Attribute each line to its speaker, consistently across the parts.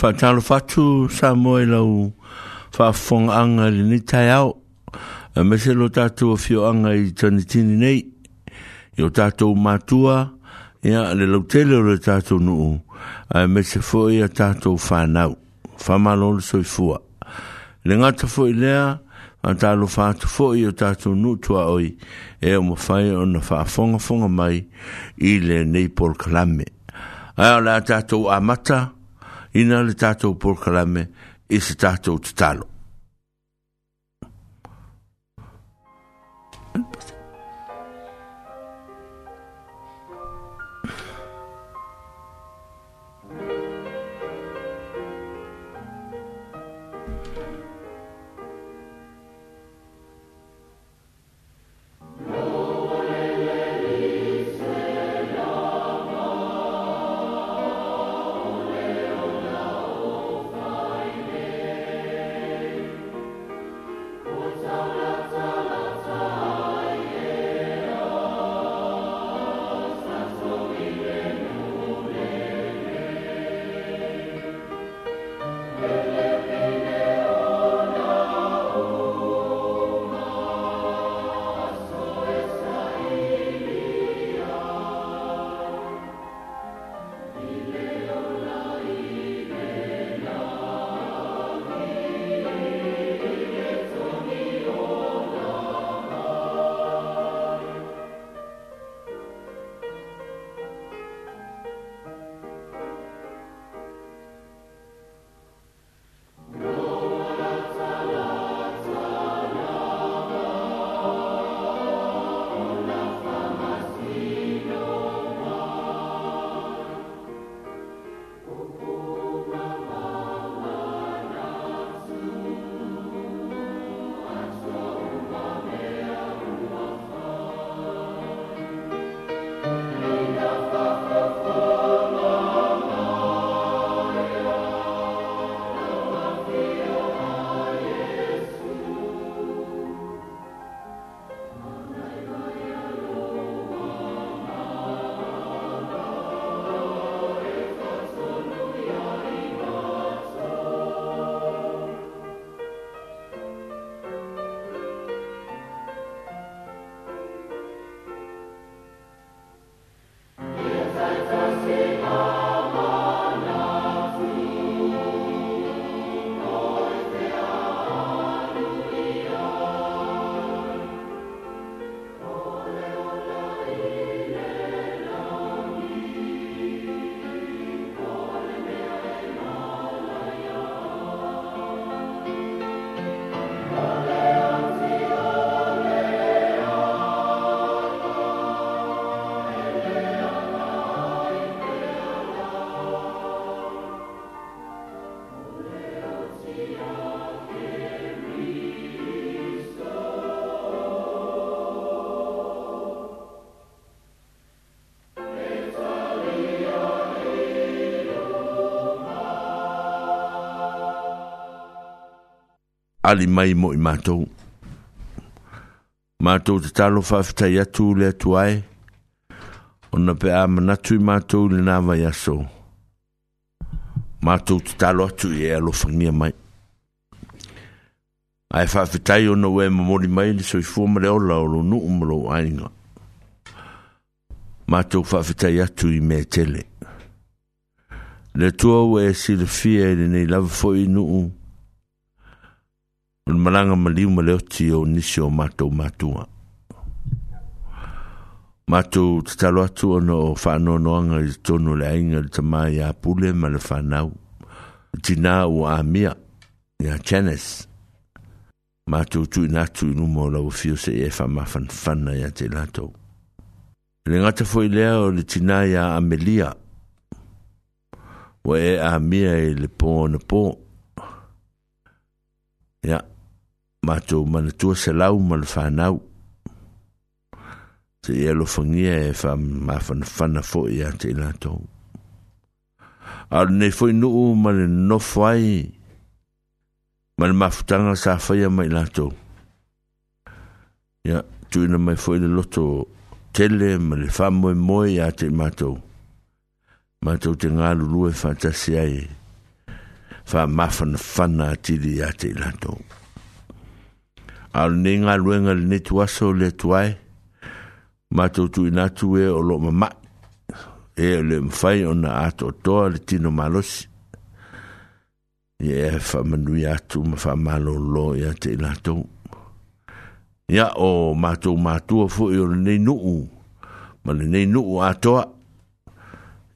Speaker 1: whakalo whatu sa moe lau whafong anga le ni tai au. A e mese lo tātou a whio anga i tani tini nei. I o tātou mātua, ia le lau tele o le tātou nuu. A e mese fo i a tātou whanau. Whamalo le soi fua. Le ngata fo i lea, a tālo whātu fo i o tātou nuu tua oi. E o mawhai o na whafonga fonga mai i le nei por kalame. Ai o le tātou amata. mātua ina le tātou porkalame i se tātou te talo. ali mai mo i mātou. Mātou te talo whaftai atu le atu ai, ona pe a manatu i mātou le nāwa i aso. Mātou te talo atu i e alo whangia mai. Ai whaftai ona ue mamori mai le soi fuamare ola o lo nu umaro ainga. Mātou whaftai atu i mētele. Le tua ue e sirafia i le nei lava fo i nu umaro. le malanga maliu ma leo ti o nisi o mātou mātua. Mātou tatalo atu ono o whanonoanga i tonu le ainga le tamai a pule ma le whanau. Tina o a mia, i a chenes. Mātou tu inatu inumo o fio se e whamafan whana i a te latou. Le ngata foi lea o le tina i Amelia. Wa e a mia i e le pō na pō. Yeah. mātou manatua se lau ma le whanau. Te ia lo whangia e wha mawhanawhana fo i a te lātou. ne nuu ma le nofwai, ma le mafutanga sa ya mai ya Ia, tuina mai fwoi le loto tele ma le whamoe moe i a te mātou. Mātou te ngā lulue whantasi ai, wha mawhanawhana atiri i a al nenga luenga le ne tuaso le tuai, ma tautu inatu e o lo mama, e le mfai o na ato toa le tino malosi. Ia e fa manui atu ma fa malo lo ia te inato. Ia o matou matua fu i o le ne nuu, ma le ne nuu atoa.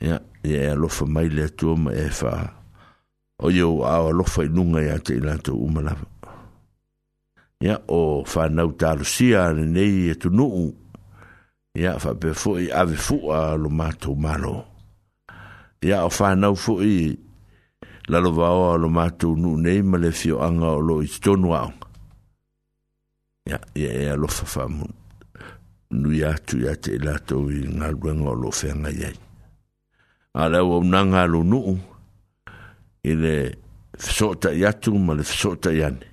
Speaker 1: Ia, ia e alofa mai le atua ma e fa, o yo a alofa inunga ia te inato umalapa. ia o whanau talusia nei e tunuu ia whape fōi ave fua lo mātou malo ia o whanau fōi lalo wao lo mātou nuu nei ma le fio anga o lo i tonu au ia ia ia lo whafamu nui atu ia te ilatou i ngā ruenga o lo whenga iai a o au nanga lo nuu i le fisota i atu ma le fisota i ane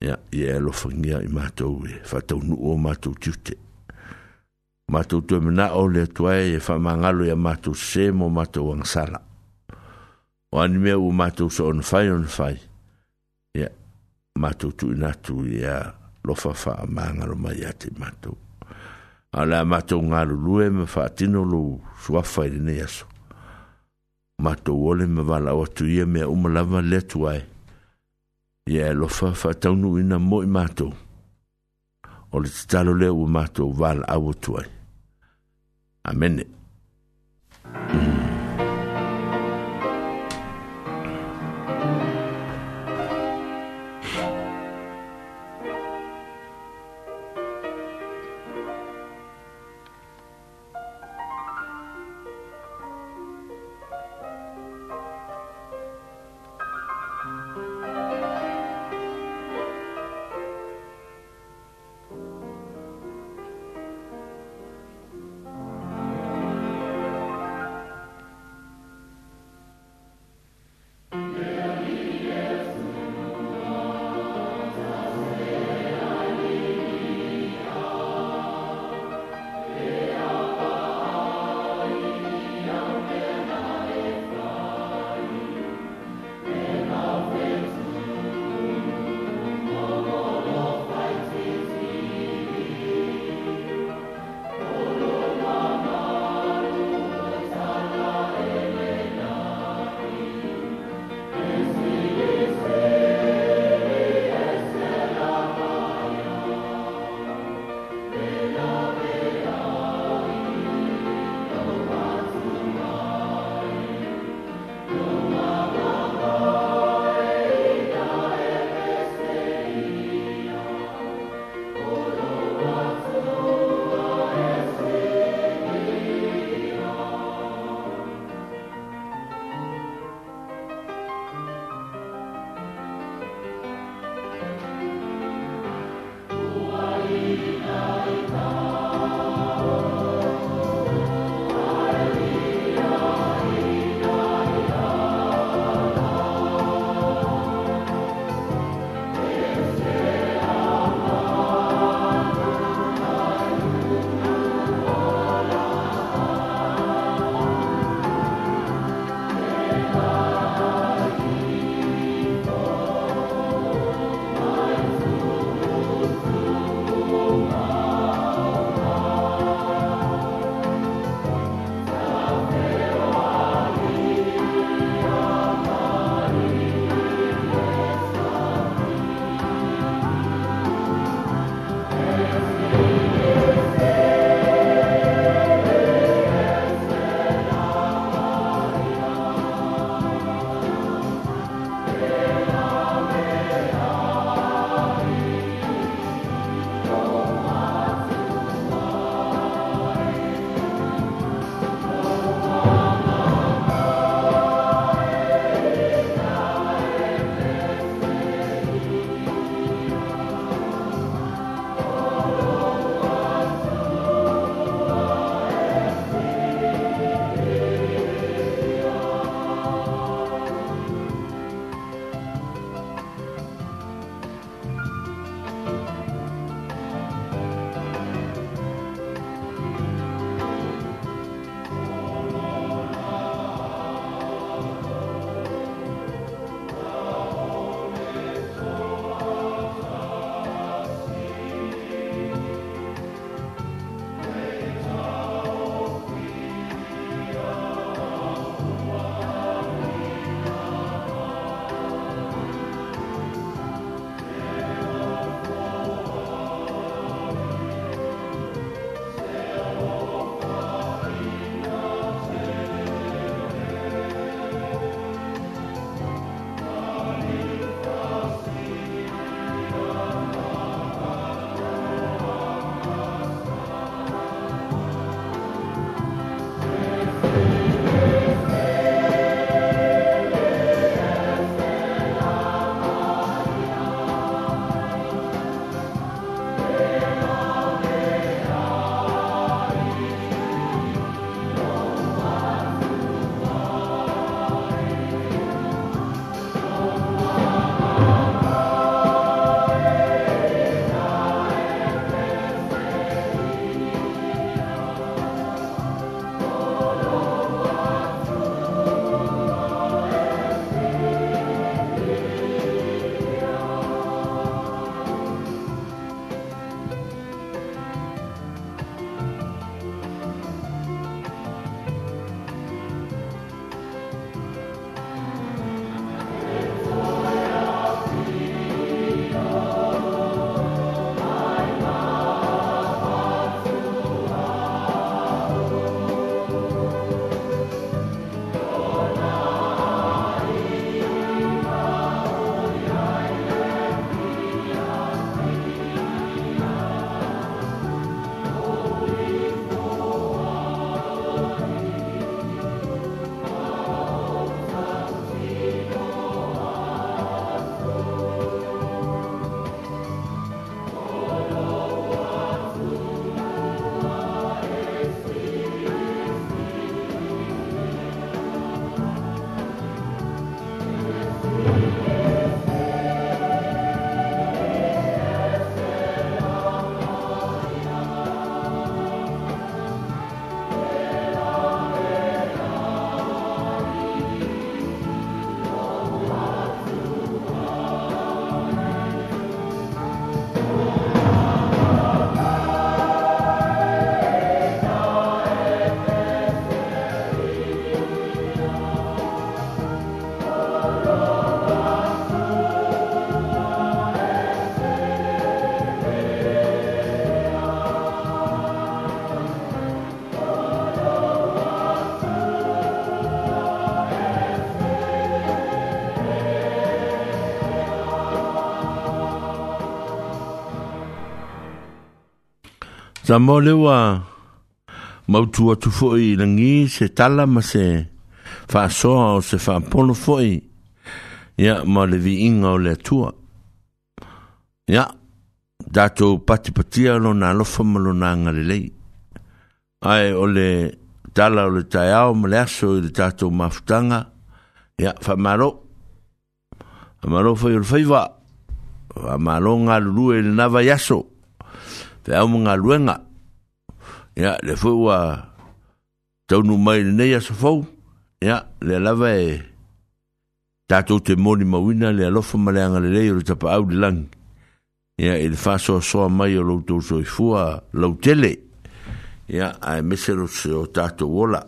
Speaker 1: ia ia alofagia i matou e faataunuu o matou tiute matou toe manaʻo le atua e e faamagalo ia matou sesē mo matou agasala o ani mea ua matou so ona fai ona fai ia matou tuuina atu ia lofa faamagalo mai iā te matou a la matou galulue ma faatino lou suafa i lenei aso matou ole ma valaau atu ia mea uma lava le atua e ia e alofa faataunu'uina mo i matou o le tatalo lea ua matou valaau atu ai amene mm. sa mo le wa ma tu tu fo i ngi se tala ma se fa so o se fa pono fo i ya ma le vi inga o le tu ya da to pati pati alo na lo fo mo lo na nga le le ai o le tala o le tai au ma le aso i le tato maftanga ya fa maro fa maro fo i o le faiwa fa maro nga lulu e le nava yaso pe au mga luenga. Ia, le fwe ua taunu mai le neia sa fau. Ia, le lava e tātou te mōni mawina le alofa ma le angale rei o le tapa au le lang. Ia, e le fāso a soa mai o loutou so i fua lau tele. Ia, a e mesero se o tātou wola.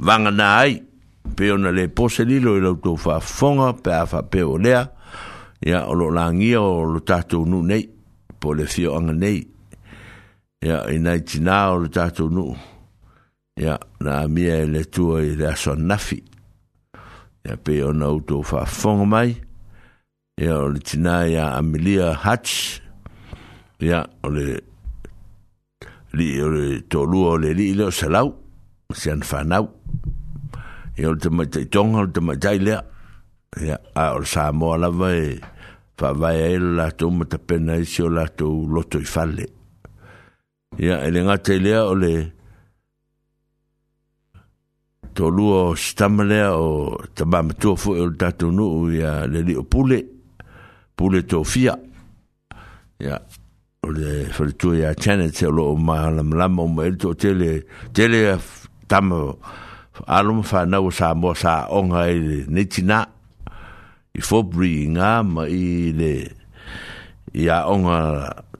Speaker 1: Vanga nā ai, pe ona le pose lilo i e loutou fa fonga pe a fa pe o lea. Ia, o lo langia o lo tātou nu nei. Ia, po le fio anga nei ia ina i tina o le tatou nuu ia na mia e le tua i le aso nafi ia pe ona fa faafofoga mai ia o le tinā ia amelia Hatch. ia o le lii o le tolua o le lii le o salau siana fanau ia o le tamaitaʻitoga o le tamaitai lea ia a o le sa moa lava e whaavae e latou matapena isi e o latou loto i fale. Ia, e le ngata lea o le tolu o stama lea o tabamatua fo e o le tatou nuu ia le li o pule, pule tō fia. Ia, o le whalitua ia Janet se o loo mahalamlama o maelito o tele, tele tama aloma whanau sa moa sa onga e le netina. Ia, i fobri i ngā ma i le i a onga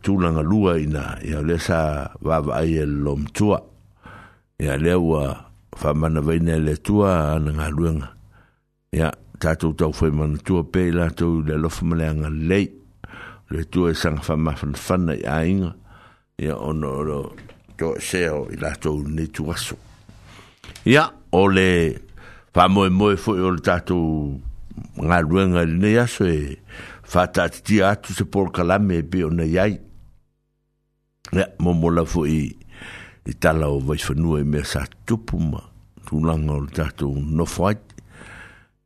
Speaker 1: tūlanga lua i nā i a le sā wāwa ai e lom tua i a le ua whamana vaina le tua ana ngā luenga i a tātou tau whai mana tua pē i lātou le lofa male anga lei le tua e sanga whamafan whana i a inga i a ono oro tō seo i lātou ne tuaso i a o le whamoe moe fwoi o le tātou ngā ruenga rine aso e whātātiti atu se kalame e peo na iai. Nea momola fo i, i tala o vai whanua e mea sa tupu ma tūlanga o tātou no whaiti.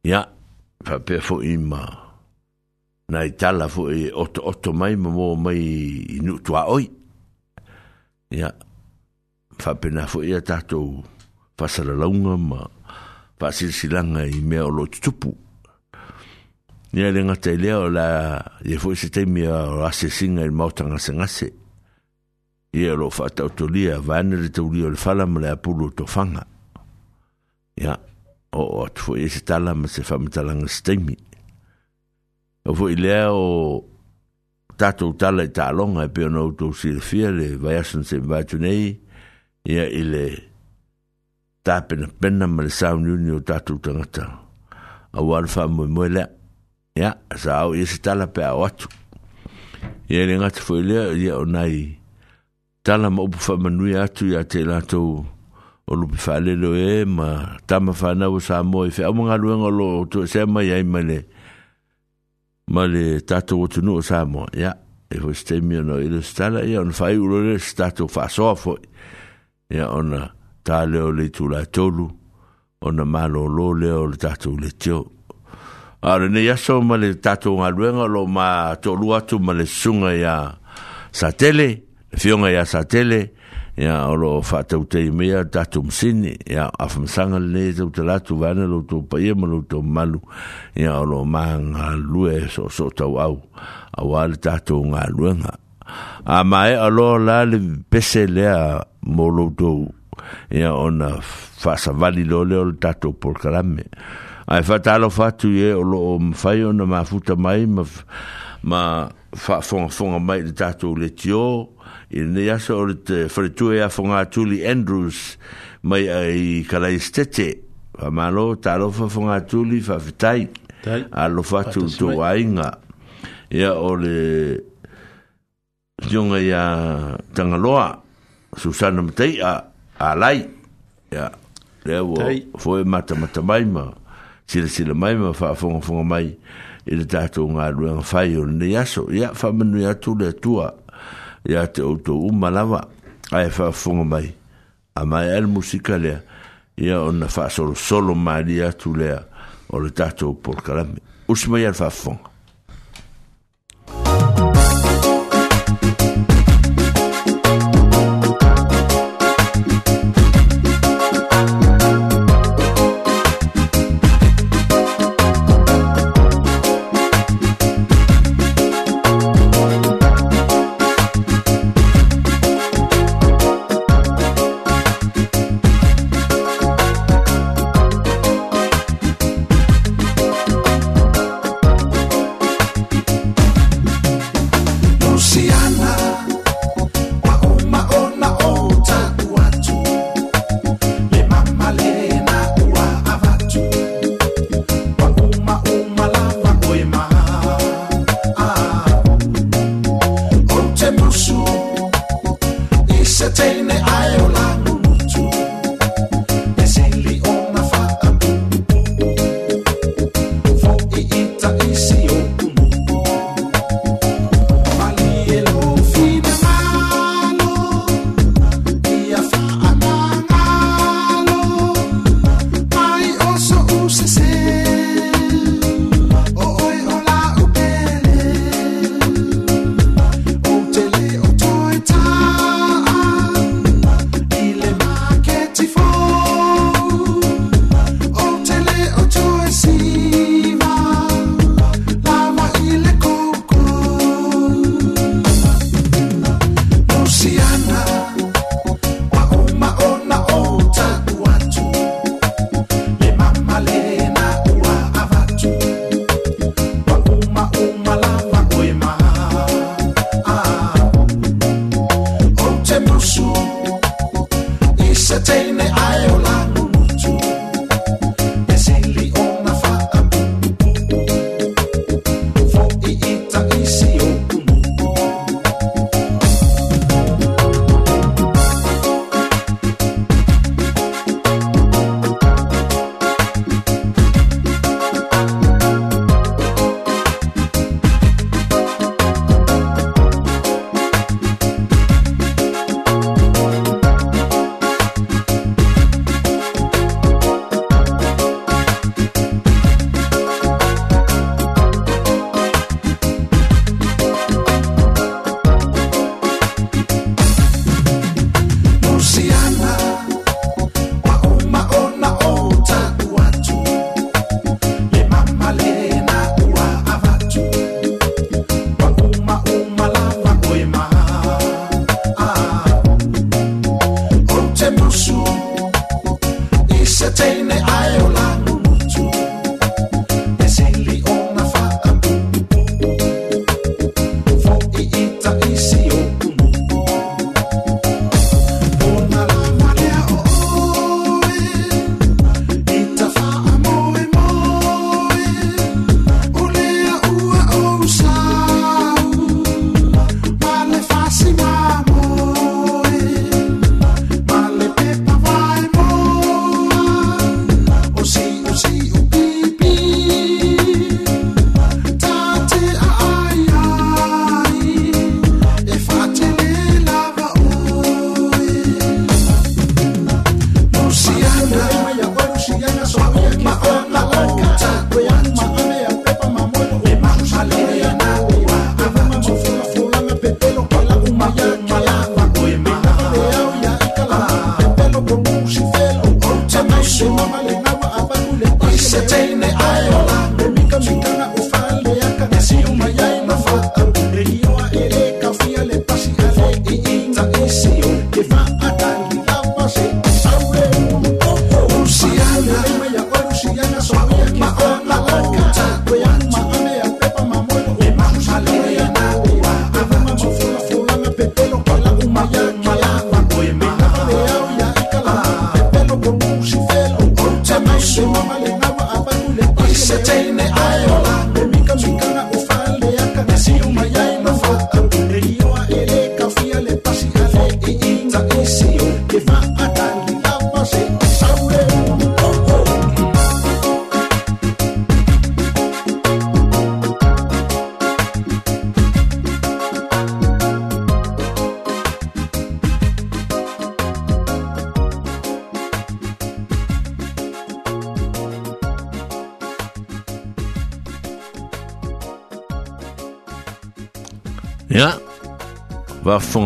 Speaker 1: Ia, whapea fo i ma na i tala fo i oto oto mai ma mō mai i nutua oi. Ia, whapena fo i a tātou whasaralaunga ma whasilsilanga i mea o lo tupu. Nia lenga te lea o la, e fo se teimi a o ase singa il e mautanga se ngase. Ia lo whata o to lia, vane le tau lia o le whala ma le apulu to whanga. Ia, o o atu fo e se tala ma se whamitalanga se teimi. O fo i lea o tatou tala i e tālonga e peo nau tau si le fia le vaiasan se mbaitu nei, ia i le tāpena pena ma le sauniuni o tatou tangata. Awa alfa lea ia sa au ia se tala pe ao atu ia le ngata foi lea ia o nai tala ma upu whamanui atu ia te latou o lupi whaalelo e ma tama whanau sa mo i whea mga luenga e lo toesea mai ai ma e le ma le tatou o o sa mo ia e foi stemia ona i le stala ia on whai uro le statou whasoa foi ia ona tā leo le tū ona malōlō lea o le tatou letio Ara ne yaso ma le tato nga luenga lo ma to luatu ma le sunga ya satele, fionga ya satele, ya olo fata utei mea tato msini, ya afamsanga le neza utelatu vana lo to paie ma lo to malu, ya olo ma nga lue so so tau au, awa le tato nga luenga. A mae alo la le pese lea molo to, ya ona fasa vali lo leo le tato polkarame, ya ae faatalo fa atu ia e, o loo mafai ona mafuta mai ma, ma faafogafoga mai i le tatou le tio i lenei aso o le faletue afoga atuli andrews mai ai kalaistete faamālo talofa fogatuli faafetai alofa atu tou aiga ia o le tioga ia tagaloa susana mataia alai ia lea ua foi matamata mai ma, ta ma ta sila sila mai ma fa fonga fonga mai i le tātou ngā ruenga whai o ne aso ia wha manu ia le tua ia te auto umalawa ai fa fonga mai a mai al musika lea ia o na wha solo solo mai atu lea o le tātou porkarame usmai al wha fonga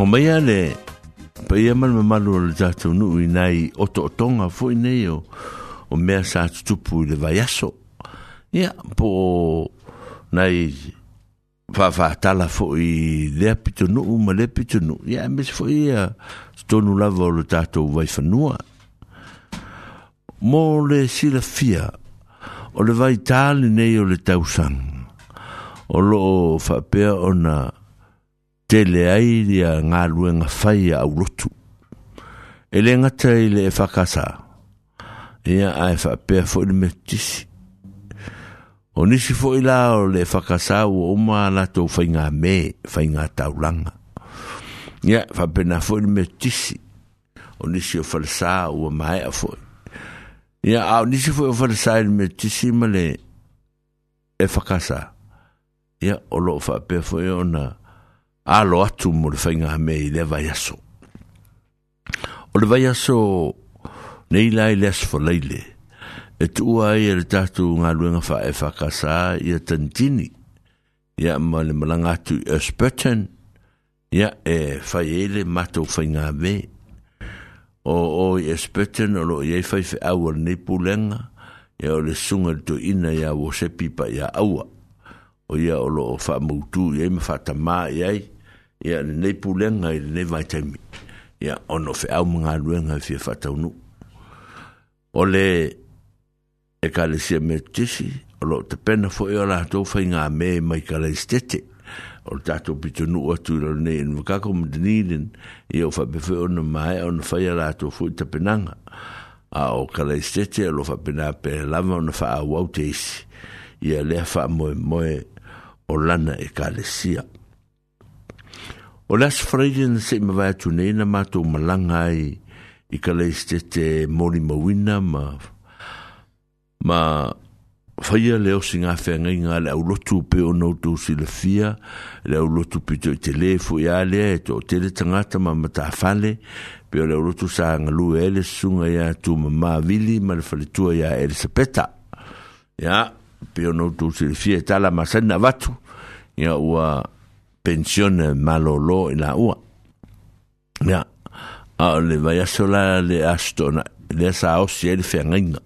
Speaker 1: maia le pa ia mal me malu le tatu nu i nai oto otonga fo i nei o o mea sa tutupu i le vaiaso ia po nai fa fa tala fo i le pito nu u ma le pito nu ia e me fo ia tonu la vo le tatu vai fa nua mo le sila fia o le vai tali nei o le tausang o lo fa pe ona o tele ai ia galuega luenga whai au E le gata i le e fakasā Ia ai e whapea fo ni me tisi. O nisi foʻi la o le whakasa o oma la tō whainga me, whainga taulaga Ia whapena fo ni me tisi. O nisi o falasā ua maeʻa foʻi fo. Ia au nisi fo o falasā i le tisi ma le e whakasa. Ia o loo faapea foʻi ona. alo atu mo le fainga me i le vai aso. O le vai aso, nei lai le aso fa leile, e tuua ai e le tatu ngā luenga fa e whakasā i a tantini, i a ma le malanga atu i Ersperton, i e fai ele mato fainga me. O o i Ersperton, o lo i e fai fai awa le nepulenga, i a o le sunga le to ina i a wosepipa i a awa. o ia o loo faamautū iai ma faatamā iai ya nei pulenga i nei vai te ya ono fe au mga luenga e fi fa tau nu ole e kale se me tisi olo te pena fo e ola tau fai ngā me e mai kale stete olo tato pito nu atu ilo nei in wakako mdenilin i o fa befe ono mai ono fai ala tau fu i te penanga a o kale stete olo fa pena pe lava ono fa a wau teisi ia lea fa moe moe o lana e kale siak O las Friday na se mawai atu nei na mātou malanga ai i ka leis te te mori mawina ma ma le leo si ngā whenga ngā le au lotu pe o nautu si le fia le au lotu pe to i te le fu i alea e to te le tangata ma matawhale pe o le au lotu sa ngalu e le sunga ia tu ma mawili ma le whalitua ia Elisabetta ia pe o nautu si le fia e tala ma sana watu ia ua pension malolo i la ua. Ia, eh. a le vai aso la le astona, le sa osi e le whengainga.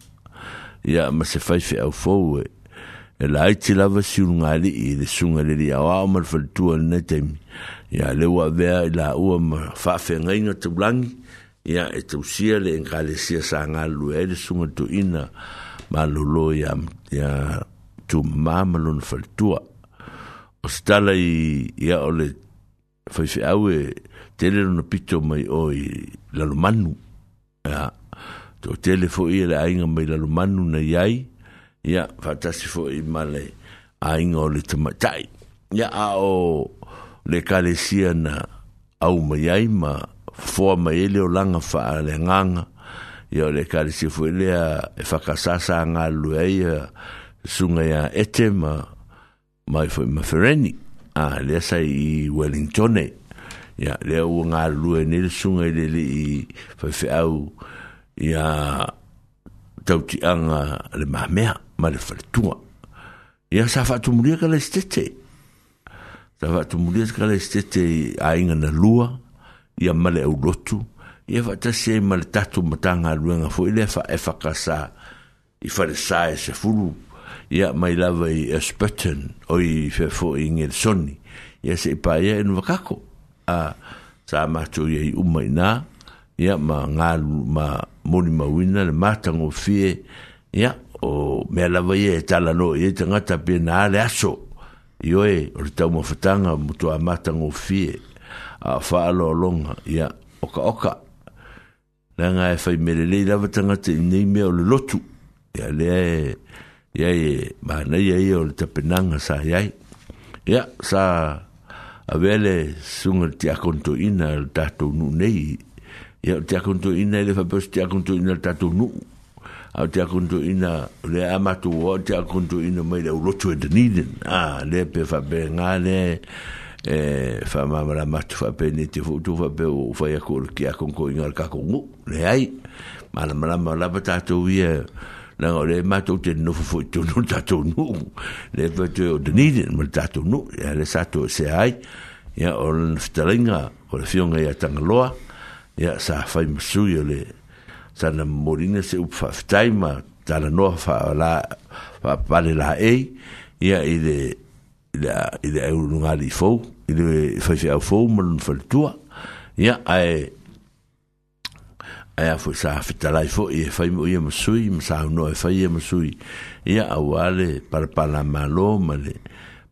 Speaker 1: Ia, ma se fai fe au fau e, la aiti lava si unga li i le sunga le li awa o mal faltua le netemi. Ia, le ua vea i la ua ma fa whengainga te blangi, ia e tausia le enkalesia sa ngalu e le sunga tu ina malolo ia, ia tu mamalon faltua. Ia, o se tala i ia o le faife au e tele rona pito mai o i lalomanu ia to tele fo i le ainga mai lalomanu na iai ia fatasi fo i ma le ainga o le tamatai ia a o le kalesia na au mai ai ma fua mai ele o langa fa a le nganga ia o le kalesia fo i lea e fakasasa a ngalu e ia sunga ia ete ma mai foi ma fereni a ah, le sai i wellington e ya le u nga lu e nil sung e le li foi fe au ya tau ti anga le ma me ma le fer tu ya sa fa tu muri ka le stete sa fa tu muri ka le stete a inga na lua ya ma le u lotu ya fa ta se ma le tatu matanga lu nga foi le fa e fa kasa i fa le sa e se fulu ia mai lava i Aspetan o i fefo i Ngelsoni ia se ipa ia enu wakako a sa mato ia i umai nā ia ma ngālu ma moni mawina le mātango fie ia o mea lava ia e tala no ia te ngata pia nā le aso i oe o le tau mawhatanga muto a mātango fie a whaalo longa ia oka oka nā ngā e whai mele lei lava tangata i nei mea o le lotu ia lea e ia e manai ai o le tapenaga sa iai ia sa avea le suga le tiakontoina le tatou nuu nei ia o tiakontoina i le faapesi tiakontoina le tatou nuu au tiakontoina le a matou oa o tiakontoina mai le auloto e daniden a le pe faapelegā le e faamamala matu faapene te foʻi tu faape o fai aku o le kiakonkoiga o le kakoguu leai malamalama lava tatou ia na o le mato te no fo to no ta to no le fo te o de nidin mo ta to no ya le sato to se ai ya o le stelinga o le fionga ya tanga ya sa fa im le sa na morine se upfa fa taima ta na no fa la pa le la e ya i de la i de un ali fo i de fa fa fo mo le fo ya ai e a fwoi sa fitalai fo i e fai mo ia e masui ma sa no e fai ia e masui ia au ale para para malo ma le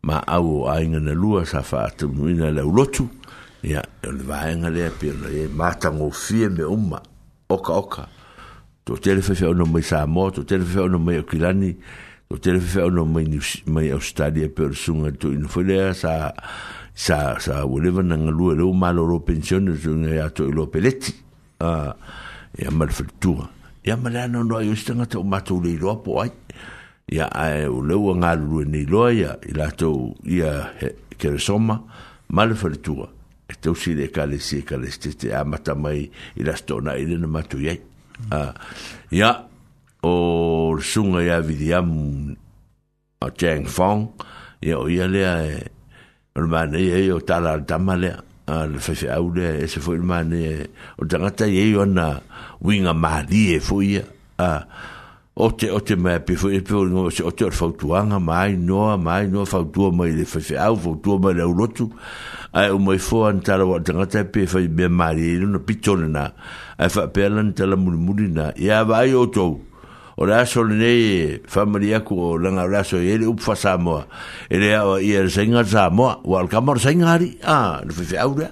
Speaker 1: ma au o ainga na lua sa fa atu muina le ulotu ia e o le vaenga lea pe ona e matango fie me uma oka oka to tele fai ono mai sa mo to tele fai ono mai kilani to tele fai ono mai mai australia pe o sunga to in fo lea sa sa sa o leva na ngalua malo ro pensione so nga to lo peleti ah uh, ya mal fertua ya mal ano no yo stanga to mato le ro po ai ya ai o e le o nga lu ni lo ya ila to ya ke le soma mal fertua to si de kale si kale ste te amata mai ila sto na ile no mato ya ya o sunga ya vidiam a chang fong ya o ya le ai e, Ormane, ei o tala tamalea al le fefe au le e se foi o te ngata i eo winga mari e foi a o te o te mea pe foi pe o se o te or fautuanga mai no mai noa fautua mai le fefe au fautua mai le ulotu ai o mai fo an tala o te ngata pe foi be mari e no luna pichone fa pe alan tala muli muli vai o tou o la so ne familia ku langa la so ele up fa Samoa ele a i el senga Samoa o al kamar senga ri a le fe aura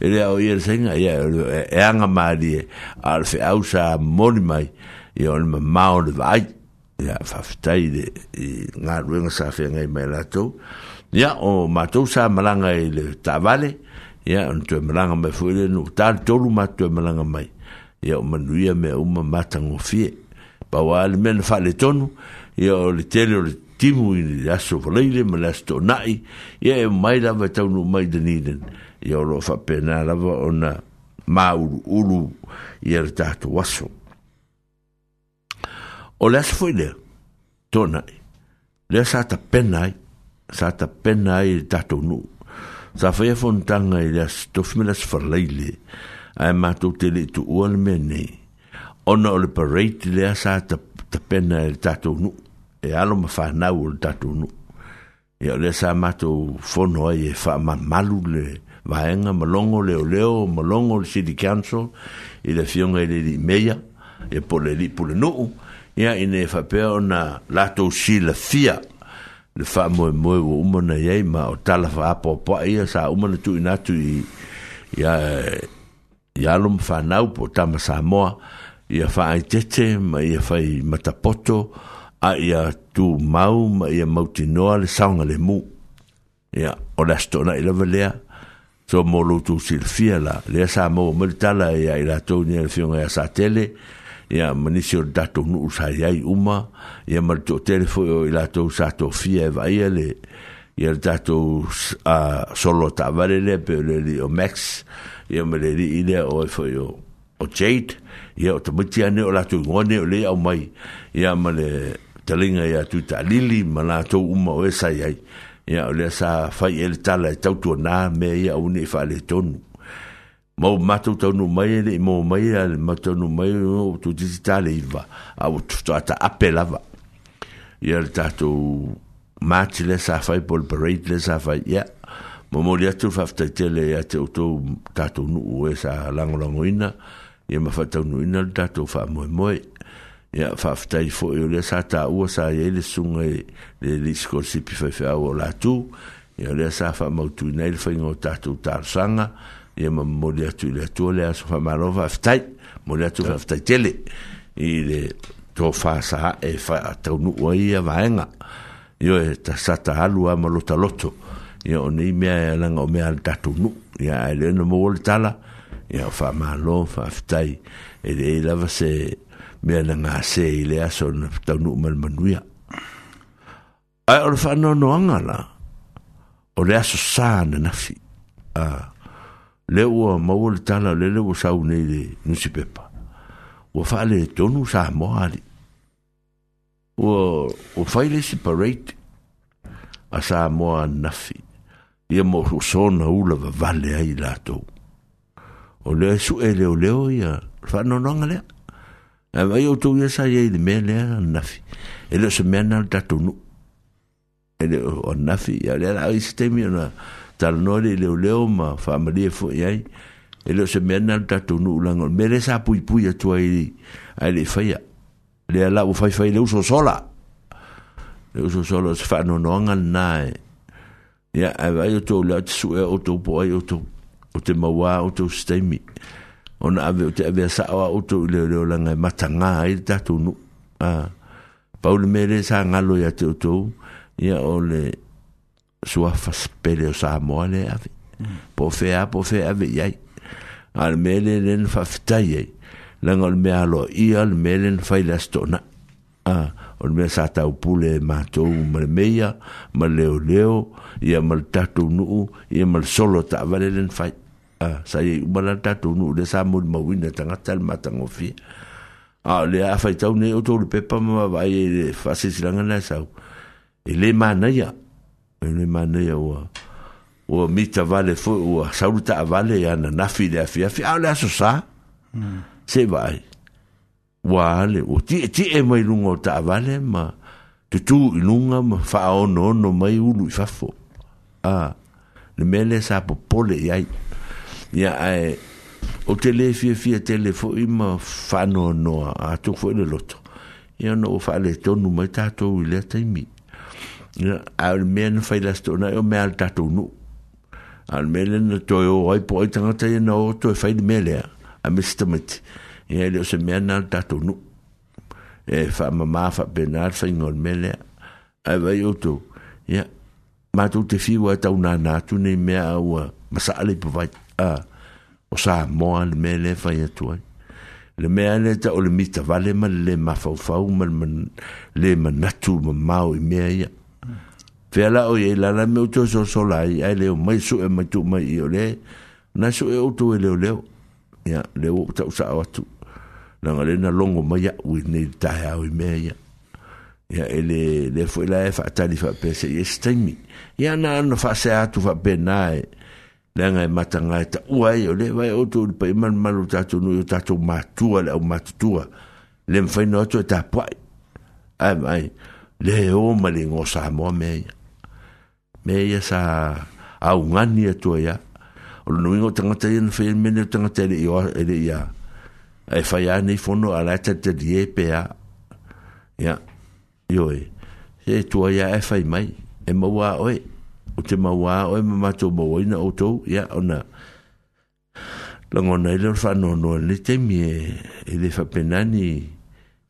Speaker 1: ele a i el senga ia e, e anga mari e. al fe au sa moni mai i on ma on vai ia fa ftai de nga ruenga sa fe ngai mai la to ia o matou sa malanga ele tavale ia on tu malanga me fuile no tal tolu ma tu malanga mai ia o manuia me uma matango fie paual men faletonu ia o le tele o le timu i le aso valeile ma le aso tonaʻi ia e mai lava e taunuu mai daniden ia o loo faapena lava ona mauluulu ia le tatou aso o le aso foʻi lea tonaʻi lea sa tapena ai sa tapena ai le tatou nuu sa faia fonotaga i le aso tofi ma le aso faleile ae matou tele tuua le mea nei ona o le parade lea sa ta, ta pena e le tatou e alo ma whanau o le tatou nu e o lea sa matou fono ai e whamamalu le vaenga malongo leo ma malongo le city council i le fionga i le li meia e po le li po le nuu ia in e whapea ona latou si la fia le fa mo moe o umana ma o tala wha ia sa umana tu ya i ia ia lom whanau po tama Samoa moa ia whaaitete ma ia whai matapoto a ia tu mau ma ia mautinoa le saunga le mu ia o le astona i lava lea so mo lotu silfia la lea sa mo malitala ia i latou ni le fionga ia sa tele ia manisi o le tatou nuu sa iai uma ia ma le toʻatele o i latou sa tofia e vaia le ia le tatou solo taavale lea pe o le lii o max ia ma le lii lea oe foʻi o jade ia o tamatia ne o latou igoa ne o lē au mai ia ma le talega tu taalili ma latou uma o esai ai ia o lea sa fai e le tala e tautuanā mea ia aune e faaletonu ma o matou taunu mai le mo mai ia le mataunu mai o tutiti taleiva a o taataape lava ia le tatou mati le sa fai po le parade le sa fai ia ma moli atu faafetaitele ia te outou tatou nuu e sa lagolagoina ia mafatanuina le tatou faamoemoe ia faafetai foʻi o lea sa taʻua sa iai le suga le leisikolsipi faifeau o latou ia o lea sa faamautuina ai le faiga o tatou talosaga ia ma moli atu i le atua le aso faamālo faafetai mo atu faafetai tele i le tofā sa e ai ia vaega ioe sa taalu a ma lotaloto ia o nei mea e alaga o mea le tatou nuu ia ae lea na maua le tala ia faamālō faafetai e leai lava se mea na gasē i le aso na taunuu ma le manuia ae o le faanoanoaga la o le aso sā na nafi a le ua maua le tala le le ua sau nei le nusipepa ua faale tonu sa moa ali ua ua fai le separate a sa moa nafi ia mo sona ula vavale ai latou o le su e le leo ia whanononga lea a vai o tau ia sa ia i le mea lea nafi e leo se mea nal tatunu e leo o nafi ia lea la ai stemi ona talanoa le leo leo ma whaamalia fo iai e leo se mea nal tatunu ulanga me le sa pui pui atua i ai le whaia lea la u fai fai leo so sola leo so sola se whanononga nae ia a vai o tau lea te su e o tau po ai o tau o te maua o te stemi ona ave o te ave sa o auto le e le langa matanga e tatu no a paul mere sa ngalo ya te to ya ole sua fas pele sa mole ave mm. po fe po fe ave ya al mele len fa ftaye langa al me alo i al mele fa ila stona a ol me sa tau pule e ma tau mal meia ma leo leo ia mal tatu nu ia mal solo ta valen fai a sai mala tatou nuu le sa moli mauina tagata le matagofia a o le afaitau nei outou le pepa ma mavaai e le faasilasilaga na e sau e lē manaia e lē manaia ua ua mita vale foi ua saulu taavale e ananafi le afiafi a o le asosā se vaai ua ale ua tiʻetiʻe mai luga o taavale ma tutū i luga ma faaaonoono mai ulu i fafo a ah, le mea lē sa popole i ai ia ae o te lē fiafia tele foʻi ma fanoanoa atu foʻi le loto ia ona ua faaletonu mai tatou i lea taimi ia ae o le mea na failasi toonai o mea le tatou nuu ao le mea lena toe o ai po ai tagata ia na oto e fai le mea lea a mestamati ia le o se mea na le tatou nuu e faamamā faapena le faiga o le mea lea ae wai outou ia matou te fiu ae taunana atu nei mea aua masaʻale i pavai a o sa mo al mele fa ya tu le mele ta o le mita vale ma le ma fa fa o ma le ma na tu ma ma o me ya fe la o ye la la me o so so la ya le o mai su e ma tu ma i o le na su e, e o tu e le o le ya le o ta o sa o tu na ngale na longo ma ya u ni ta ya o me ya ya ele le fo la e fa ta li fa pe se ye stemi ya na no fa se a tu fa benai lenga mata ngai e ta uai e o le vai o tu pa iman malu tatu nui o tatu matua le o matutua le mwhai no atu e ta puai ai mai le o mali ngō sā mōa me ia me ia sā au ngani atu ia o le nuingo tangata ia nwhai e mene o tangata ele ia ia e whai a nei fono a lai ta te rie pe a ia ioi e tua ia e whai mai e maua oi o te mawa o e mamato mawa ina o tau ia o na langona ele o whanono no, no, ne te mie e le whapenani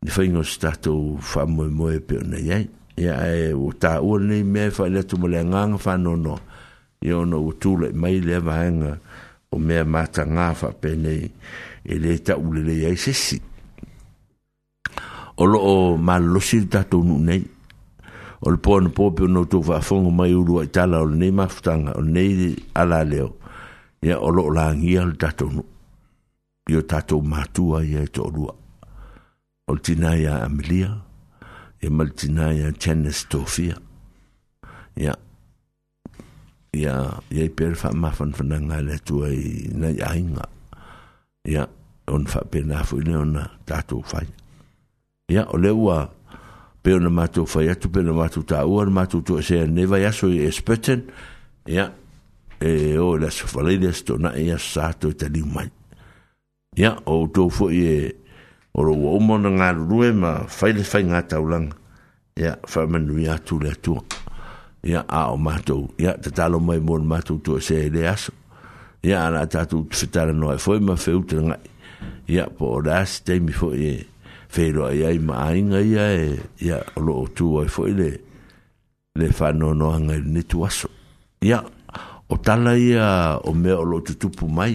Speaker 1: ne whaingo stato wha moe moe pe o na iai ia e o ta ua nei mea e whaile atu mole anganga whanono ia o na o tūle mai le vahanga o mea mata ngā whapene e le ta ulele iai sesi o lo o malosi tatou nu nei o le pōna pō pe ona tō faafogo mai uru ai o lenei mafutaga o lenei ala leo ia o loo langia le tātou no i o tātou mātua ia e tō o le tina ia Amelia ia ma le tina ia Chenes Tofia ia ia ia i le wha a le atua i nai aiga ia on faapena pēnā fwile ona tātou faia ia o le ua pe ona matou fai atu pe ona matou taua ona matou toesea ne vai aso i espeten ia e o le aso falai le aso e tonaʻi aso sa toe taliu mai ia outou foʻi e o loua uma ona galulue ma fai le faiga taulaga ia faamanuia atu le atua ia a o matou ia tatalo mai mo ona matou toesea i le aso ia a la tatou fetalanoai e foʻi ma feuta lagaʻi ia po o la asi taimi foʻi e eh feilo ai ai ma ai nga ia e ia lo tu ai foi le le fa no no nga ni tu aso ia o tala ia o me o lo tu tu pu mai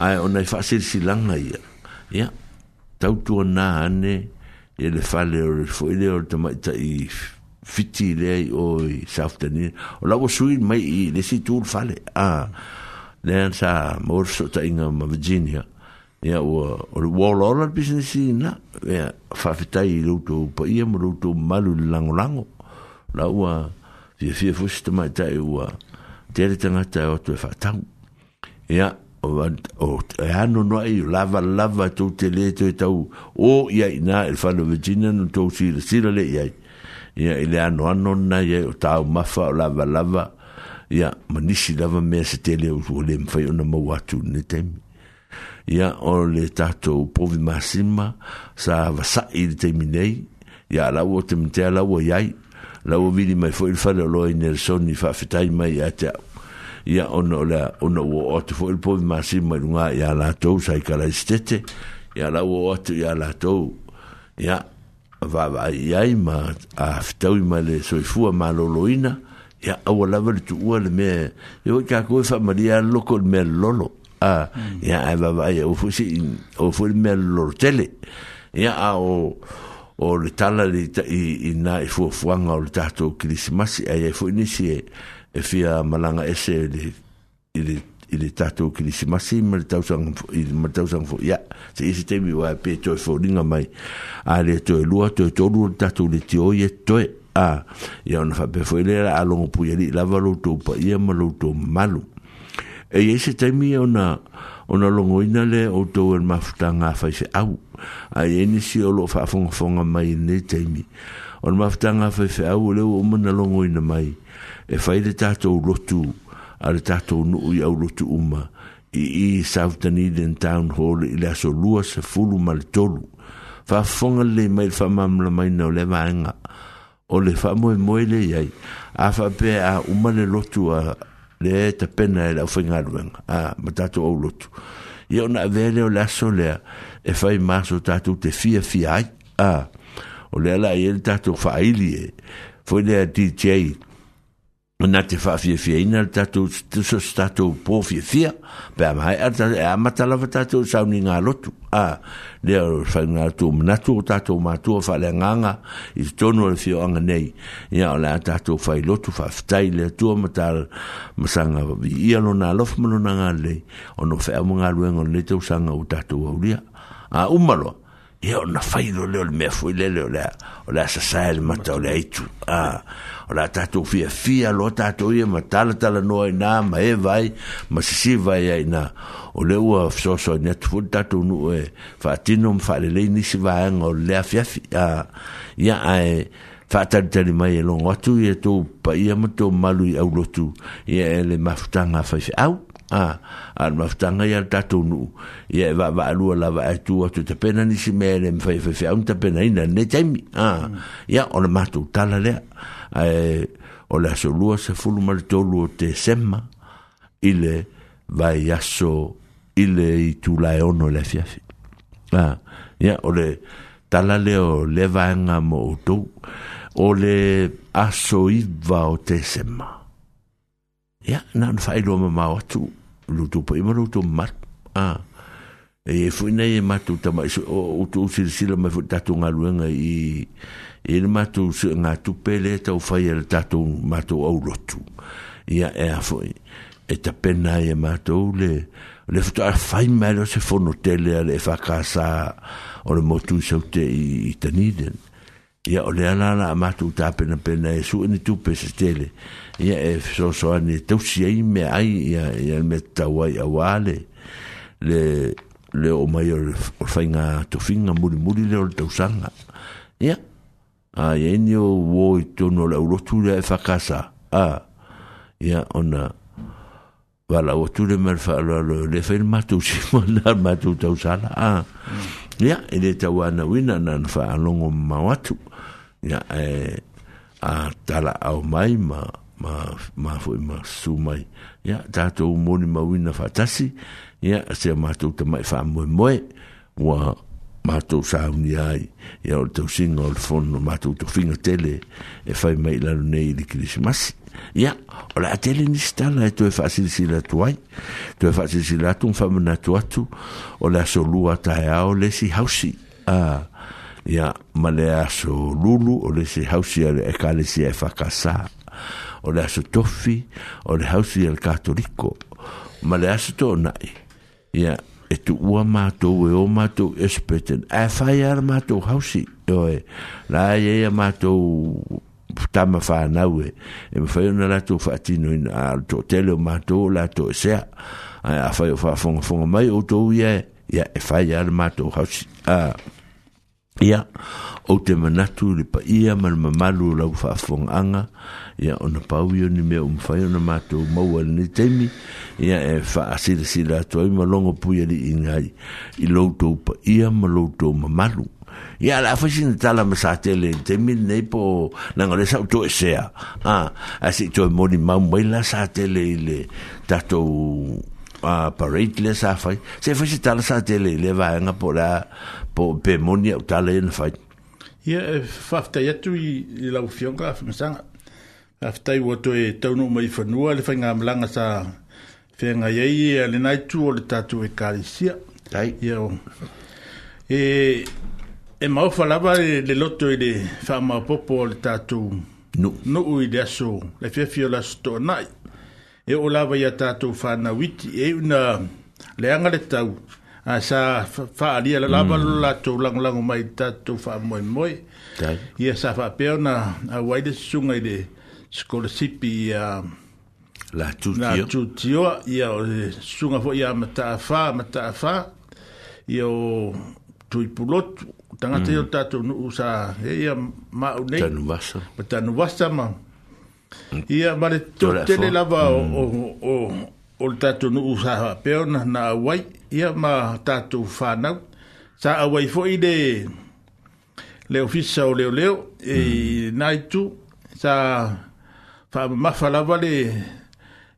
Speaker 1: ai ona fa sil si langa ia ia tau tu na ane ia e le fa le foi le o te mai tai fiti le ai o i saftani o lau sui mai i le si tu fa le a Nen sa morso ta inga ma Virginia ya o o le wall owner business i na ya fa fita i lo to pa i mo lo to malu lango lango la o fi fi fu sta mai ta i o te te tanga ta o te fa ta ya o o e ano no i lava lava to te e le to ta o ya i na e fa lo vigina no to si le si le ya ya i le ano ano na ya o ta o mafa lava lava ya manishi lava me se te le o le mfa i ona mo watu ne temi Ya on le tatou povi masima sa vasaʻi le taiminei ia alaua o te metea laua iai laua vili mai foʻi le falaloa i soni faafetai mai iā te ya ia ona le ona ua atu foʻi le povi masima i luga iā latou sa ikalaisitete ia laua o atu iā latou ia vaavaai ai ma afitaui ma le soifua Maloloina ia aua lava le tuua le mea oi loko le lolo a ah, ia hmm. e eh, vavai o eh, fusi o fu me lor tele ia a ah, o o le tala le i na i fu fuanga o le tatou krismasi eh, ai e fu nisi e e fia malanga ese le i le i le tatou kilismasi ma le tausanga ma le tausanga fo ia se isi temi wa pe toi fo ringa mai a le toi lua toi tolu le tatou le tio i toi a ia ona fa pe fo ilera e a longo puyari lava loutou pa ia ma loutou malu e ye se temi ona ona longo ina le o to el mafta nga fa se au a ye ni si o lo fa fon fon nga mai ne temi on mafta nga fa se au le o mona longo ina mai e fa ile ta to lo tu a le ta to no u ya lo tu uma i i south den town hall ile so lua se fulu mal tolu fa fon le mai fa mam le mai no le vanga o le fa mo mo le ye a fa pe a umane lo tu a le te pena e lau whainga ruenga. Ah, ma tatu au lotu. Ia ona a vele o laso lea e whai maso tatu te fia fia ai. Ah, o lea la i ele tatu whaili e. Foi lea DJ na te fa fi fi ina ta tu tu so sta tu po fi fi pe mai ata e amata la va ta tu sa ni nga lotu a le fa na tu na tu ta tu ma tu fa le nga nga i to no fi o nga nei ya la ta tu fa lotu fa stai le tu ma ta ma sa nga vi ia lo na lo fa lo na nga le o no fa mo nga lu en le tu sa nga u ta tu o ria a u ma lo ia o na fa i lo le me fu le le o le o le sa sa le ma ta le ai tu a o la tatou fiafia loa tatou ia ma talatala inā ma e vai ma sisi vai ai na o le ua fesoasoani atu foi tatou nuu e faatino ma faalelei nisi vaega o le afiafi a ia ae faatalitali mai e logo atu ia tou paia ma tou malu i aulotu ia e le mafutaga faifeau a ah, al maftanga ia tatu nu ia va va lu la va tu tu te pena ni si mele me fe fe un te pena ina ne taimi a ah, ia o le matu tala le e o le so lu se fulu mal to lu te semma ile va ia so ile i tu la ono le fia fi a ia o le tala le o le va nga mo tu o le aso iva o te semma ya na no fai loma ma watu lu tu po imaru tu mat a e fu nei e ma tu ta ma so o tu sil sil ma fu ta tu nga i e ma tu se nga tu pele ta u fai el ta matu au lo tu ya e a fu e ta pena e ma le le fu ta fai ma lo se fu no tele le fa casa o le motu se te i tani ia o le ana la amatu tapena pena e su ni tupe se tele ia e soasoani e tausi ai mea ai ia ia le mea tatau ai auā le le le o mai o le faiga tofiga mulimuli le o le tausaga ia aia ini o uō i tonu o le aulotu lea e fakasa a ia ona valaua tu le ma le faaaloalo le fai le matou sima tausala a ah. ya e le tau ana wina na nfa alongo mawatu ya e a tala au mai ma ma ma fu ma su mai ya tato moni ma wina fa tasi ya se ma tu te mai fa mo mo wa ma tu sa un ya ya o tu singol fon ma tu tu fina tele e fa mai la nei di krismasi Ya, o la ni stala e toe fasili si la tuai, toe fasili si la tu mfamuna tu atu, o la so lua tae ao le si hausi. Ah, ya, ma le a so lulu o le si hausi ale e kale si e fakasa, o le so tofi o le hausi al katoliko, ma le a so to nai. Ya, e tu ua mātou e o mātou espeten, e eh, fai ar mātou hausi, yo e, la e ya, e ya, mātou tama whanau e e ma whai ona latou faatinoina ina a to tele o mato lato e sea a whai o whaafonga mai outou tau ia ia e whai le matou hausi a ia ou te manatu le paia ma le mamalu lau whaafonga ia ona pau i ni mea umwhai ona matou maua lenei taimi ia e faasilasila atu ai ma logo puia li ingai i loutou paia ma loutou mamalu ya la fashion tala masatele te min nei po na ngore sa to se a a si to moni ma mo la satele le ta to a parade le sa fai se fashion tala satele le va nga po la po pe
Speaker 2: moni tala en fai ya fafta ya tu i la ufion ka fa sa fafta i wo e to no mai fa no le fa nga mlanga sa fe nga ye le nai tu o le ta tu e kalisia ai ya e E mau falava le, le loto i le wha mau popo o le tātou nu. nuu i le aso le fiafio la sto nai. E o lava i a tātou whana witi e una le angale tau a sa wha alia la lava mm. lo mm. lato lango lango mai tātou wha moe moe. Dai. I a sa wha peo na a waide sunga i le skolasipi i a la tūtioa i a sunga fo i a mataa wha mataa wha i o tuipulotu tangata mm. yo tatu nu usa he ya ma ne tanu wasa tanu wasa ma ia bale to tele lava mm. o o o o tatu nu usa peona na wai ia ma tatu fana sa awai fo ide le ofisa o leo leo e mm. naitu sa fa ma fa la vale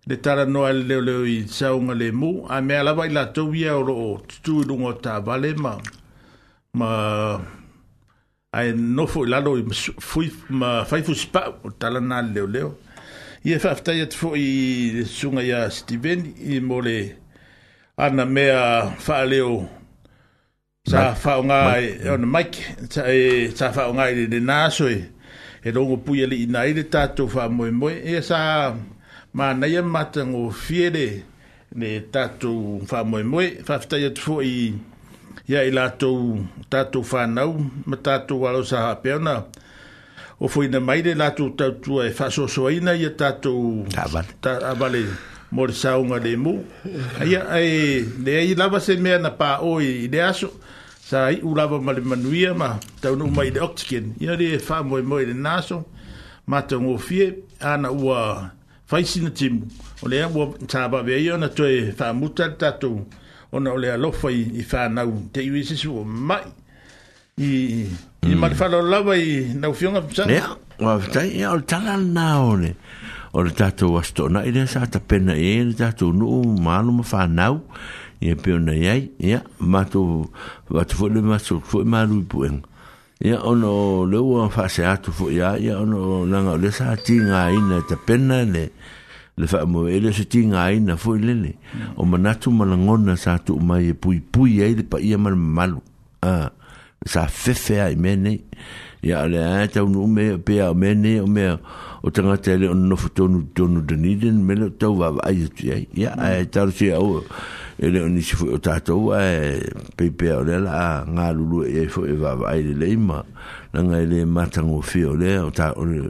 Speaker 2: de tara no al leo leo sa un le mu a me la vai la to via o tu lungo ta vale ma ma ai no fu la lo fu ma fai fu spa tala na le le i fa fta yet fu i sunga ya steven i mole ana me a fa le o sa fa nga on mike sa e sa fa nga e i de na so e e longo pu ye i na i de ta to fa mo mo e sa ma na ye mata ngo fiere ne ta to fa mo mo fa fta yet fu i ia i latou tatou fanau ma tatou alosaha pea ona o foina mai le latou tautua e faasoasoaina ia tatou avale mo le saoga lemu ia e leai lava se mea na pa'o i le aso sa i'u lava ma le manuia ma taunu'u mai i le oxygen ia e le fa'amoemoe i lenā aso matagofie ana ua faisina timu o lea ua sa va'aveai ona toe fa'amuta le tatou ona ole alofa i, i whanau te iwi sisu o mai i, i mm. marifalo lawa i nau fionga pisanga ea,
Speaker 1: wafitai, ea, ole tala na ole ole tato wasto na ilia sa ta pena e ele tato nu malu ma fa nau ye pio na yai ya matu watu fo le matu fo malu buen ya ono le wa fa se atu fo ya ya ono langa le sa tinga ina ta pena le le fa mo ele se tinga ai na foi lele o manatu malangona sa tu mai e pui pui ai le pa ia mal malu a sa fefe ai mene ya le ata un ume pe a mene o me o tanga tele on no fotonu tonu de niden me le tau va ai tu ai ya ai e tar si au ele ni si foi o tato wa pe pe o le la nga lulu e foi va ai le ima na nga ele e matango fi o le o ta o le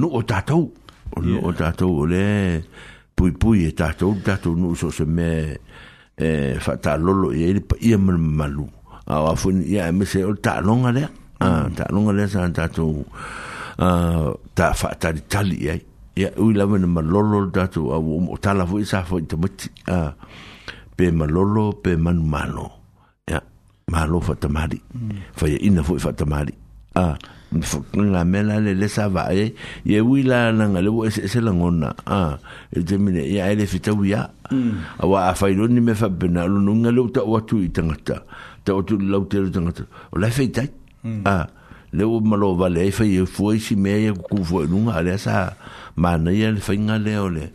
Speaker 1: no o tato o tātou o le pui pui e tātou tātou nu so se me e fata lolo e ele ia mal malu a wa fun ia e me se o ta longa le a mm. ta longa le sa tātou a ta fata di tali ai ia u la me mal lolo tātou a o tala fo isa fo te mati a pe malolo pe man malo ia malo fata mari fa mm. ia ina fo fata mari a ah la mela le le sava e eh? ye wi la nga le se se la ngona ah e te mine ya e ele fita wi ya mm. wa fa ni me fa bena lo nga lo ta wa tu itangata ta wa tu lo te lo tangata o la e fita mm. ah le o malo vale fa ye foi si me ye ku fo lu nga le sa mana ye le fa nga le o le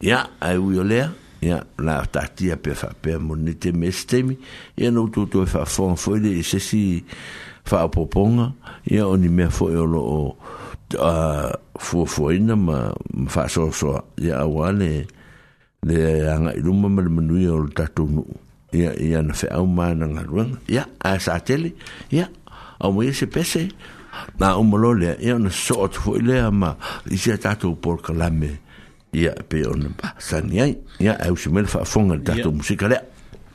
Speaker 1: ya ai e wi o le ya la tatia pe fa pe mo ni te mestemi ya no tu tu fa fon foi le se si 法不 pong，因為我哋咩 for you 咯，啊 for for 呢嘛，法少少，因為我哋，你係嗱，如果唔係唔唔會有得到，而而你費阿媽，你講，而家實際嚟，而家我冇嘢食，平時，我唔落嚟，而家我 short for 嚟啊嘛，而家得到 popular 嘅，而家俾人唔怕，所以而家而家我先明法 pong 得到咁多嘅。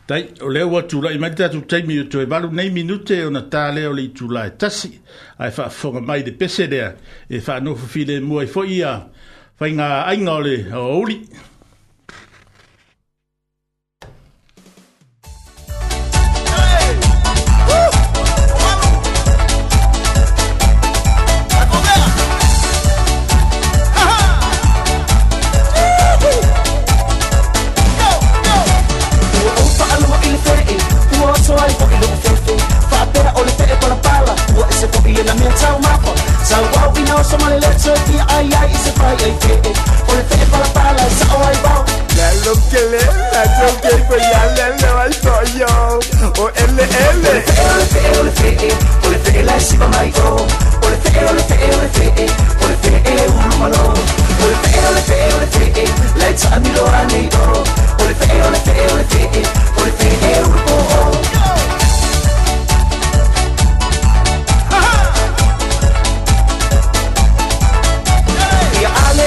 Speaker 2: Tai, o leo wa tula i maita tu teimi o tue balu nei minute o na tā leo li tula e tasi. Ai wha whonga mai de pese dea e wha nofu fi le mua i fo ia. Whainga ainga ole o ouli. Whainga ouli. is a copy and a man tau mapa Sa wau i nao sa male lefto Ti ai ai is a fai ai te e O le fele pala pala sa o ai bau La lo que le, la lo que ko ya le le ai so yo O ele ele O le fe o le fe e O le fe e la shiba mai o O le fe o le fe o le fe e O le fe e ulumalo O le fe o le fe o le fe e La itsa amilo anei o O le fe o le fe o le fe e O le fe e ulupo o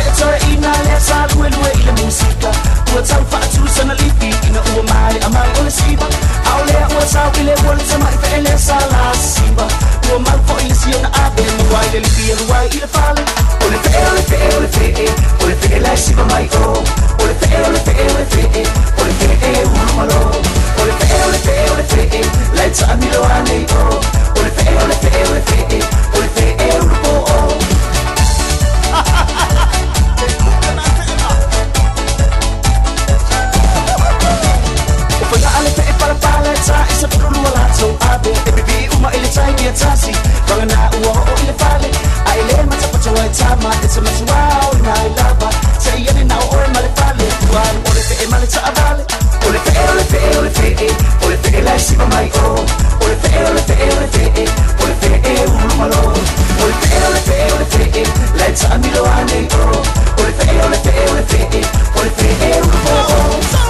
Speaker 2: Sætter en og lader sig at rulle regler musikler Ur tang fra tusinde lige bilen og ur mig og mange under skiber Aflærer ur sig og ville rulle til mig, for ellers er Lars
Speaker 1: Sieber Ur mange for ille siger, når arbejde nu er det lige fire, nu er det farligt Ole fe, ole fe, ole fe, eh. ole fe, lad os sige mig, åh oh. Ole fe, ole fe, ole fe, eh. ole fe, eh, hulu mig lov Ole fe, ole fe, ole fe, lad os tage mig lov, åh Ole fe, ole fe, ole fe, ole fe, hulu ilita Isa pululu wala tong abe Ebibi umailita Gia tasi Banga na uwa o ilifale Aile matapata wa itama Itse matuwa o na eh, ilaba Sa iya ni nao oi malifale Kuan ole fe e malita abale Ole fe e ole fe e ole fe e Ole fe e la isipa mai o Ole fe e ole fe e ole fe e Ole fe e ulu malo Ole fe e ole fe e ole fe e La itsa amilo ane o Ole fe e ole fe e ole fe e Ole fe e ulu malo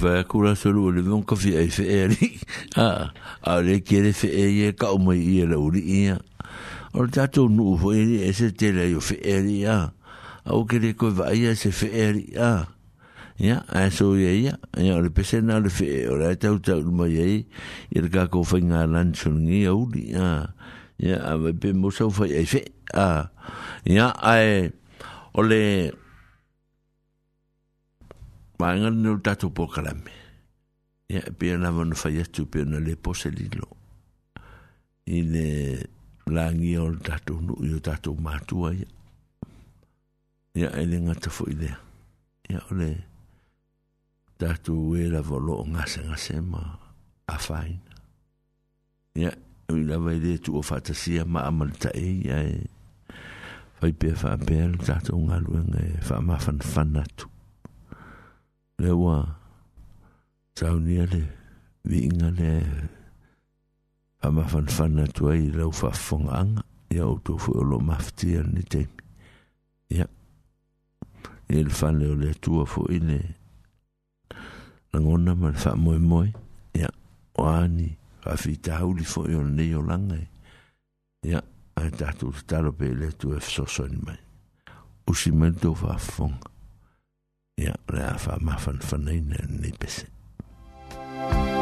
Speaker 1: vai ku la solu le don ka fi ai fe ali a ah, a le kere fe e ka o mai i e le uri ah. ia o ta to nu fo e e se te le fe ali ah. a o ke le ko vai ia e se fe ali a ia a e so ia ia ia le pese na le fe o la tau tau mai ai i le ka ko fa nga lan sungi au di a ia a pe mo so fa ai fe a ia ai o le maangana nau tatou pokalame ia e pea lava ona fai atu pea ona lē pose lilo i le lagia o le tatou nuu i o tatou matua ia ia e le gata foʻi lea ia o le tatou ē lava o loo gasegase ma afāina ia ui lava i lē tuua faatasia ma ama le taʻi ia e faipea faapea le tatou galuega e faamafanafana atu เล้วว่าเจ้าเนี้ยเลยวิ่งอะไรพามาฟันฟันนะตัวเล่าฟังฟังอังยาตัวฟูโลมาฟเทียนนี่เองยาเอลฟันเลยตัวฟูอินเน่ล้วคนนมันฟัมวยมวยยะวันนีฟัฟิตาฮูลิฟูยนเนยอลังไงยะอันตัดตัวตาลเปยลตัวฟซอซอนไหมอุชิเมันตัวฟัฟง Ja, det er for mig for en fornøjende øh, nipis. Thank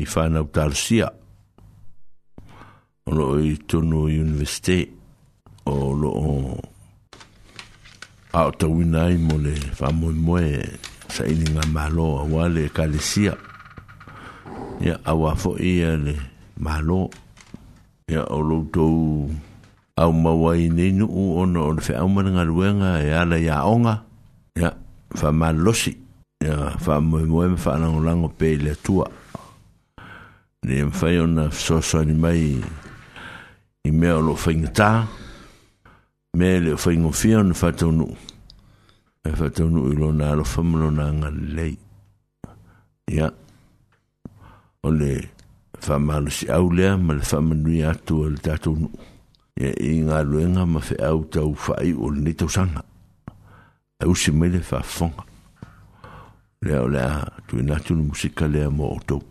Speaker 1: i whanau tarsia. loo i tonu i universite o lo o a ta mo le whamoe moe sa ini ngā malo a wale kalesia. Ia awa fo ia le malo. Ia o lo tau au mawai nei nuu ono o le whea umana ngā ruenga e ala ia onga. Ia whamalosi. Ia whamoe moe me whanangolango pe le tua. Ia le mafai ona fesoasoani mai i mea o loo faigatā me le o faigofia ona faataunuu e faataunuu i lona alofa ma lona agalelei ia o le faamalosiau lea ma le faamanuia atu e le tatou nuu ia i galuega ma feau tau faaiʻu o lenei tausaga e usi mai le faafofoga lea o le a tuina atu le musika lea mo outou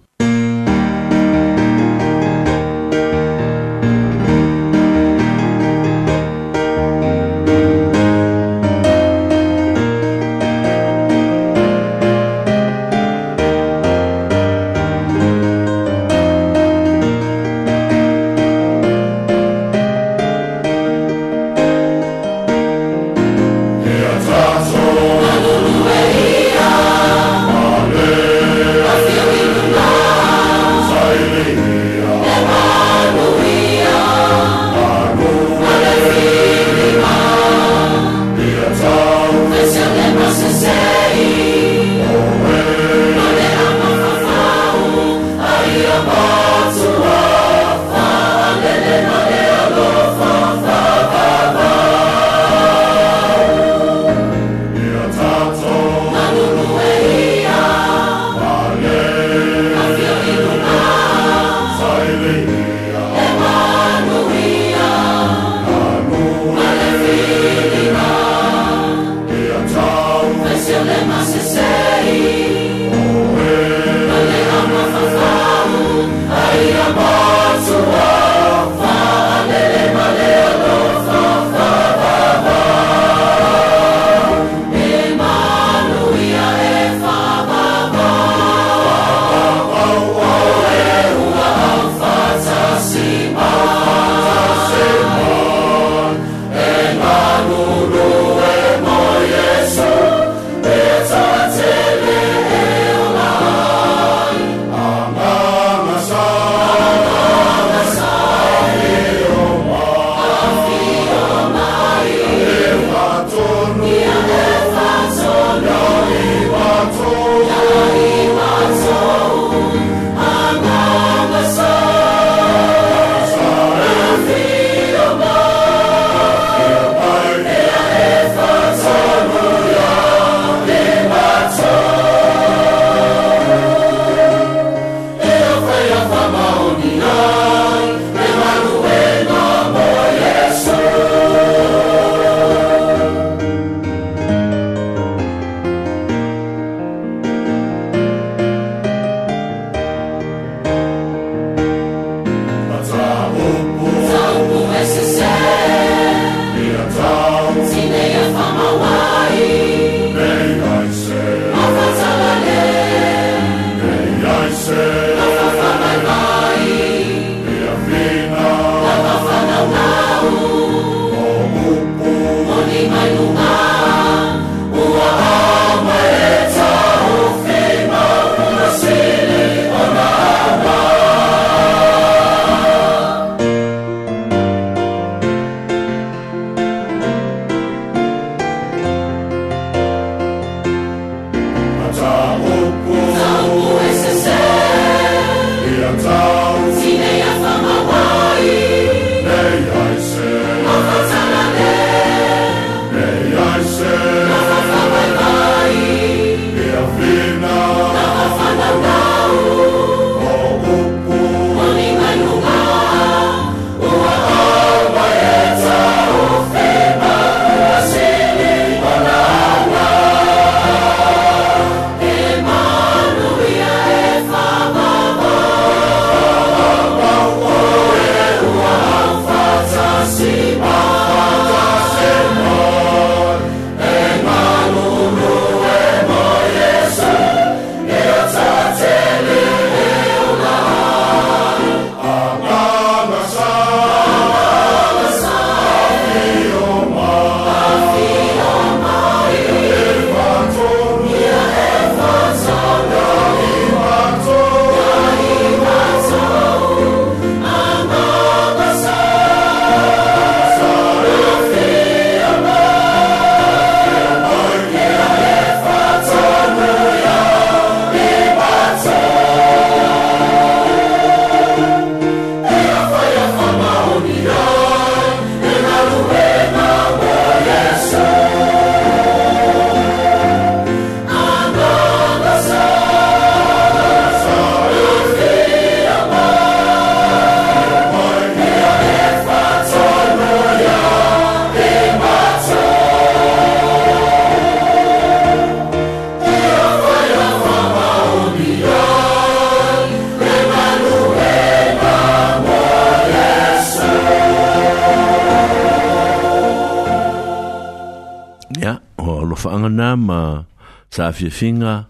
Speaker 1: fiafiga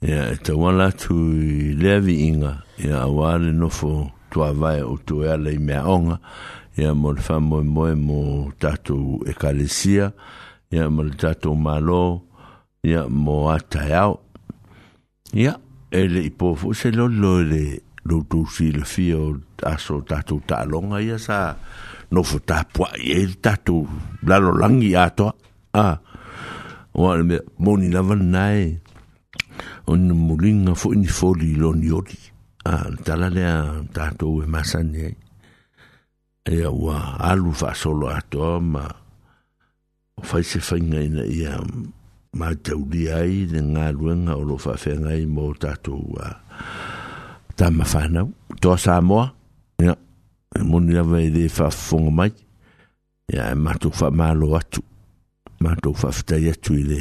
Speaker 1: ia e tauala atu i lea viiga ia auā le nofo tuavae ou toe ala i meaʻoga ia mo le faamoemoe mo tatou ekalesia ia mo le tatou mālō ia mo ataeao ia e leʻi pō foʻi se lolilo e le loutou silafia o aso tatou taaloga ia sa nofo tapuaʻi ai e le tatou lalolagi atoa a ah. Wa me moni lava nai. On mulinga fo ni foli lo ni ori. Ah, tala le a tato e masane. E wa alu fa solo ato ma fai se fainga ina ia ma tauri ai le ngā luenga o lo whawhenga i mō tātou a tāma whanau. sa Samoa, ia, moni awa e le whawhonga mai, ia, e mātou whamalo tou faafetai atu i le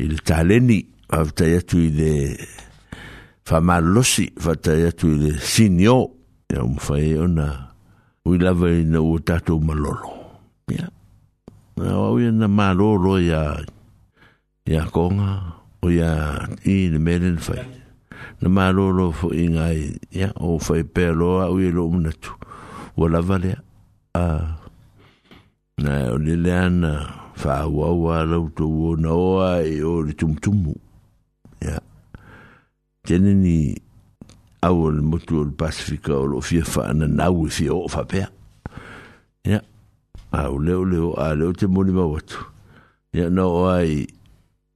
Speaker 1: i le taleni faafetai atu i le faamalosi faafetai atu i le sinio ia uma fai ona ui lava ina ua tatou malolo ia au ia na malōlo ia ia koga o ia i le mea lena fai na malōlo foʻi gai ia o fai pea loa au ia loo manatu ua lava lea a na o le lea na faauaua lautou na oa e o le tumutumu ia tene ni au le motu o le pasifika o loo fia faananau e fia oo faapea ia au leo leo a leo te moni mau atu ia na o ai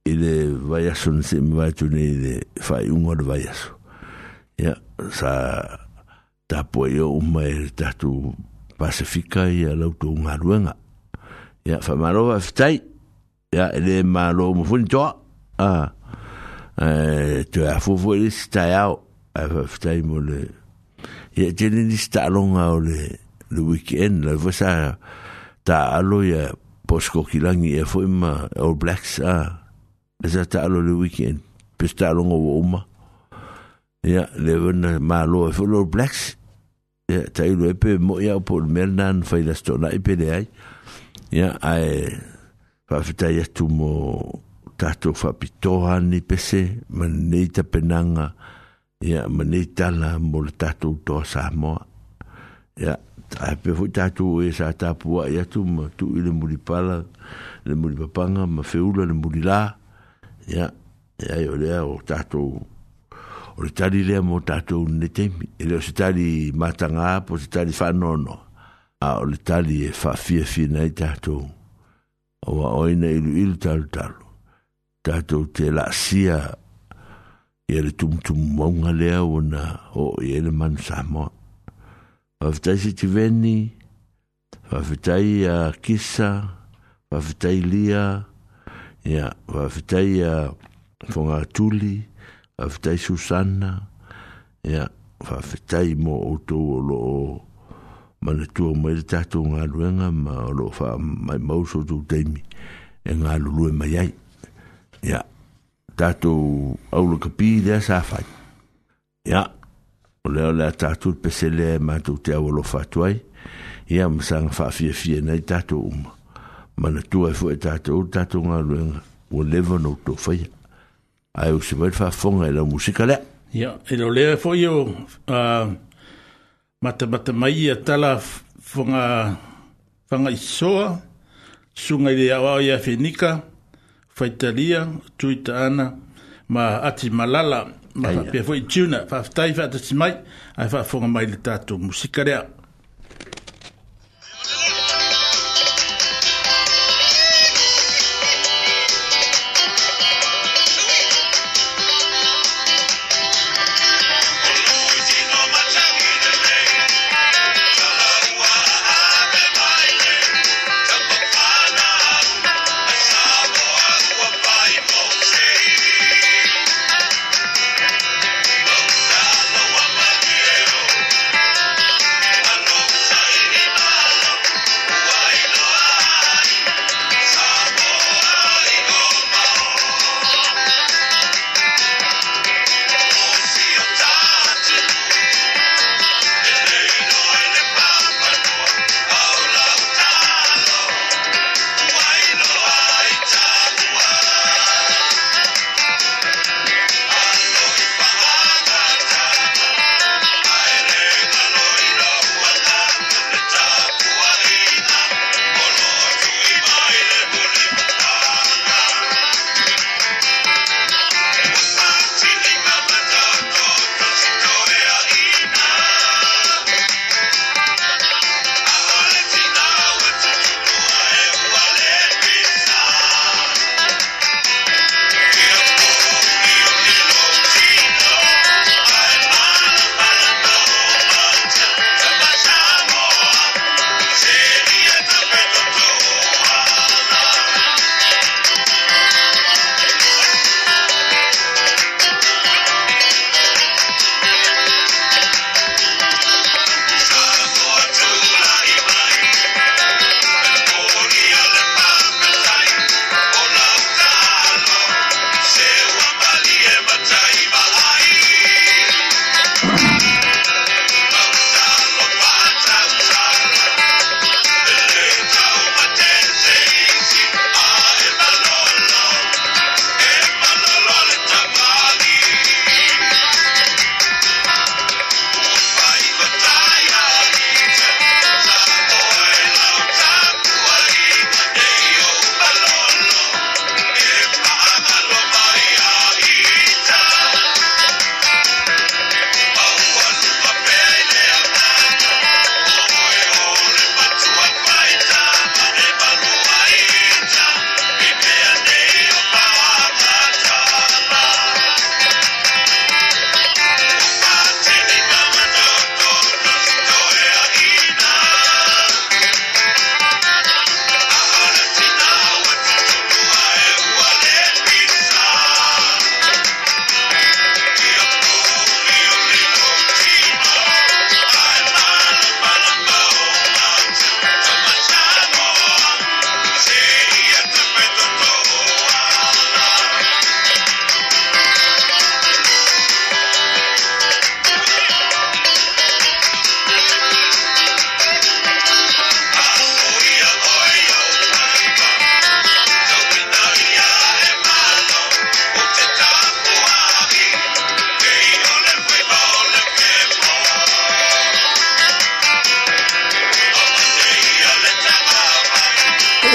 Speaker 1: i le vaiaso na seʻi mavae tunei i le faaiʻuga o le vaiaso ia sa tapuai o uma e le tatou pasifika ia lautou galuega ya fa malo wa ftai ya le malo mo fun to a eh tu a fu fu le stai au a fa ftai mo le ya je ni sta long au le le weekend la vosa ta alo ya posko kilangi e foi ma o Blacks a esa ta alo le weekend pe sta long o uma ya le ven malo e foi All Blacks ya ta ilo e pe mo ya po mernan fai la stona e pe le ai ya ia ya, ae faafetai atu mo tatou faapitoa ni pese ma nei tapenaga ia ya, ma nei tala mo le tatou toa samoa ia ya, ae pea foi tatou e sa tu atu ma tuu i le mulipala le mulipapaga ma feula le ya, ia e eai o lea o tatou o le tali lea mo tatou nei teimi e leo se tali matagā po se tali faanoanoa a o le tali e whawhiawhia nei tātou. O a oina ilu ilu talu talu. Tātou te la sia i ele tumtum maunga lea o na o i ele man Samoa. Whawhitai si te veni, whawhitai a kisa, whawhitai lia, ia, whawhitai a whonga tuli, whawhitai susana, ia, whawhitai mo o tō o loo mana tua mai le tatou galuega ma o loo faamaimau sotou taimi e galulue mai ai ia tatou aulakapi lea sa fai ia o lea lea tatou le pese lea e matou te au alofa atu ai ia ma sa faafiafia nei tatou uma mana tua e foʻi tatou tatou galuega ua leva nou tofaia ai o se vai le faafoga e lau musika lea
Speaker 3: ia e lo lea foʻi e o uh, mata mata mai e tala fonga fonga isoa sunga i a wau ia whenika whaitalia tuita ana ma ati malala ma whapea fwoi tuna whaftai whaata si mai ai whafonga mai le tātou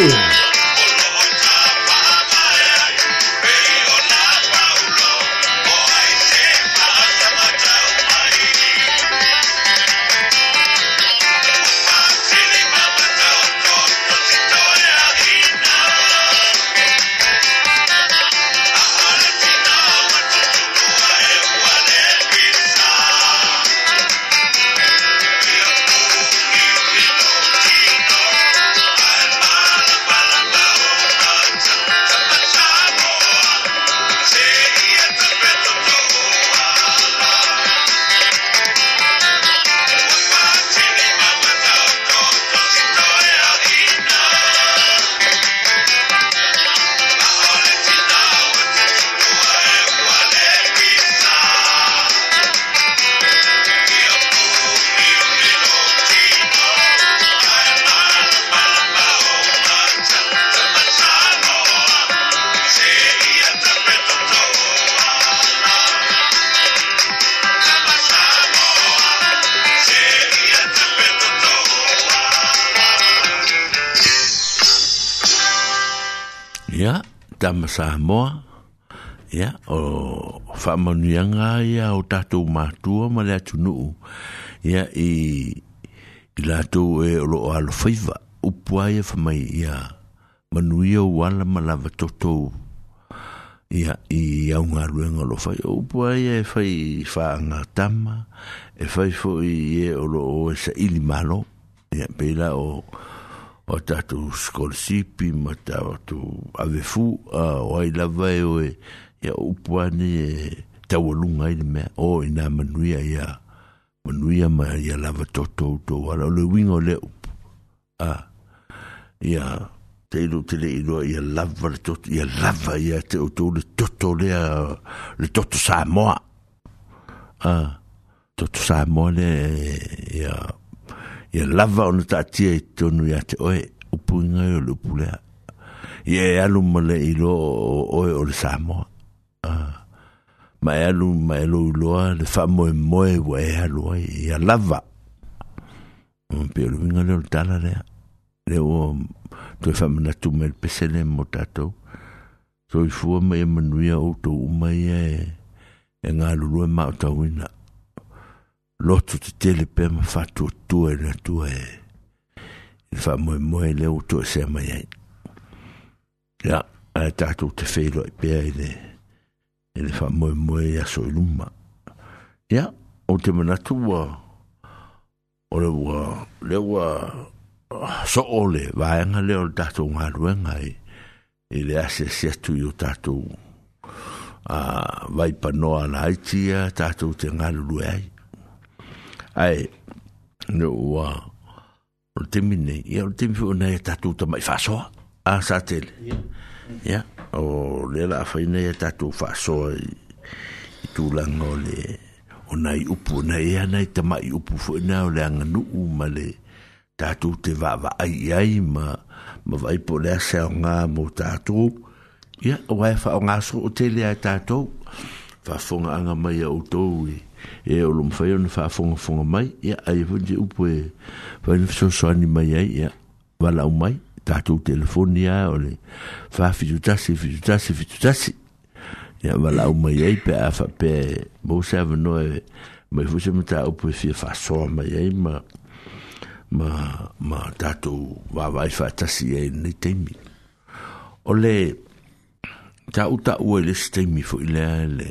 Speaker 1: Hey! Samoa, ya, o whamanuianga ya o tatou mātua ma lea tunu, ya, i, i lātou e o loo alo whaiva, upuai e whamai, ya, manuia o wala malava toto, ya, i au ngā ruenga lo whai, upuai e whai whaanga tama, e whai fo i e o loo e sa ili malo, ya, pela o... o tātou skolsipi, ma tātou avefu, a lava e oe, e o ina ma ya lava le wingo le a, ya, teilo le le toto, ya lava te le toto le toto a, toto le, e, ia lava ona taatia i tonu iā te oe upuiga i o le upu lea ia e alu ma le ilo o oe o le samoa ma e alu ma e lou iloa le faamoemoe ua e alu ai ia lava mm, pe o le uiga le o le tala lea le ua toe faamanatu mai le pesele mo tatou soifua ma ia e manuia outou uma ia e galulua e galulue maotauina loto te tele pe ma fatu tu e na tu e e fa moe moe le uto e se mai ai ya a e tatu te feilo e pea e ne e le fa moe moe e aso i luma ya o te manatu wa o le wa le wa ah, so ole, le vaenga le o tatu ngā ruenga e e le ase se tu i o tatu a ah, vai panoa la haitia tatu te ngā ruenga ai ai no o te mine ia o te mifo nei tatu ta mai faso a sa tele ia o le la fa nei tatu faso i tu lango le o nai upu nei ia nei te mai upu fo na o le anga nu u ma le tatu te va va ai ai ma ma vai po le sa nga mo tatu ia o fa o nga so o tele ai tatu fa fonga anga mai o tou e o lo mawhai ona whaafongafonga mai ia ai hoi te upo e whaina fisosoani mai ai ia wala au mai tātou telefoni a o le whaafitutasi fitutasi fitutasi ia wala au mai ai pe a whapea mousa avanoa e mai fusa se tā upo e fia whaasoa mai ai ma ma ma tātou wāwai whaatasi e nei teimi o le ta uta ua le steimi fo ile le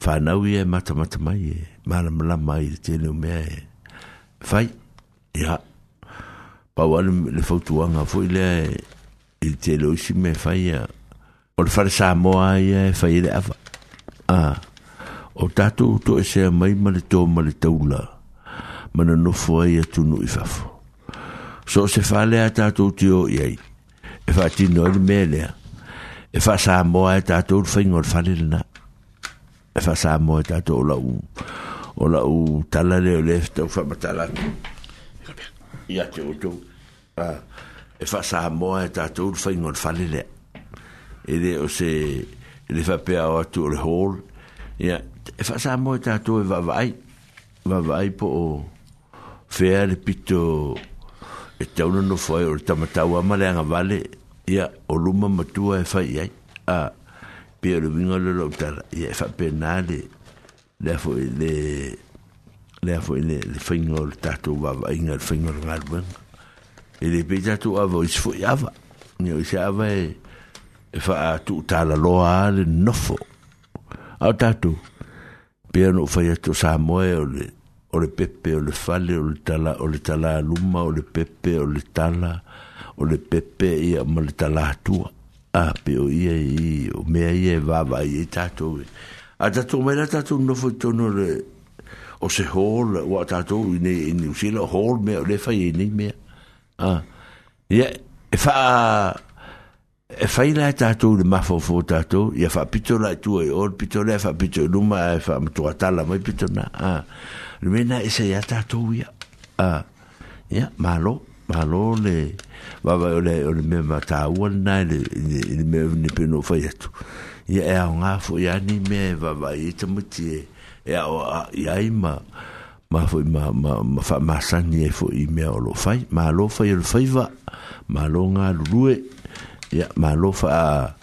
Speaker 1: whanau ia e matamata mai e malamalama ai le tele o mea e fai ia pauale le fautuaga foʻi lea i le tele o isi me fai ia o le fale samoa ia e fai le ava a o tatou toʻesea mai ma le tō ma le taula ma na ai atunu e i fafo so o se falea tatou te o i ai e faatino ai le mea lea e faasamoa e tatou le faiga o le fale lenā e fa sa mo ta to la u o la u ta la le le ta fa ma ta la ya te o to a e fa sa mo e ta to u fa ingon fa le le e de o se e le fa pe a o tu le hol ya e fa sa mo e ta to va vai va vai po o fea le pito e te au nono fai o le tamatau amale anga vale ya o luma matua e fai ai a pe e le vinga le loptar ia e fa penale le fo le le fo le le fingo le tato va va inga le fingo le ngalben e le pe tato ava is fo ava ni o se ava e, e fa a tu tala loa le nofo au tatu pe no fa ia to sa moe o le o le pepe o le fale o le tala o le tala luma o le pepe o le tala o le pepe ia ma le tala tua a pe o ia i o mea ia e vava i e tātou a tātou mai la tātou nofo tono le o se hol o a tātou i nei i ni usila o mea o le fai i e nei mea a e e ia e faa e fai la tātou le mafo fo tātou ia fa pito la tua e or pito le faa pito e luma e faa mtua tala mai pito na a le mena e se ia tātou ia a ia malo malo le va va ole ole me va ta un na le le me ne pe no fai tu ya e un afo ya ni me va va i te mu ti e, e a ya i ma ma fo ma ma ma fa ma sa ni e fo i me o lo fai ma lo fai lo fai va ma lo nga lu e ya ma lo fa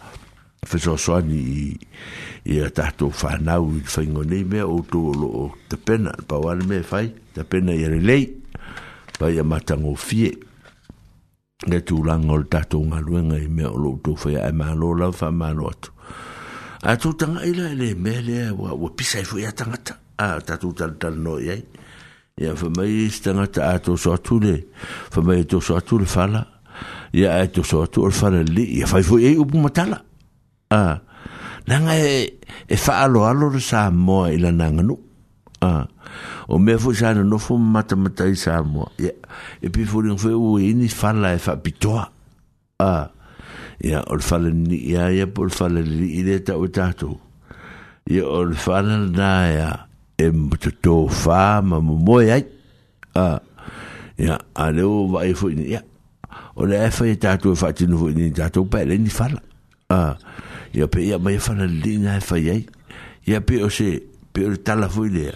Speaker 1: fa so so ni e ta to fa na u fa ngo ni me o to lo te pena pa wa me fai te pena ya le lei pa ya ma ta le tūlanga o le tātou ngā luenga i mea o lo tō whaia e mālo lau wha mālo atu. A tō tanga ila le mea lea wa, wa pisa i whaia tangata. A tātou tala tala no i ai. Ia whamai i tangata a tō so atu le, whamai i tō so atu le whala. Ia a tō so atu le whala li, ia whai fo i upu matala. A, nanga e, e wha alo alo le sā moa ila nanga nu. A, o mea foi sa nofo matamatai sa moa ia e pi fuliga foi e ua ini fala e faapitoa a ia o le falanii ia ia po le falalii le taʻu e tatou ia o le faalanā ia e totō fā ma momoe ai a ia a le o vaai foi ni ia o le e afa ia e tatou e faatino foi ni tatou pae lei ni fala a ia pe ia mai e falalii na e fai ai ia pe o se pe o le tala foi lea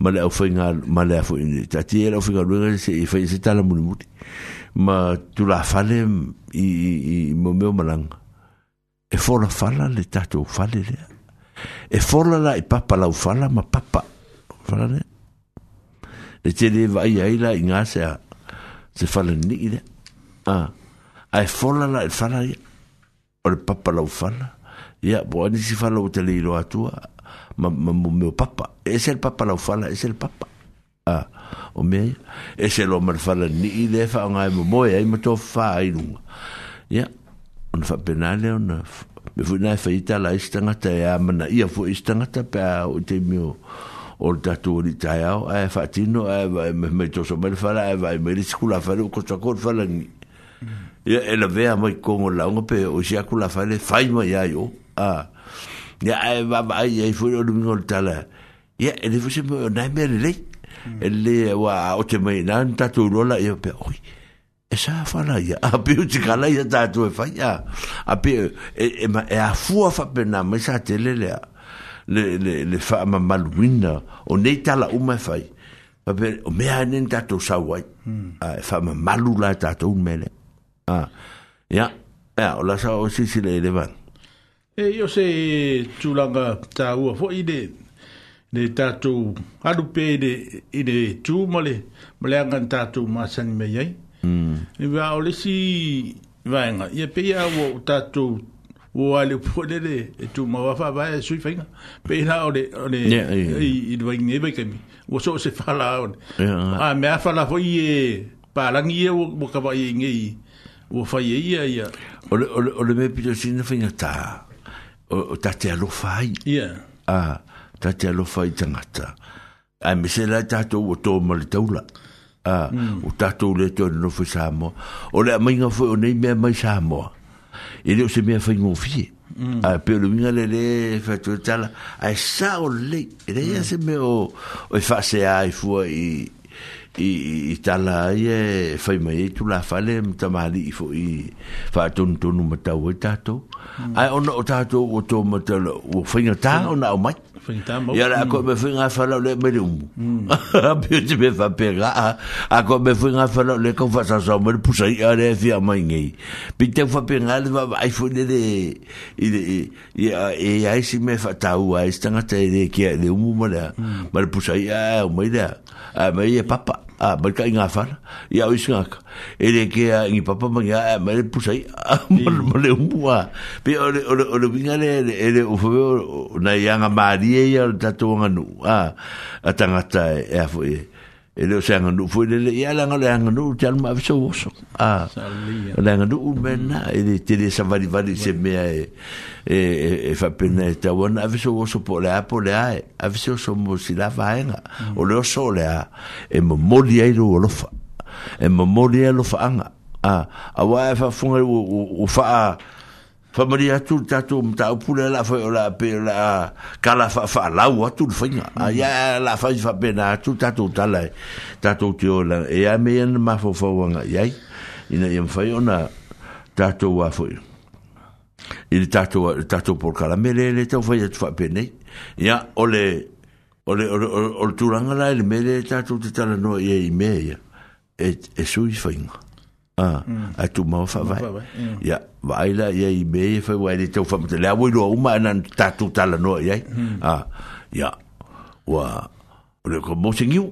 Speaker 1: ma le ofinga ma le fu ini ta ti e le ofinga lu ngai se e fa se tala mu mu ma tu la fale i i mo me malang e fo la fala le ta tu fale le e fo la la i papa la fala ma papa fala le le te le vai ai la inga se a se fala ni ide a a e fo la la e fala o le papa la fala ya bo ni si fala o te le atua a ma, ma, ma meu papa e se el papa lau fala e se el papa a ah, o me e se lo mar fala ni i de fa nga mo mo e mo to fa i nu ya yeah. on fa penale on me fu na fa ita la istanga ta ya e mana i fu istanga ta pe o te mio o da tu ri ta ya a fa ti no e me me to so mar fala e vai me riscula fa lu ko to ko fala ni ya e la vea mo i la un pe o sia ku la fa le fa mo ya yo a ah. Ja, ai va va ye fu yo lumi ngol tala ya ele fu se mo na me le ele mm. e wa o te me nan ta tu lo la pe oi e sa ya a pe ti kala ya ta tu fa e ya a pe e, e ma e a fu fa pe na me sa te le le le le le fa ma malwina o ne ta la u me fa pa pe o me mm. a nen ta tu sa wa a fa ma malula ta tu me ah ya ya la sa o si si le le
Speaker 3: e io se tu la ta u fo ide de tatu alu pe de ide tu male male ngan tatu ma san me
Speaker 1: yai mm
Speaker 3: e va o le si va nga ye pe ya wo tatu wo ale po de de tu ma va fa va e sui fa pe na o de o de
Speaker 1: i i do
Speaker 3: ing ne ba ke mi wo so se fa la on a me fa la fo ye pa la ngi e wo ka ba ye ngi wo fa ye ya ya o le o le me
Speaker 1: pe sin fa ngata o tate alofa ai
Speaker 3: ia
Speaker 1: a tate tangata a me se la tato o tō mali taula ah hmm. o tatou le tōna no fai Samoa o le amainga fai o nei mea mai Samoa e leo se mea fai ngofie hmm. a pe o luminga le le fatu tala a e sa o le le ia hmm. se mea o e se a e fua i i i tala i e fai mai e tu la fale mta mali i fo i fa ton ton mo e ta o ta to hmm. ai ona o ta to o to mo ta o fai na ta ona o mai ya la ko me fai na fa la le hmm. me rum bi ti me fa pega a ko me fai na fa la le ko fa sa so me pusa i ale fi a mai ngi bi te fa pega le va ai fo le de i de i e ai si me fa ta u ai sta na te de ki de umu mo la me hmm. pusa i a mo ida a me ye papa a ah, but ka inga far ya o isnga ele ke a ni papa ma ya ma le pusa i ma le umua pe ole ole ole vinga le ele o fo na yanga maria ya ta tonga nu a ah, a tanga e, e a fo e. e leo se anga nuu foi lele ia langa le anga nuu te alma avisa woso a le anga nuu mena e le te le savali vali se mea e e e fa pena e te awana avisa woso po le a po le a e avisa woso mo si la vaenga o leo so le a e mo moli ai lo lofa e mo moli ai lo faanga a a wa e fa funga o fa a fa mari atu tatu mta upule la fa la pe la kala fa fa la u atu fanya ya hmm. la fa fa pe na atu tatu tala tatu ti ola e a me en ma fo fo wanga ya ina yem fa yona tatu wa fo il tatu tatu por kala mele le to fa yet fa pe ne ya ole ole ole ole tu ranga la mele tatu tala no ye me e e sui fanya a a tu mau fa vai
Speaker 3: ya
Speaker 1: vai la ya i be fa vai de tau fa te la wo do uma na tatu tala no ya
Speaker 3: a
Speaker 1: ya wa le ko mo singiu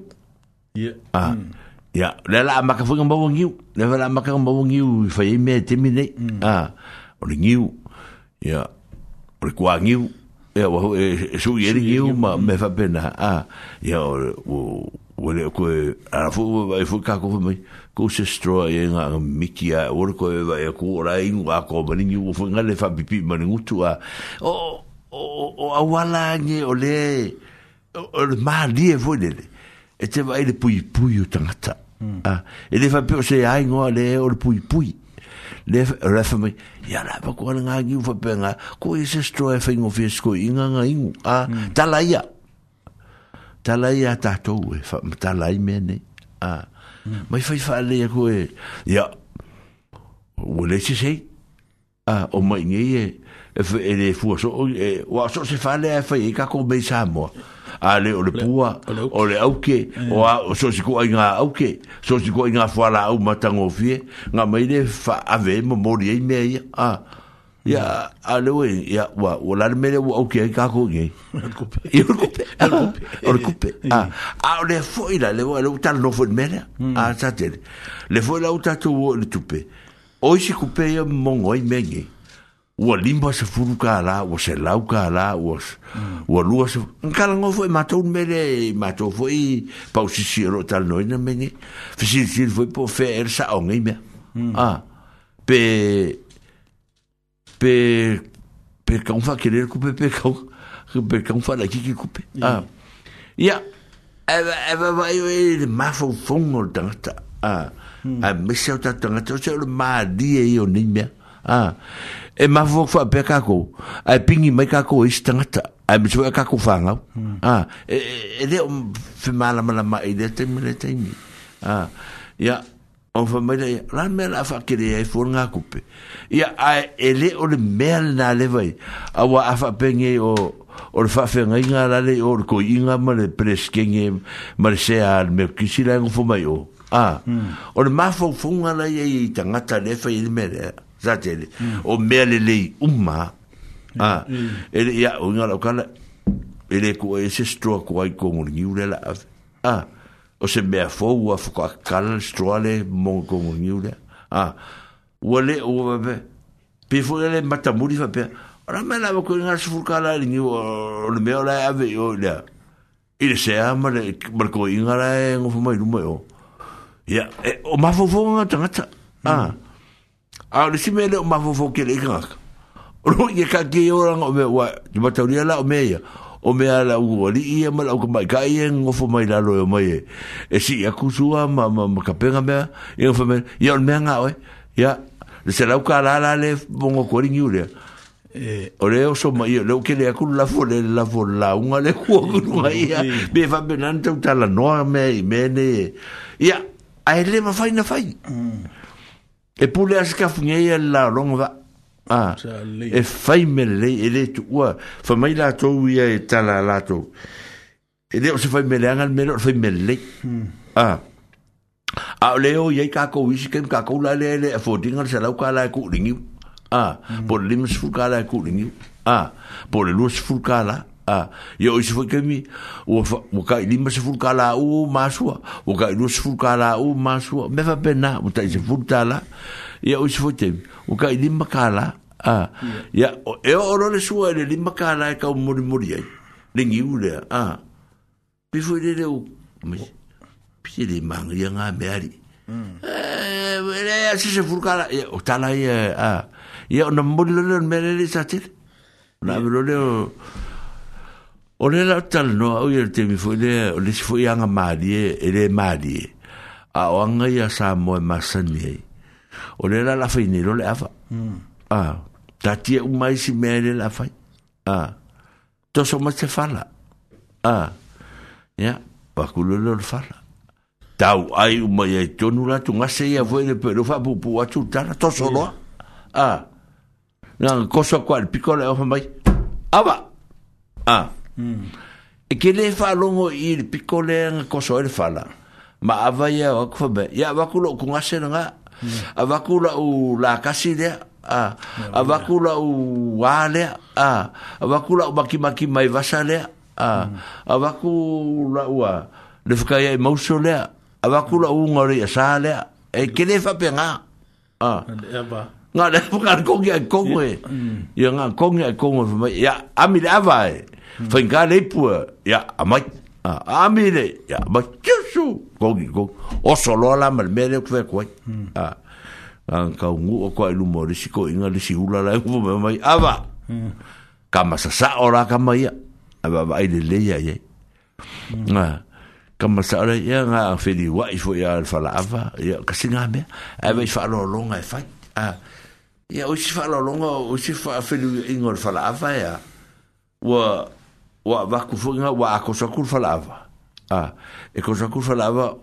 Speaker 3: ya a
Speaker 1: ya le la ma ka fu ngam bo ngiu le la ma ka ngam bo ngiu fa i me
Speaker 3: te mi nei a o
Speaker 1: le ngiu ya o le kwa ngiu ya wa su ye ngiu ma me fa pena a ya o wele ko e fu wa fu ka ko mai ko se stro e nga miki a wele ko e wa e ko ra i wa ko mani ni wo nga le fa pipi mani ngutu a o o a wala nge o le o le ma li e vole le e te vai le pui pui o tangata hmm. a e le fa pio se ai ngo le o le pui pui le le fa mai ya la ba ko nga ngi wo pe nga ko se stro fa e ngo fi sko inga nga ingu a hmm. ta la talai a tātou e, talai mea nei. Ah. Mm. Mai fai fai lei a koe, ia, yeah. wale se sei, ah, o mai ngei e, e fu e le so e wa so se fa le fa e, e ka ko be sa mo a le o le pua o le au ke mm. o a so se ko inga au ke so se ko inga fa la au matango fie nga mai le fa ave mo mo le me a ah. ia aloe ya, wa wala mele wa o ke ka ko ge i o kupe o kupe a a le foi e la le wa le uta no foi mele a hmm. sa te le foi e la uta tu o le tupe o si kupe ia mongo i menge o limba se furu ka la o se lau ka la o o hmm. lua se ka ngo foi matou mele matou e foi pa o si si ro tal no ina menge fisi si foi po fer sa o ngai me hmm. a ah, pe pe, pecão va querer couper pecão pecão fala aqui que coupe ah ia eva vai ele mafo fongo tangata ah hum. a mesa é ta tangata se o madi e o nimia ah e mafo fa pecako a pingi mai kako istangata a me so kako fanga ah ele o femala mala mai de temele tem ah ia yeah. on fa mele la mel e a fa kele e fo nga kupe ya a ele o le mel na le vai a wa fa pengi o o le fa fe nga nga la le o ko inga ma le preske nge ma al me kisi la ngo fo mai o a o le ma fo fo nga la ye i ta nga ta le fa i le mel za tele o mel le umma a ele ya o nga la kala ele ko e se stroke wa i ko ngi u le la a o se mea fou a fuka kala stroale mo kongu niule. Ah, ua le, ua pe, pe fuka le matamuri fa pe, ora mea lawa koe ngā sifur kala ni ngi, o le mea lai ave o le, i le sea mare, mare koe inga lai e ngofu mai rumai e o. Ia, e, o mafofo ngā tangata, ah, a le si mea e le o mafofo ke le ikangaka. Ono, ye ka ke yoranga o mea, wa, di matauria la o mea ya, o me ala u ali i e mala ka mai kai en o fo mai lalo e o mai e e si a kusua ma ma ma ka penga mea e o fo mea i o mea nga oe ya le se lau ka ala ala le mongo kori ngi ulea e- o le o so mai le o kele akulu la fo le la fo la unga le kua kuru mai mm, ya mm. me fa me nante uta la noa me i me ne ya e. a ele ma fai na fai mm. e pule asika funye la longa va Ah. e fai me le e le tu ua fa mai la tau ia e tala la tau e le o se fai me le angal mero fai me le hmm. a ah. a o leo iai kako isi kem kako la le le a e fotinga se lau ka la e kuringi a ah. hmm. por le lima se fulka la e kuringi a por le lua se fulka la a ia o isi fai kemi o ka i lima se fulka la u masua o ka i lua se fulka la u masua me fa pena o ta i se fulka la a ia o se foi te o ka i lima ka la ah. yeah. ia o e o ro le sua le lima ka la e ka o mori mori ai lingi u le ah. pi foi le le u me pi se le mang ia nga me ari mm. Eh, e le se se furka la ia, o tala ia ah. ia o na mori le le me le le sa te na me lo le o o le la tala no au ia te mi foi le le se foi ia nga maari e le maari e. a o anga ia sa mo e masani ai o le la la fai ni lo le afa mm. ah. ta tia u mai si mea le la fai ah. to so ma se fala ya ah. yeah. pa kulo lo le fala tau ai u mai ai tonu la tu nga se ia voe le pe lo fa pu pu atu tana to so loa ah. Hmm. nga nga koso kwa le piko le mai ava ah. mm. e ke le fa longo i le piko le nga koso e le fala ma ava ia wakufa be ia wakulo kunga se nga a vakula u la kasi de a vakula u wale a a vakula u maki maki mai vasale a a vakula u a le fka ye mouso le a vakula u ngori a e kene fa penga a ba nga le fka ko ki a ko ye ya nga ko ki a ya a mi le avai fa pu ya amai À, à, dạ, a mire à, ya ba chusu kogi ko oso lola mal mere kwe kwe a an ka ngu ko ilu morisi ko inga lisi ula la ku me mai ava kama sa sa ora kama ya ava ba ile le ya ye na kama sa ora ya nga feli wa ifo ya alfa la ava ya kasinga me ava ifa lo longa fa a ya o si fa lo longa o si fa feli inga alfa la ava ya wa wa vaku fuinga wa ko falava a e ko falava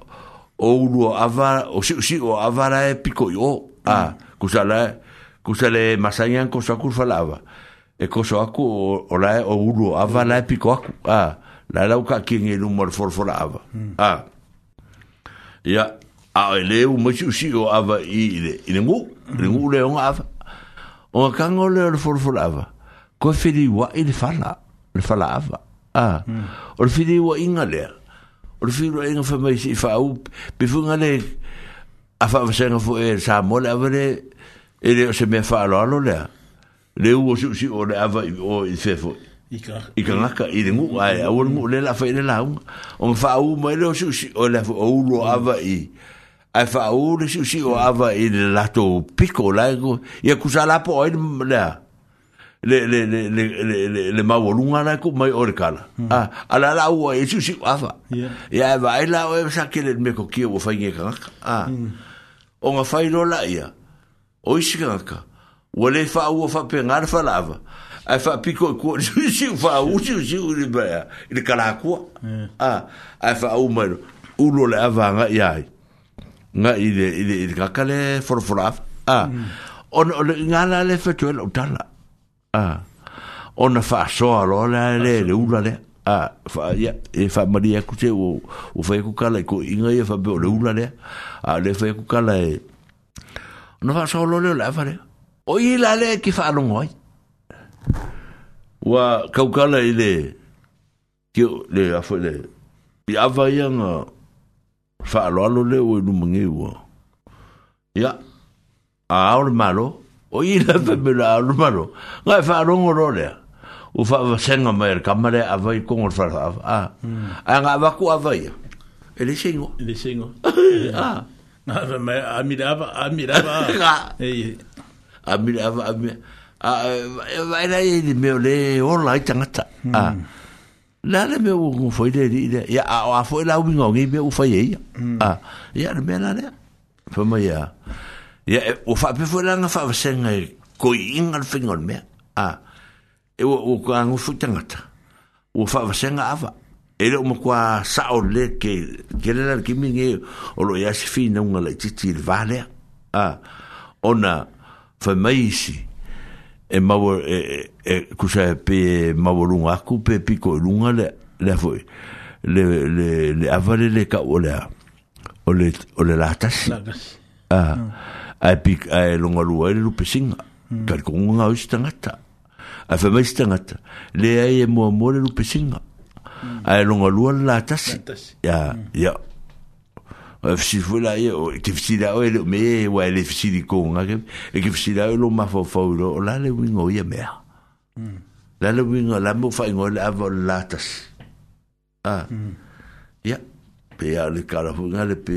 Speaker 1: o lu ava o si si o ava la e pico yo a kusala kusale masayan ko falava e ko aku o la e, o lu ava la e pico aku a la la ka king e for falava a ya a ele o mo si si o ava i i ngu ngu le on ava o kangole le for falava ko fili wa il fala le falava a o le fili ua inga lea o le fili ua inga whamaisi i whaau pe funga le a whaamasenga fu e sa mole awa le e le o se mea whaaloalo lea le ua si usi o le awa o i whefo i ka ngaka i le ngu ai au le ngu le la whaile la hunga o nga whaau mai le o si usi o le o ulo awa i ai whaau le si usi o awa i le lato piko lai ia kusala po oil lea le le le le le le le ma volunga na ku mai or kala hmm. a ah, ala la u e su si afa ya ya e vai la u e sa ke le me ko ki u fai ka a ah, hmm. o nga fai lo la ya o isi ka ka e u le fa u fa pe nga fa la va a fa pi ko ku su si fa u su si u le ba le kala ku a a fa o ma u lo le ava nga ya nga ile le i le ka ka le for for a o nga la le fa tu le o tala a à. ona fa so lo la le le ula le a fa ya e fa maria e ku te o o fa ku kala ku inga à, e fa be le ula le a le fa ku kala e ona fa so lo le la fa le o i la le ki fa lo ngoi wa kau kala i le ki le a fa le i ava ia nga fa lo lo le o lu mangi wa ya à, a or malo o i la pe me la aru maro nga e wha rongo ro lea u wha wa senga mai ar kamare a vai kongo ar wha a a ah. mm. nga a waku a vai e le singo e le singo a nga a mai a mirava a mirava a a mirava a mirava a vai la e di e meo le o la i tangata mm. a ah. la le meo u foi le di le a a foi la u mingongi meo u fai e mm. ah. a ya le meo la le fama ya a ya e, o fa pe fola nga fa seng e ko inga le fingol me a e o o ka ngu futanga ta o fa va seng ava e le mo kwa sa o le ke
Speaker 4: ke le na ki minge o lo ya si fi na nga le titi le vale a ona fa maisi e ma wo e e, e ku sa pe ma wo lunga ku pe piko lunga le le fo le le le avale le ka o le o le o le la tasi ai pi ai longa lua ai lupe singa mm. tal kong nga us tangata ai fa mai tangata le ai mo e mo le lupe singa mm. ai longa lua la tas ya mm. ya ai si fu la ai ki si la ai me wa e le si di kong ai ki e si la ai lo ma fo fo lo la le wing o ye mea la le wing o la mo fa ngo la vo la tas ah ya pe ya le kala fu le pe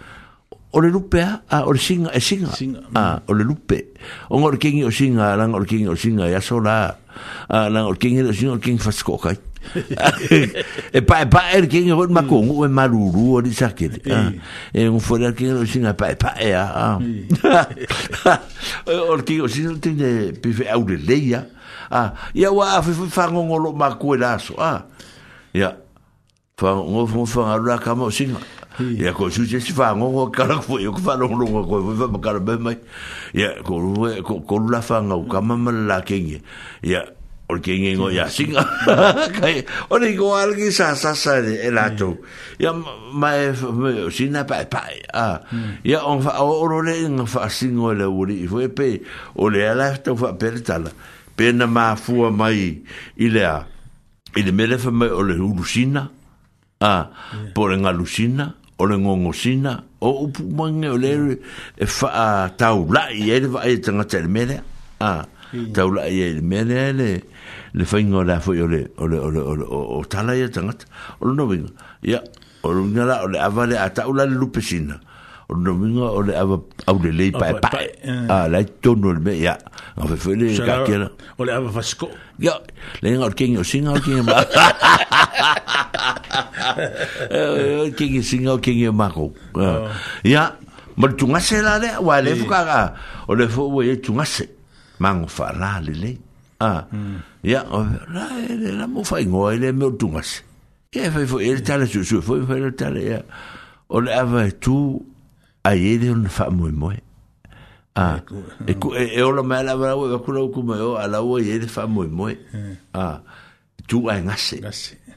Speaker 4: o le lupe a, ah, a ah, o le singa e eh, singa, singa. Mm. a ah, o le lupe o ngor kingi o singa lang or kingi o singa ya so la a lang or kingi o singa king fas ko kai e pa e pa er kingi o ma kongu e luru o di sakel e un fuera kingi o singa pa e pa e a o le kingi o singa tiene pife au le leia a ya wa fa fa ngolo ma kuelaso a ya fa ngofo fa ngalo ka mo singa e a coisa que se fala o cara foi eu que falo o longo coisa foi para cara bem mas e a coisa com com lá fala o cama mal lá quem é e a o que ninguém o já sim o digo alguém sa sa sa é lá tu e a mas mm. se não pai pai ah e on fa o o le não fa sim o le o foi pe o le ela estou fa pertala pena ma fua mai ile a ile mele fa mai o le hulusina a por en alusina o le ngongo sina, o upu mwenge o le re, mm. e fa a tau lai, e le vai tangata le mene, a, mm. tau lai e le mene, le, le whainga o la fwoi o le, o le, o le, o le, o tala e tangata, o le nobinga, ia, o le nga la, o le awa le a tau lai le lupe sina, no minga o le ava au le lei pae pae a lai tonu le me ia a fe fe le ka kera o le ava fasko ia le inga o kengi o singa o kengi ma o kengi singa o kengi o mako ia ma le tungase la le wa le fuka ka o le fo we tungase mango fa la le le a ia o la le la mo fa ingo le me tungase ia fe fo ele tala su su fo fe le tala ia o le ava tu E a e de un fa moi moi a e ku e, e, e o lo mala bra we ku lo ku mo a la o e de fa moi moi hmm. a tu a ngase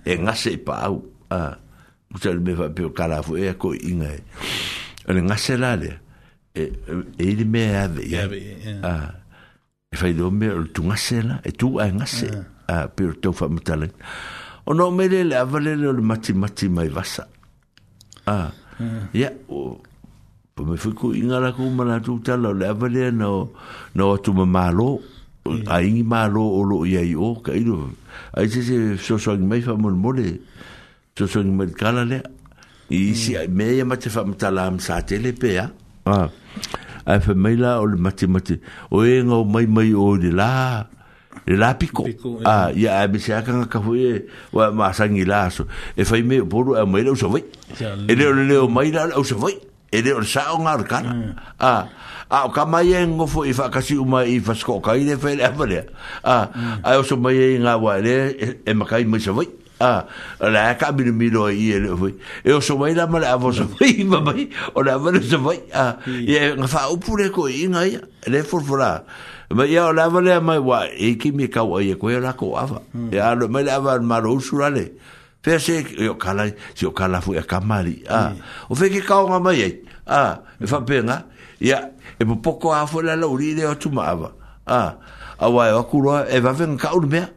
Speaker 4: e ngase pa a ku tal me fa pio kala fu e ko inga e le ngase la le e e de me a de a e fa do me tu ngase la e tu hmm. a ngase a pio to fa mutale o no me le avale le mati mati mai vasa a ya hmm. o po me fiku inga la ku mana tu tala le avale no no tu ma malo a ingi malo o lo ia i o ka ilo ai se se so so mai fa mon mole so so mai kala le i mm. si me ia mate fa mtala am sa tele pe a a ah. fa mai la o le mate mate o e nga mai mai o le la le la piko a ah, ia a me se aka ka fu e wa ma sangi la so e fa me boru a mai le so vai e le le mai la o so vai e le o le sa'o galakala a a o kamaia e ngofo i fa'akasi uma i fasikookai le fai leava lea a ae oso mai e ai gaua e e makai mai savai a la ka bi mi lo e i e foi e o so la mala avo so foi ma mai o la vale so vai a e nga fa o pure ko i nga ia le for fora ma ia la vale mai wa e ki mi ka wa e, e ko la ko ava hmm. e a lo mala va maro sura Fe se yo kala si yo kala fu ya kamari. Ah. Mm. O fe ke ka nga mai. Ah, e fa pena. Ya e po poko a fo la la uri de otu ma Ah. A wa yo kuro e va ven ka ulbe.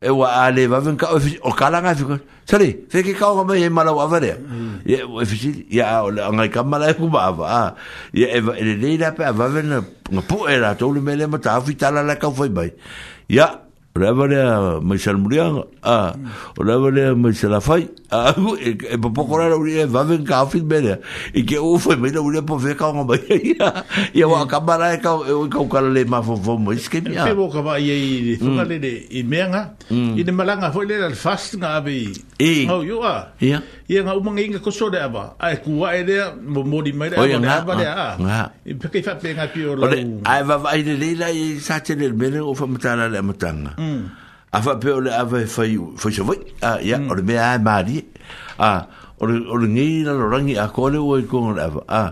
Speaker 4: E wa ale va ven ka o kala nga fi. Sari, fe ke ka nga mai e mala wa vare. Ya mm. o fe si ya o la nga ka mala e ku ma ava. Ah. Ya e va e le le la pe va ven nga po era to le mele ma ta fi ta la ka fo mai. Ya Rebare a Michel Murian, a Rebare a Michel Afai, a Agu, e pa e poco rara uri e vaven ka afit bere, e ke ufo e meira uri e po veka unha bai, e a wa kamara e kau, e oi kau kala le ma fo fomo, e skemi a.
Speaker 5: Pe mo
Speaker 4: kama
Speaker 5: i e i, e fuka le de i meanga, mm. i ne malanga foi le al fast nga abe i. E. Au, iu a.
Speaker 4: Ia. Ia
Speaker 5: nga umanga inga koso de aba, a e kua e lea, mo modi meira, oi nga,
Speaker 4: a. Nga. E peke
Speaker 5: i fape nga pio lau. Ole, a
Speaker 4: e vava i le leila i sa tene le mele, ufa matala le matanga. Mm. Hmm. a fa pe ole ave fai fo se voi a ah, ya hmm. ole me a mari a ah, ole ole ni na lo rangi a kole ah, o ko ave a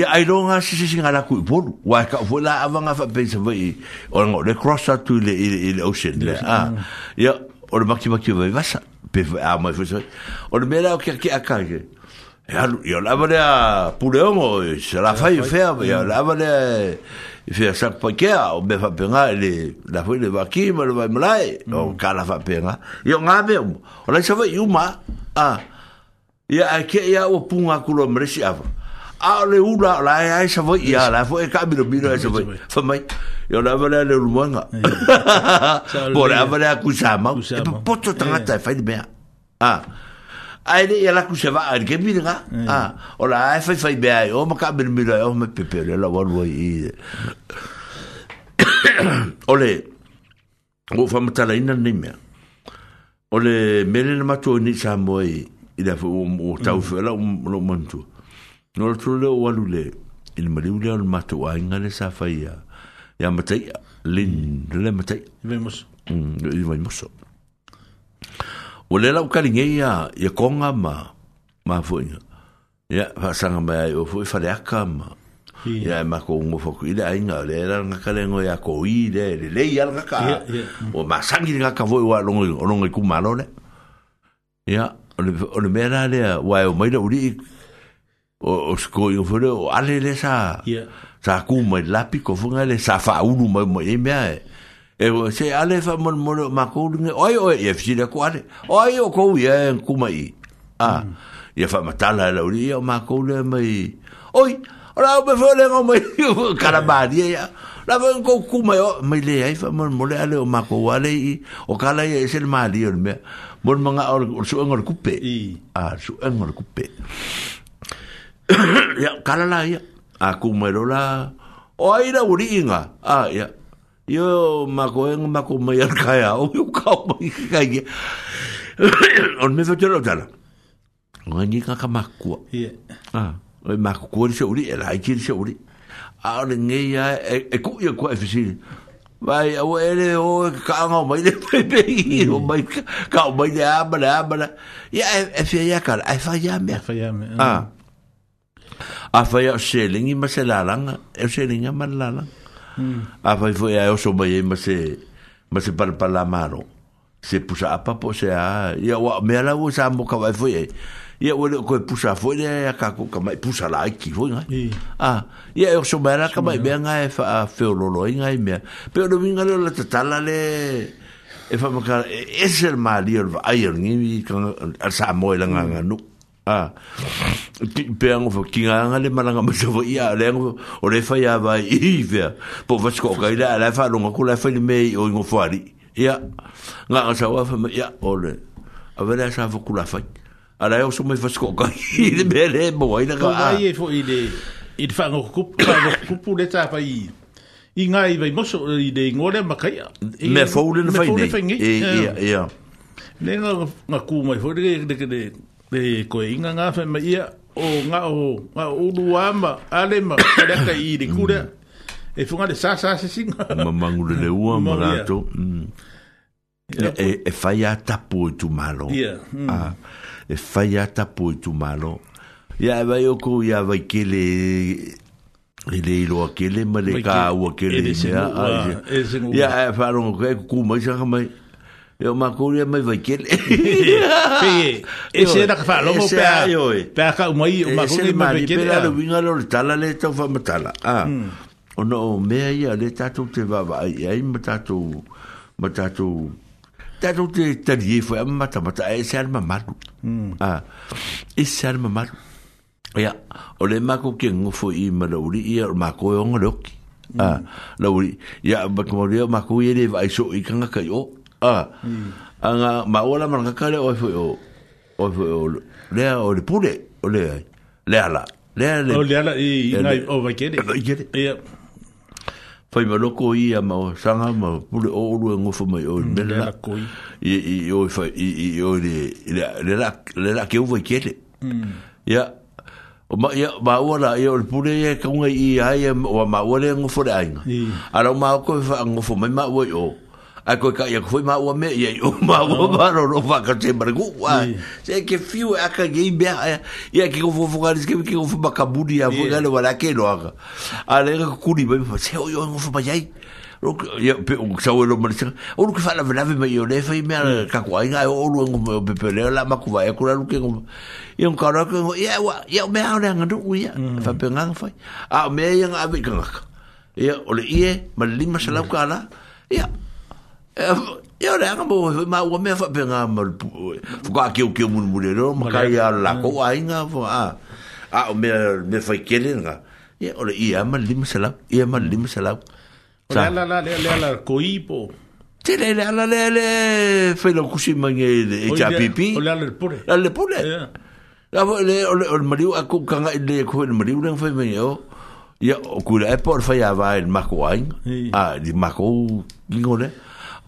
Speaker 4: ya ai long a si si ngala ku bon wa ka vo la ave nga fa pe se le cross out to le le ocean le ya ole maki maki va va sa pe a mo fo se ole me la o ke ke a e Jeg laver det problemer, så la fai fer, mm. o laver det fer sak pakea, og me fa penga, ele, la fai le vaki, ma le vai mlai, og mm. ka la fa penga. Yo ngabe, o la sa vai uma, ah, ia ake ia o punga kulo mresi ava. A le ula, la ia ai sa vai, ia la fai e ka miro miro e sa vai, fa mai, yo laver a le lumanga. Po laver a akusama, e pa poto tangata e fai le mea. Ah, aere ia laku se vaa ri kemiri ga ah, o la ae faifai mea ai e, o ma ka amirimiri ai e, o me pepere la walu ai i o le o famatalaina nei mea o le mele le matu ni sa mo i i le o tau fela lo mantu no le tule o walu le i le maliu le o le matou ainga le sa fai ia ia matai lin le
Speaker 5: matai i vai
Speaker 4: moso mm, o le lau kalinge ia ia konga ma ma fuinga ia pasanga mai o fui fare aka ma ia e ma ko ngo foku ile ainga le ra nga kale ngo ia ko i le le le ia nga ka o ma sangi nga ka voi wa longo o longo ku malo le ia o le mera le wa e o mai le uri o o sko i fure o ale le sa sa ku mai lapi ko funga le sa fa ulu mai mai e mea e e o se ale fa mon mon ma ko ni oi oi e fi de kwale oi o ko wi en ku mai a ye fa mata e la la uri o ma ko le mai oi ora o be fole ngo mai kara ba di ya e la ven ko ku mai o mai le ai fa mon mon ale o ma ko wale i o kala ye es el mali o me mon manga o su en o kupe i a su en o kupe ya kala la ya a ku mai lo la o ai la uri nga a ya Yo ma ko en ma ko mai ar kai o yo ka o mai kai ge. On me fa tera tala. Ngani ka ka
Speaker 5: makua. Ye. Ah, o
Speaker 4: ma ko ko se uri era ki se uri. A le nge ya e ku yo ko efisi. Vai o ele o ka nga mai le pepe i o mai ka o mai ya bala bala. Ya e fe ya ka, ai fa ya me. Fa ya
Speaker 5: me. Ah.
Speaker 4: A fa ya selingi ma se lalanga, e selingi ma lalanga. a fai foi ai oso mai ma se ma se par par la mano se pusa apa po se a ia wa me ala wo sa mo ka vai foi ia wo le ko pusa foi le ka ko ka mai pusa la ki foi ngai a ia e oso mai ala ka mai be nga e fa fe lo lo ngai me pe lo vinga le la tata la le e fa mo ka e, e ser mali ai ngi ka sa mo la nga nga nuk a ah. pengo fo kinga le malanga mo so ia le ngo o le fa ya va i ve po va sko ga ida la fa lo ngo kula fa le me o ngo fa ri ia nga nga sa wa fa me ia o le a ve la sa fo kula fa a la o so me fa sko ga i de be le mo i na ga a ye fo i de i fa ngo ku pa ngo ku pu le ta fa i i nga i ve mo so
Speaker 5: i de ngo le ma ka e, e, ia me fo le fa i de ia ia Nenga ngaku mai fo de de de e ko e inga ngā whema ia o ngā o ngā o uru ama ale ma kareka i re mm. kurea e funga le sasa se singa
Speaker 4: ma mangure le ua ma rato mm. e fai e, e a tapu e tu malo mm. e fai a tapu e tu malo ia e vai oko ia vai kele e le ilo a kele ma le ka au kele e ia e wharonga kua kumaisaka mai Yo makuri mai vai kele.
Speaker 5: Pe ese era fa lo mo pa. Pa ka mai
Speaker 4: makuri mai vai kele. Ese era vinga lo tala le to fa matala. Ah. Ono o mea ia le tatu te vava ai ai matatu matatu tatu te tari e foi mata mata e ser mamalu. Ah. E ser mamalu. Ya, ole mako ke ngofo i malauri ia mako yong loki. Ah, lauri. Ya, bakamori mako ye le vai so ikanga kai o a anga ma ola man ka le o fo o o fo o le o le pule o le le ala
Speaker 5: le ala o le ala i ngai o va kere ia
Speaker 4: fai ma loko i a ma sanga ma pule o ulu e ngofo mai o mela
Speaker 5: i
Speaker 4: i o fai i i o le le la le la ke o va kere ia o ma ia ma ora ia o pule ia ka unga i ai o ma ora ngofo le
Speaker 5: ainga ara
Speaker 4: ma ko fa ngofo mai ma o a koe ka ia koe maua me ia i o maua maro oh. no whaka te maragu se ke fiu e aka gei mea ia ke kofo fukari ke ke kofo maka budi a koe gale wala ke no aka a le ka kuri mai pa se oi oi ngofo ma iai pe o sa o mar sa o ke fala vela ve mai o le fai mea ka koe inga e o luengo me o pepe leo la maku vai akura luke ngoma Ia un kāra kua, ia ua, ia u mea hore anga nuku ia, mm. whape nganga whai. A mea ia nga awe kangaka. Ia, ole ie, ma lima salau kāra. Ia, e ora anga mo ma o me fa benga mal fu ka ki o ki mun mure ro ma ka ya la ko ai nga fo a a o me me fa kele nga e ora i ama lim sala i ama lim sala
Speaker 5: la la la la la ko ipo
Speaker 4: te le la la la le fe lo kusi mange e ja pipi o la le pure la le pure la o le o le mariu a ku kanga le ko le mariu nga fa me yo Ya, o kula e por fa ya va el makoain. Ah, di makou ngone. Yeah.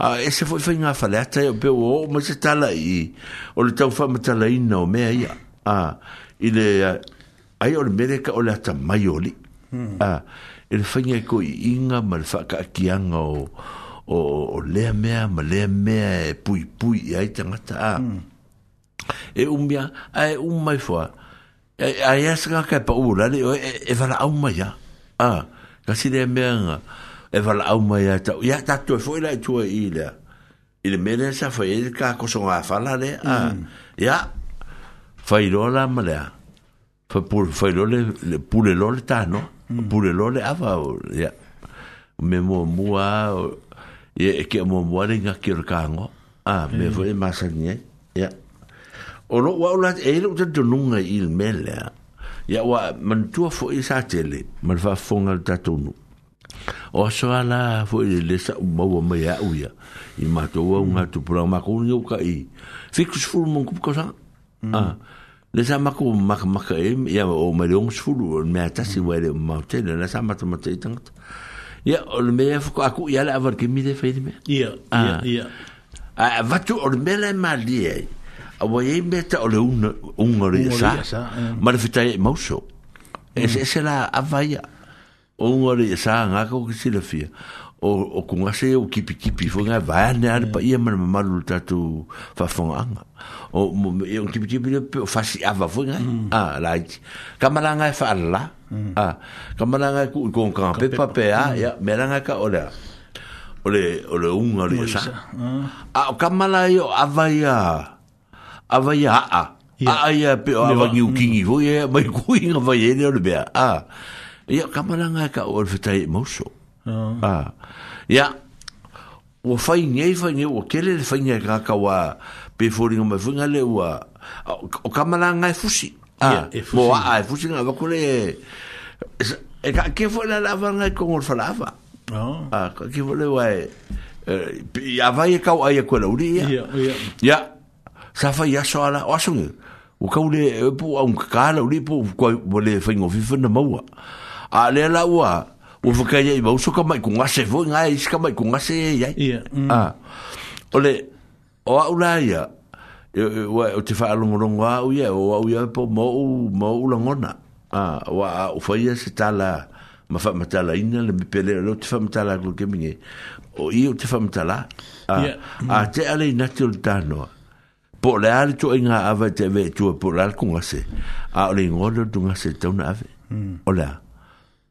Speaker 4: Ah, esse foi foi nga fale ata e o o mas está lá aí. o le tau fama está lá e não me aí ah, ele aí ah, o le medeca o le maioli hmm. ah, ele foi nga coi inga mal fa ka kianga o o, o le mea le mea e pui pui aí tá ta a e umia a e umai um foa e, a e asa ka pa ula le o e, e vala au mai ah. a ah, kasi le mea e vala au mai a tau. Ia tatu e foila e tua i lea. I le mele sa fai e ka koso ngā fala le. Mm. Ia, fai roa la ma lea. Fai roa le pule lo le tano. Mm. Pule lo le awa. Ia, me mua mua. Ia, e kia mua mua le ngā ki ora kāngo. Ah, me mm. fai e masa ni e. Ia. O no, wau la, e ilu tatu nunga i le mele. Ia, wa, man tua fo i sa tele. Man fa fonga le tatu nunga o so ala fo i e le sa u mau a mai a uia i ma to wa unha tu pura ma ko ni uka i fiku sfuru mon kupu kosa mm. a ah. le sa ma ko ma ka ma ka e i a o ma le ong sfuru me a tasi mm. wa le ma o tele le sa ma to ma te i tangat ia o le me e fuku aku i ala avar kemi de
Speaker 5: fai di me ah. ia ia ia a vatu o le
Speaker 4: me le ma li e a wa ye me ta o le unga le sa ma le fitai e mauso e, mm. e se la avaya ia o ngare sa nga ko kisi le fia o o kunga se o kipi kipi fo nga va ne ar pa ia man malu tatu fa fonga o e o kipi kipi le fa si ava fo nga mm. ah la kamala nga fa e la mm. ah kamala nga ku ko ka pe pa pe a ya mm. meranga ka ole ole ole unga le sa ah kamala yo ava ya ava ya a a ia pe ava ngi ukingi fo ia mai ku inga va ye le bea ah ia kamaranga ka o fetai moso oh. Ah. ah ia o fai ngai fai ngai o kele le fai ngai ka ka wa pe fori ngai fai ngai le wa o ah, kamaranga e fusi ah yeah, e fusi. mo a e fusi ngai wa kule e e ka ke fo la lava ngai kong or falava
Speaker 5: oh. Ah. ah ka
Speaker 4: ke fo le wa e eh, ia vai e ka wa ia e kuala uri ia ia yeah, yeah. yeah. sa fai aso ala o asungu o e, ka ule e pu a un kakala uri pu kwa wale fai ngofi fai na maua ah a le la wa o fuka ye ba uso ka mai ku ngase vo nga is ka mai ku ngase ye ye mm. a ole o au la ya e, e, o te fa'a longo longo a uye o au ya po mo u mo u longona a wa u fa ye se tala ma fa ma tala ina le pele lo te fa ma tala ku ke mine o i o te fa ma tala a mm. a te ale natural dano po le ale to inga ave te ve tu po la ku ngase a le ngolo tu ngase tu na ave mm. ole a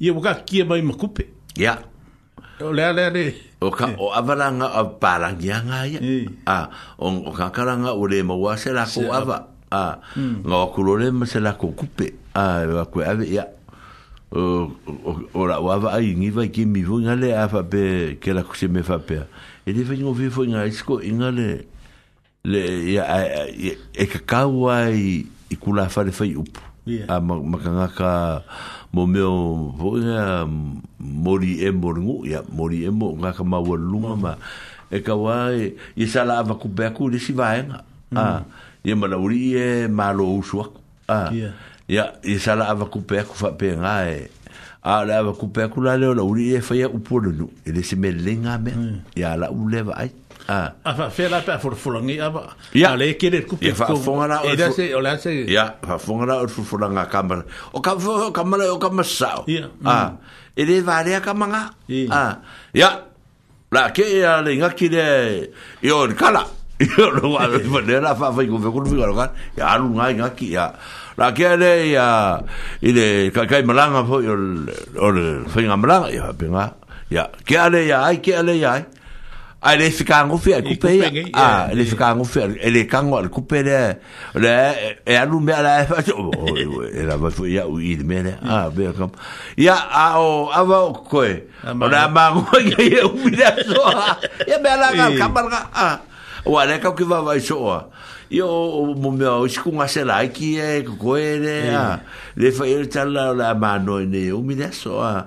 Speaker 5: ia waka kia mai makupe ia
Speaker 4: o lea lea le o ka o avalanga o parangi anga ia a o o kakaranga o le maua se la ko ava a hmm. ngā o kurore ma se la ko kupe a e wa koe ave ia o la o ava ai ngiva i kemi vo inga le ava pe ke la kuse me fa pe e le vengo vifo inga isko inga le le ia e kakau ai i kula fare fai upu a makangaka yeah mo me o voia mori e morngu ya mori e mo nga e ka mawa luma ma e ka wa e ye sala ava ku beku le si va nga a ye mala uri e malo e u ah, a ya ya ye sala ava ku beku fa pe nga e a la ava ku beku la le la uri e fa ya u pulu e le si me lenga me ya mm. la u leva ai a ah. ah, fa fe la pa for fulang i a ah, ya le ke le ku pe ko fa la e da se o la se ya fa fonga la for fulang a kamar o ka fo kamar o ka masao ya a e le va le a kamanga a ya la ke ya e le nga ki le yo le kala yo lo wa le fa le la fa fa ku fe ku fe ka ya lu nga nga ki ya la ke le ya i le ka kai malanga fo yo o le fe nga malanga ya pe nga ya ke ale ya ai ke ale ya ai a le fika ngo fe ku pe a le fika ngo fe ele kango al kupe le le e alu me ala fa era va fu ya u il me le a be kam ya a o ava ko e ona ma ngo ye u mi la so ya me ala ka kamar ka a wa le ka ki va va so io mo me ho sku ma se la chi è quelle a le fa il e tal la mano e ne o mi da so a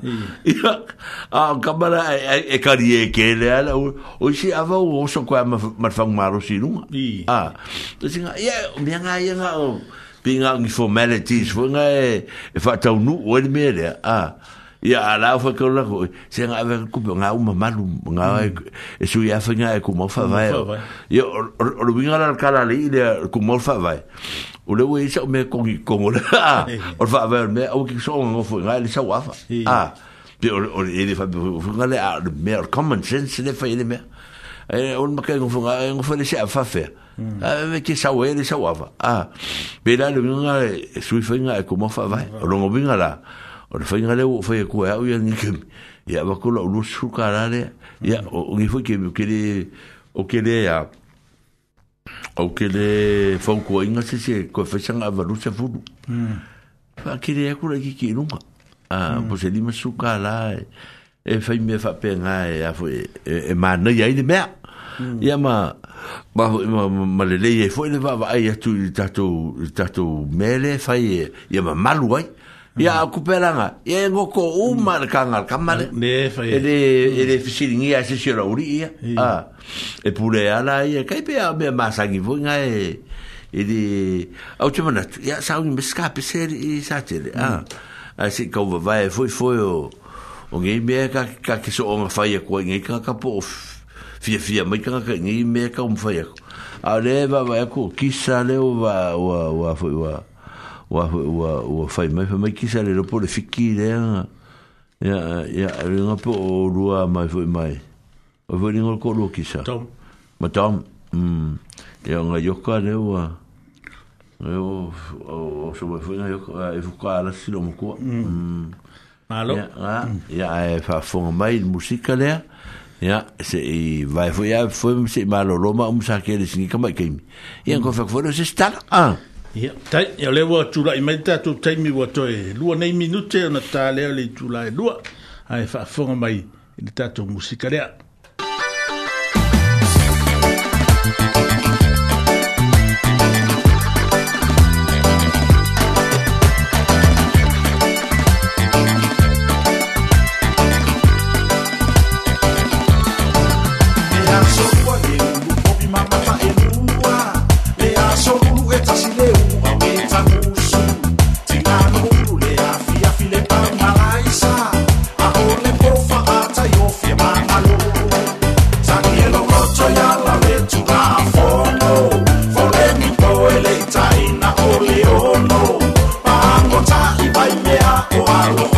Speaker 4: a camera e carie e, che le ha o si ava o so qua ma fa ma ro si no a tu singa ia mi nga ia nga o bi nga formalities fo nga e fa ta nu o le mere a ah. ia ala fa ko la ko se nga ve ku pe nga uma malu nga mm. e, e su ia fa nga e ku mo fa vai ia o lu vinga la kala le ile ku mo fa vai o le we sa me ko ko mo la o fa vai me o ki so ngo fo nga le sa wa fa ah pe o le fa fo nga le a me common sense le fa ile e me e o ma ka ngo fo nga ngo fo le sa fa fa a ki sa we le sa wa fa ah pe la lu vinga su fa nga ku mo fa vai o lu vinga la o le fainga leo o fai kua au yang ikemi ya wakula ulu suka rare ya o ngifu kemi o kele o kele ya o kele fau kua inga sese kua fesanga avaru sa fudu fa hmm. kele ya e kura ki ki nunga a hmm. po se lima suka rare e fai me fa pe nga e a fai e mana ya ini mea ya hmm. ma ma ma ma le le ye fo le va va ai atu tatu tatu mele fai ya e, ma malu ai ya mm-hmm. ku pelanga ye ngoko umar mm. kangal kamale
Speaker 5: mm, ne fa ye ele
Speaker 4: ele fisilingi ase sira uri ya a ah. e pure ala ye kai pe me masa ki vo nga e e de au tu mana ya sa un beskape ser i sa tele mm. ah. a a si ko va vai foi foi o o ngi me ka ka ki so on fa ye ko ngi ka ka po fia fia mai ka ka ngi me ka um fa ye a le va va ko kisa le va va va foi va wa wa wa fai mai mai ki sa le po le fiki le ya ya le nga po o rua mai fai mai o vo ni ngol ko lo ki sa tom ma tom mm ya e nga yo ka le wa e o o so mai fai nga yo ka e fu ka la si lo mo ko mm. mm malo ya ya
Speaker 5: e
Speaker 4: fa fo mai musika le ya se i vai fo ya fo mi se malo lo ma um sa ke le singi ka mai ke
Speaker 5: ya
Speaker 4: ko fa fo se sta ah
Speaker 5: Ia, ia le wā tūra i maita tō taimi wā tō nei minute na tā leo le tūra e lua a e whaafonga mai i Thank you.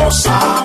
Speaker 5: calçada.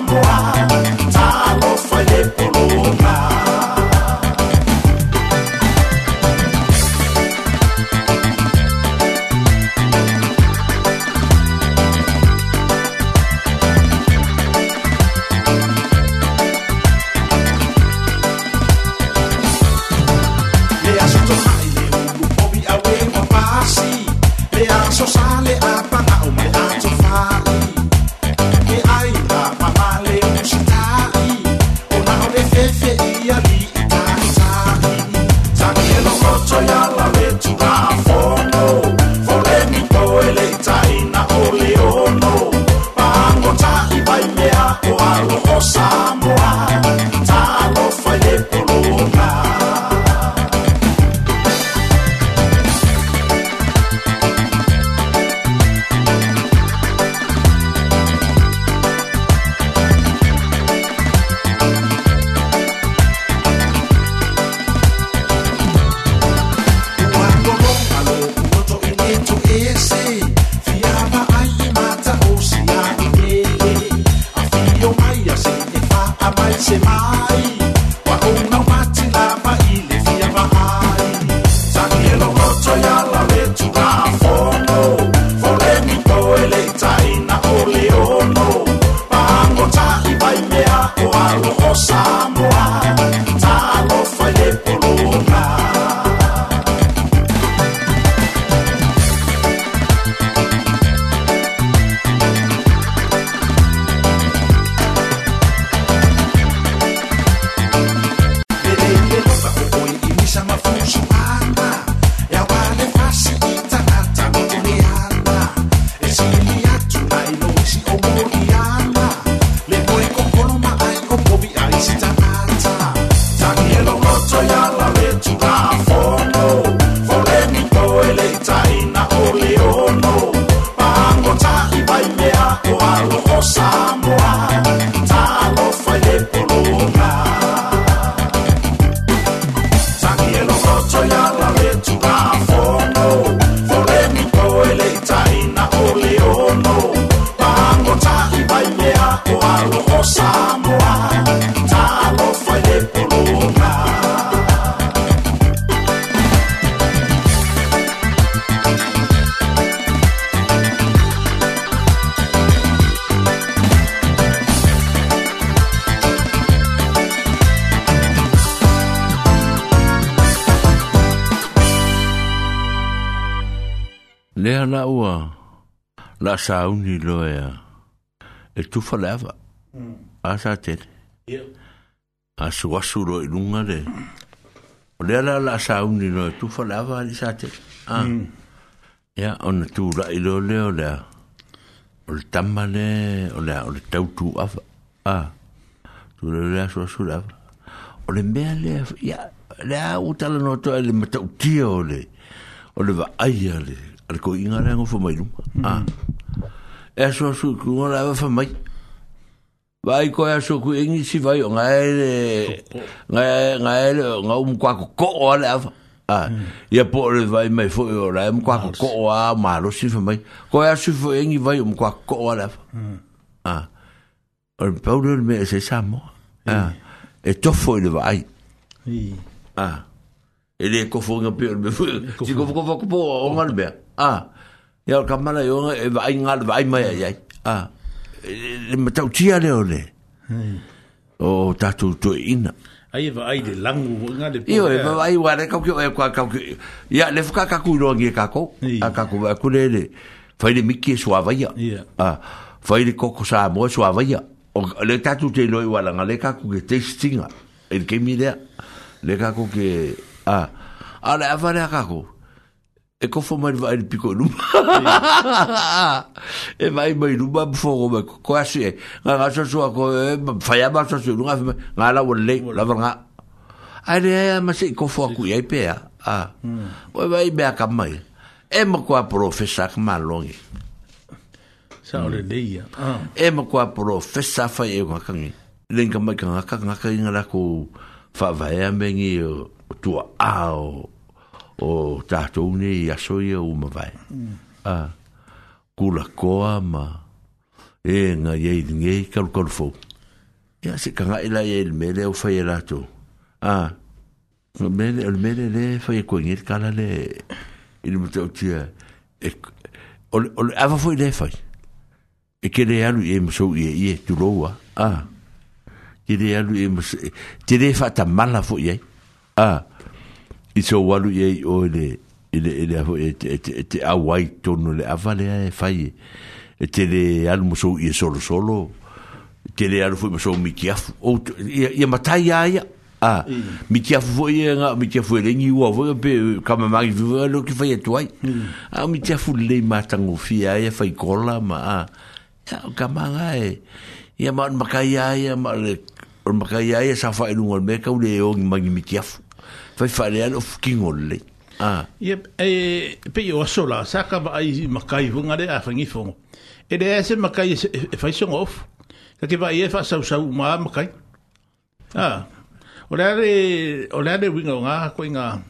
Speaker 4: asauni loa e tufa lava asa tene asu asu lo i lunga le o lea la la asauni loa e tufa lava ali sa tene ia ona tulaʻi lo lea o lea o le tama le o lea o le tautuafa a tu le asuasu le ava o le mea lea ia le a u talanoa toe le matautia o le o le vaaia le Ar ko inga rengo fa mai luma. Ah. E so su ku ngā rāwa fa mai. Vai ko e so ku ingi si vai o ngā ere, ngā ere, ngā umu kwa ko ko o ale awa. Ah. Ia po ore vai mai fo o rā, umu kwa ko ko o a maro si fa mai. Ko e so fo ingi vai
Speaker 5: umu kwa ko o ale awa. Ah. Or
Speaker 4: pauro me se samo. Ah. E tofo ele vai. Ah. Ele ko fo ngā pe o me fo. Si ko fo ko fo ko o ngā bea a ia ka mana yo e vai ngal vai mai ai a ma tau tia le
Speaker 5: ole o tatu
Speaker 4: to ina ai
Speaker 5: va ai de langu nga
Speaker 4: de io e va ai wa re ka ko e ka ka ia le fuka ka ku ro ngi ka ko a ka ku ku le le fai le miki suava ia a fai le koko sa mo suava ia o le tatu te loi wala nga le ka ku ke te stinga el ke mi le le ka ku ke a ala avale ka ku e ko fo mai vai piko e lu e vai mai lu ba fo ko ko asu e nga nga so so ko fa ya ba so lu nga nga la wole la ba nga ai re ai ma se ko fo ku
Speaker 5: ai pe a hmm. o
Speaker 4: vai be ka mai e mo ko a profesa ka ma longi
Speaker 5: sa ole de ia
Speaker 4: ah. e mo ko a profesa fa e ko ka ngi len ka mai ka nga ka nga ka ingala ko fa vai a mengi tu ao o tātou ne i asoia o mawai. Mm. Ah, kula koa ma e nga iei dinge i karu karu fau. Ia se kanga ila iei mele o fai elato. Ah, le mele, le mele le fai e koe ngere kala le i le mutau tia. E, ole, ole, awa fai le fai. E kere alu i e masou i e i e tuloua. Ah, kere alu i e masou. Tere fai ta mala fai iei. Ah, i so walu ye o le ile ile ho et et a white e e tonu le avale e fai et le almo so i e solo solo te le alfu so mi kia o i matai ai a mi kia fu ye nga mi kia fu le ni wa vo pe kama mari vu lo ki fai toi mm. a mi kia fu le matango fi ai fai kola ma a ya kama nga e ya ma makai ai ma le makai ai sa fa ilungol me ka le o ngi mangi mi kia fai fare ano fukingo le. Ah. Yep,
Speaker 5: e pe yo sola saka ba ai makai hunga de afangi fo. E de ese makai e fai e, e song off. Ka ke ba ye fa sau sau ma makai. Ah. Ora de ora de wingo nga ko inga.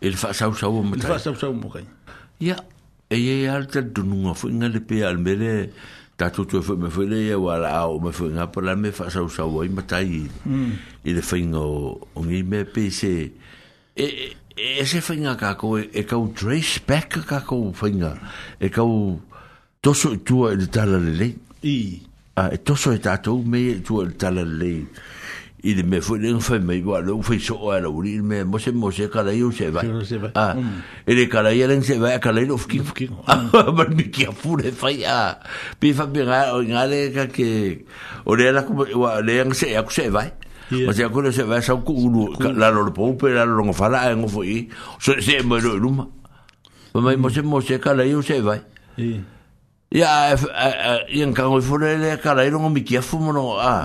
Speaker 5: El fa sau sau e makai. El fa sau sau makai.
Speaker 4: Ya, e ye alta dununga fo inga le pe al mere ta tu tu fo me fo le ya wala o me fo nga pala me fa sa sa wo ma tai hmm. i le fingo o ngi me pe se e e, e, e se fingo ka ko e, e ka u trace back ka ko fingo e ka u to so tu e
Speaker 5: tala le le i a to
Speaker 4: so e ta to me tu e tala le le i le me foi lenga fai mai wa lo fai so ala uri me mo se mo se kala yo se va ah e le kala ya len se va kala lo fki fki ba mi ki a fure fai a pe fa be ga o ga le ka ke o le la ko le yang se ya ko se va o se ko le se va sa ku ulu la lo po pe la lo ngo fala ngo foi so se mo lo luma ba mai mo se mo se kala yo se va ya ya kan ko fure le kala lo
Speaker 5: ngo
Speaker 4: mi ki a fu mo no ah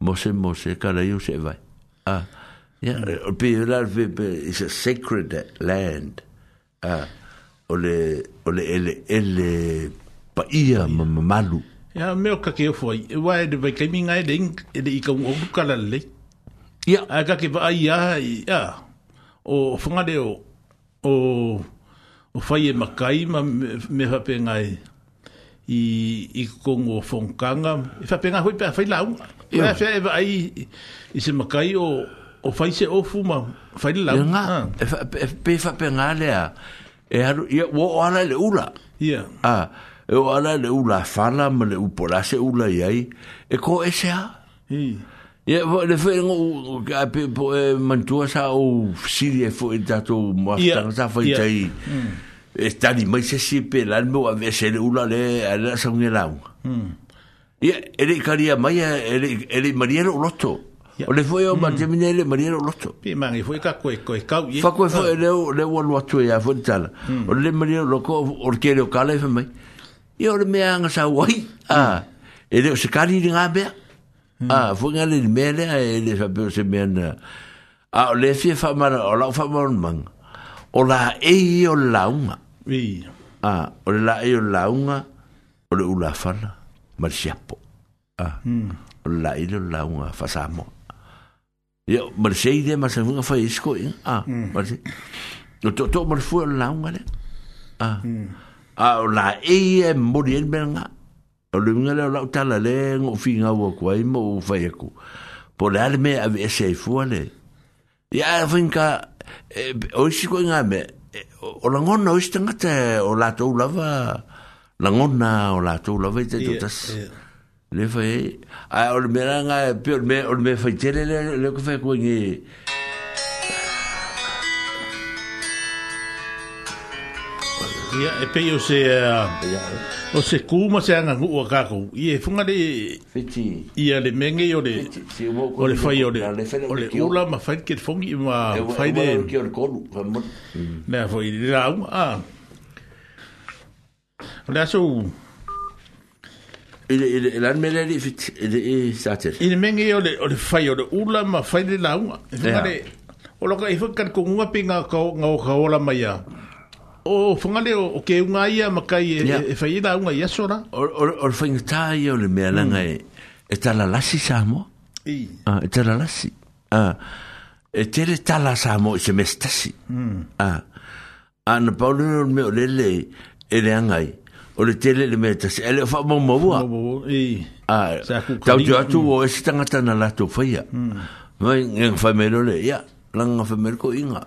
Speaker 4: mose mose kala yo se vai a ya mm. o pe la ve is a sacred land a ole ole ele ele pa ia mamalu
Speaker 5: ya me o ka ke foi wa de ve kaminga de in de i ka o kala le
Speaker 4: ya
Speaker 5: a ka ke ba ia ya o funga de o o o fai e makai ma me fa pe i i kongo fonkanga
Speaker 4: fa
Speaker 5: e pe nga fai pe fai la
Speaker 4: Ia
Speaker 5: yeah. fia ewa ai i se makai o, o fai se ofu ma fai le lau. Ia ngā, ah.
Speaker 4: e, e pe fa pe ngā lea, e haru, ia wō o ala le ula. Ia. Yeah. Ah, e o ala le ula fana ma le upola se ula i ai, e ko
Speaker 5: e se ha. Ia, yeah,
Speaker 4: le fai ngō, ka pe po e mantua sa o siri e fo e tato mua yeah. tangata fai yeah. tai. Mm. E tani mai se si pe lalmo a vese le ula le, a le la sa unge lau. Mm. Ia, ele karia mai, ele, ele mariero o loto. O le fwoi o mm. mantemine ele mariero o loto.
Speaker 5: Pia mangi, fwoi ka koe koe kau ye.
Speaker 4: Fakoe fwoi ah. e leo, anu atu ea, fwoi tala. Mm. O le mariero loko, o le kereo kala e mai. Ia o le mea anga sa wai. Mm. Ah, ele o se kari ni ngā bea. Mm. Ah, fwoi nga le mea lea, ele fwa peo se mea na. Ah, o le fia fwa mara, o lau fwa mara mang. O la ei launga. Ii. Ah, o la ei launga, o le ula fana ma ah. hmm. eh? ah, hmm. le siapo ah. hmm. o le laʻi le o le lauga faasamo ia ma le seile ma sauga fai isikoi o toʻatoʻa ma le fua o le lauga le a o laʻei e moli ai melaga o le uiga le o laʻu tala le gofigau aku ai ma ou fai aku po le a le mea aveese ai fua le ia afaika o isikoi ga mea o lagona o isi tagata eh, o latou lava la ngona o la tu la vai te tas le fai a o me ranga pe o me o me fai tele le le ko fai ko
Speaker 5: ngi ia e pe o se o se kuma se anga ngu ka ko i e funga de fiti ia le menge o le o le fai o le o le ula ma fai ke fongi ma fai de
Speaker 4: ne
Speaker 5: foi la a Ole aso u...
Speaker 4: Ile, ile, ilan mele li fit, ile, ile,
Speaker 5: sater. Ile menge o le, o le fai, o le ula ma fai le la unga. E ia. O loka, e ifo kan kong unga pe nga kao, nga o kaola mai a. O fungale o, o ke unga ia ma kai, e fai e la unga ia sora. O
Speaker 4: le fai ngata ia o le mea langa e, e tala lasi sa mo. I. E tala lasi. E tere tala sa mo, e se mestasi. Mm. Ah. Ana paulino me o lele, e, e le angai o le tele le mea tasi e le o whaamau mawua tau te atu o e sitanga tana la tō whaia hmm. mai ngang whaimero le ia langa whaimero ko inga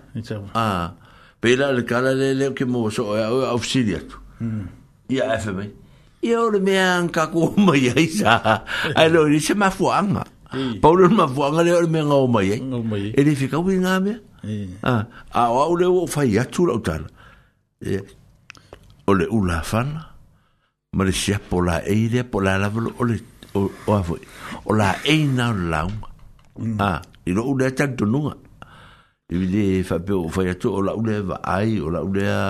Speaker 4: pēla le kala le leo ke mōwa so e au e ofsiri atu hmm. ia e whaimai ia o le mea ang kako o mai ai sa ai lo ni se mafuanga paulo no mafuanga le o le mea ngā o mai ai e le whikau i ngā mea a o au le o whai atu la utala e, o le ula fana ma le sia la e le po la lavalo o le o avo o la e na o le lauma mm. a ah, i lo ule talutonuga i vile faapeo o fai atu o laʻule e vaai o laʻule a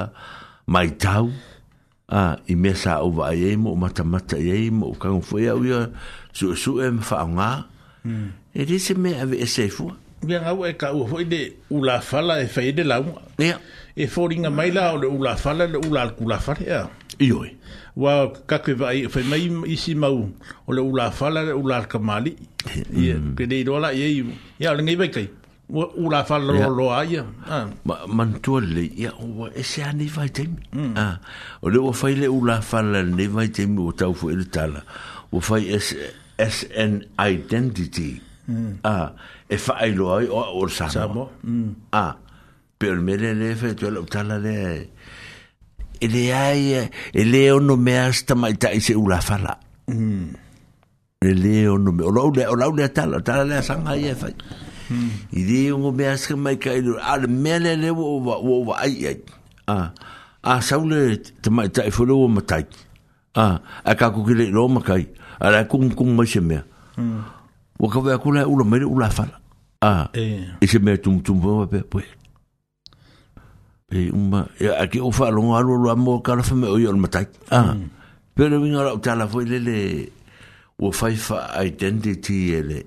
Speaker 4: maitau a ah, i mea sa ou vaai ai mo o matamata i ai mo o kagofoe au ia suʻesuʻe ma faaaogā mm. e lē se mea avee saifua
Speaker 5: mia ngau e ka ua foi de ula fala e fai
Speaker 4: de launga. Ia. E
Speaker 5: fōringa mai la o le ula fala le ula al kula fare a. Ia oi. Ua kakwe vai e fai mai isi mau o le ula fala le ula al kamali. Ia. Mm. Ke dei roa la ia i. Ia ole ngai vai kai. Ula fala lo lo a
Speaker 4: ia. Ma mantua le ia ua e se ane vai teimi. Ia. Mm. O le ua fai le ula fala ne vai teimi o tau fu ele tala. Ua fai as an identity. Ia. Mm. Ia. e whaailoa ai o Samoa. Samoa. Mm. Ah, pe o mele le fe tu ala utala le ai. E le ai, e, e le ono mea sta mai tai se ula whala. Mm. E le ono mea, o le, o le atala, tala le asanga ai e whai. Mm. I le ongo mea sta mai ka ilo, a le le le wo wa, wo wa ai ai. Ah, a saule te mai tai fulu o matai. Ah, a ka kukile lo makai. A la kum kum mai se mea. Mm. Wa ka ula mere ula whala. a e se me tum tum va pe pe e uma e aqui o falo um alu lua mo cara fa me o yo matai Ah. Mm. pero vim ara ta la foi lele o fai identity ele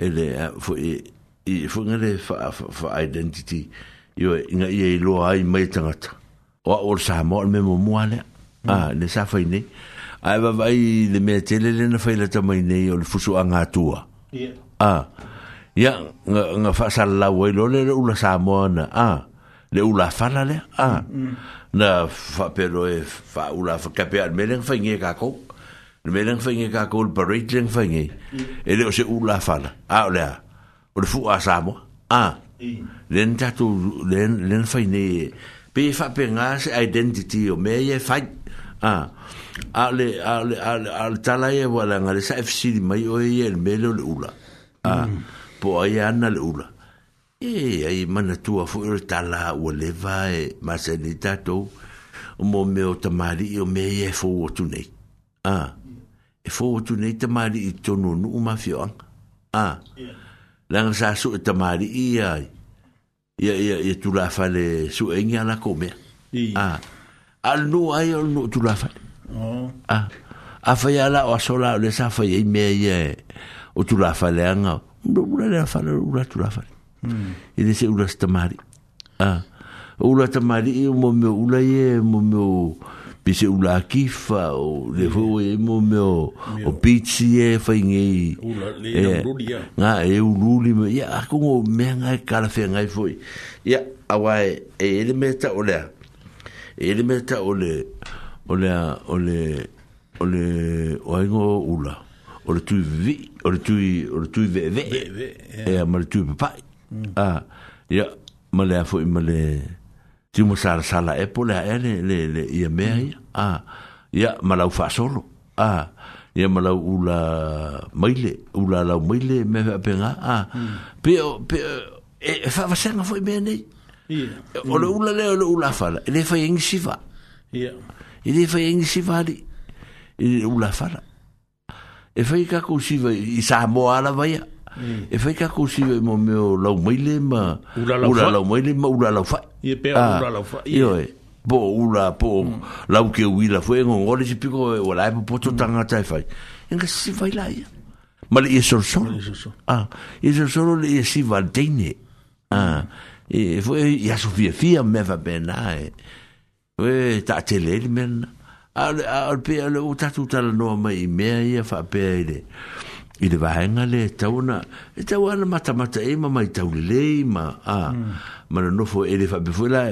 Speaker 4: ele foi e foi ngale fa fa identity yo nga ye lo ai mai tangata o or sa mo me mo mo ale mm. a le sa fa ni ai va vai de me tele le na fa le ta mai ne yo le fusu anga tua ah ya nga nga fasa la we lo le u la sa mo na a le u la fa la le a na fa pero e fa u la fa kape al meleng fa nge ka ko le meleng fa nge ka ko le parit leng fa nge e le o se u la fa la a o le a o le fu a sa mo a le nta tu le le fa nge pe fa pe nga se identity o me ye fa a a le a le a le tala ye wala nga le sa fc di mai o ye e le melo le u la a mm. po ai ana le ula e ai mana tua fu manatua o le ma se e tato o mo me o tamālii o me e fou tu nei a e fou atu nei tamālii tonunuu mafioaga a laga sa su tamari suʻe tamālii ia
Speaker 5: ia
Speaker 4: ia ia tulafale suʻeiga la mea a Al lenuu ai al lenuu tu la afai a A o aso la o le sa fai ai me ia o tu la tulafaleaga ura le afala ura tu la
Speaker 5: fale. Mm. E de
Speaker 4: se ura stamari. Ah. Ura stamari e mo me ura ye mo me o pe se ura kifa o le vo hmm. e mo me o o pitsi
Speaker 5: e fa inge. Ura le eh, e ura dia. Nga e
Speaker 4: ura li me ya ako ngo me nga e kala fe nga e foi. Ya awa e e ele me ta ole. E ele me ta ole. Ole ole ole o ai ngo ura. Mm. o le tui vi o le tui o le tui ve ve
Speaker 5: e ma le tui papai a ia ma le afo ma le ti mo sala sala e po le ele le le ia mea ia a ia ma lau fa solo a ah, ia ma lau ula maile ula lau maile me fa penga a ah, pe mm. pe e eh, fa va senga foi bene o le ula le o le ula fala ele fa ingsiva ia ele fa ingsiva ali ele ula fala e fai ka kusiva i sa moala vai Mm. E fai ka kusiva mo meu lau maile ma ura lau maile ma ura lau fai. Ah, ie pe ura lau fai. Ie po ula po mm. lau ke uila foi ngon ngore si piko e wala e po poto mm. tanga tai fai. Enga si fai la ia. Ma le iesor solo. Ah, iesor solo le iesi valdeine. Ah, e foi ia sofia fia me va bena e. Eh. Ue ta telele mena. ale ale pe ale o tatu tala no mai me ia fa pe ile ile va hanga le tauna e tauna mata mata e ma mai tau le ma a ma mm. no fo ele fa befuela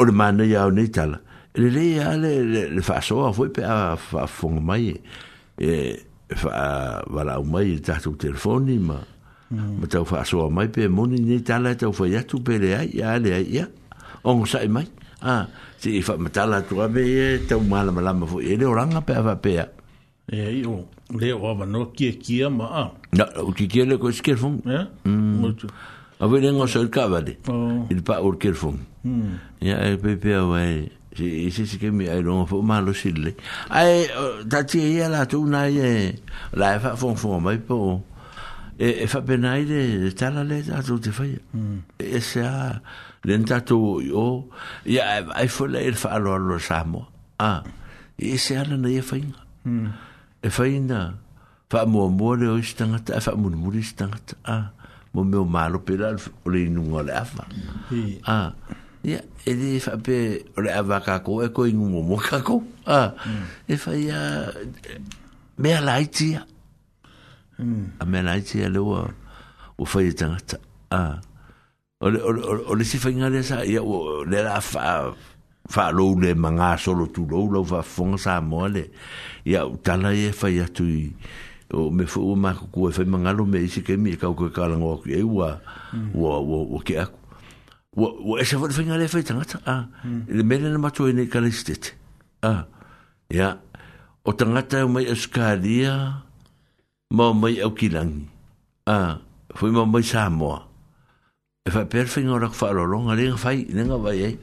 Speaker 5: o le mana ia o nei tala e le le ale le fa so fo pe a fa fong mai e fa wala o mai e tatu telefoni ma mm. ma tau fa so mai pe moni nei tala e tau fa ia tu pe le ia ia ia on sai mai ah si fa matala tu ave e te mala mala mo e le oranga pe ava pe e io le o ava no ki ki ma a na o ki ki le ko skel fun e mucho mm. a ve nengo so il cavale oh. il pa o skel fun hmm. ya e pe pe ava e si si si che mi ai non fo malo sille ai da ti e la tu na e la fa fun fun ma e po e fa e benaide tala le da tu te fai hmm. e, e se a len tatou o ia eh, ai fola ah, e faaaloalo samo a e ah ala na ia faiga e faina faamuamua le o isi tagata e faamulimuli isi tagata a mo meo malo pe la o le inuga o le afa a ia e lē pe o le ava kakou e mo inuga mua kakou a ah, hmm. e faia ah, mea laitia hmm. a mea laitia le ua ua faia tagata ah o le, le, le, le sifa inga le sa ia o le la fa fa lo le manga solo tu lo lo va fonga sa mole ia o tala e fa ia tu o me fo o ma ku e fa manga lo me isi ke mi ka ko ka lango ki e wa wa wa wa ke aku wa e sa fa inga le fa tanga ta a le me le ma tu e ne ka a ia o tanga ta o e mai e skadia ma mai o kilangi a fo mai sa mole e fa perfing ora fa lo longa ring fai nenga vai ai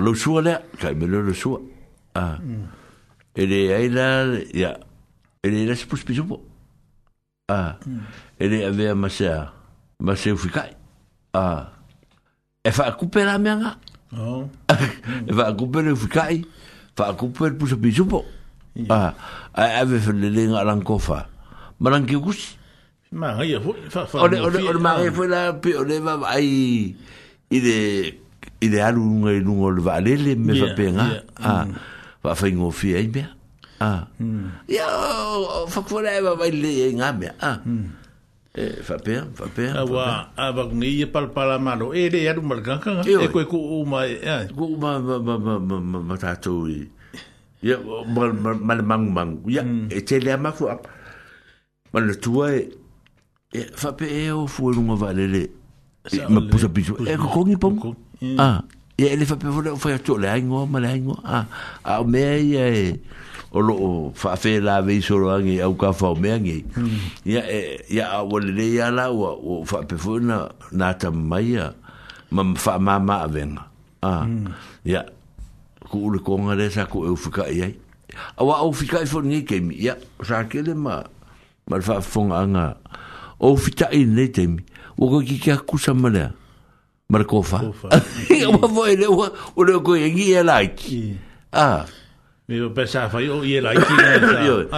Speaker 5: lo sua le ka me lo sua a ele ai la ya ele la spus pisu po a ele ave ma se ma se fu kai a e fa kupera me nga oh. e fa kupera fu kai fa kupera pusu pisu po a ave fa le ringa lan kofa ma lan ki kusi Ma ia fu fa fa. O le o e le ai ide ide alu nga i nungo le valele me fa penga. A va fa ingo fi ai me. A. Ia fa fu le va vai le nga me. A. E fa pe fa pe. A va a va nga i pal pal a malo. E le alu mal ganga e ko ko u ma e. Ko e ma ma ma ma ma ma ma ta to i. Ia mal mal mang mang. Ia mm. e te le ma fu. Mal tu ai e fa pe e o fu lu nga valele ma pusa pisu e ko ko ni pom a e ele fa pe vole o fa to le ngo ma le ngo a a me e o lo fa fe la ve so lo ngi au ka fa me ngi ya hmm. e ya a wole le ya la o fa pe fu na na ta mai a ma fa ma ma a ven a ya hmm. ku le ko nga le sa ku e fu ka ye a wa o fi ka fo ni ke mi ya sa ke le ma ma fa fo nga o fita i nei te mi. O koe ki kia kusa manea. Mara kofa. Kofa. Ia ma fo e lewa, o leo koe e ngi e laiki. Ah. Mi o pesa fai o i e laiki.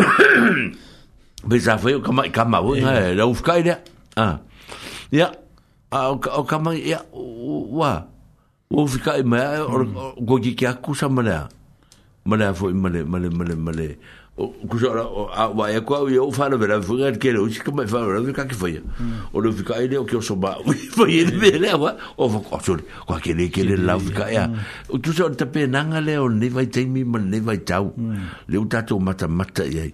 Speaker 5: Pesa fai o kamai kama e. o inga e la ufkai lea. Ah. Ia. O kamai, ia. Ua. O fika i mea, o hmm. koe ki kia kusa manea. Manea fo i male, male, male, male. Manea kusara a wa e kwa wi o fana vera vunga ke lo
Speaker 6: chi kama fana vera ka ke foya o lo fika ile o ke o soba wi foye de vera wa o fo ko sur kwa ke le ke le la fika ya o tu so ta pe nanga le o ni vai te mi man ni vai tau mm. le uta to mata mata ye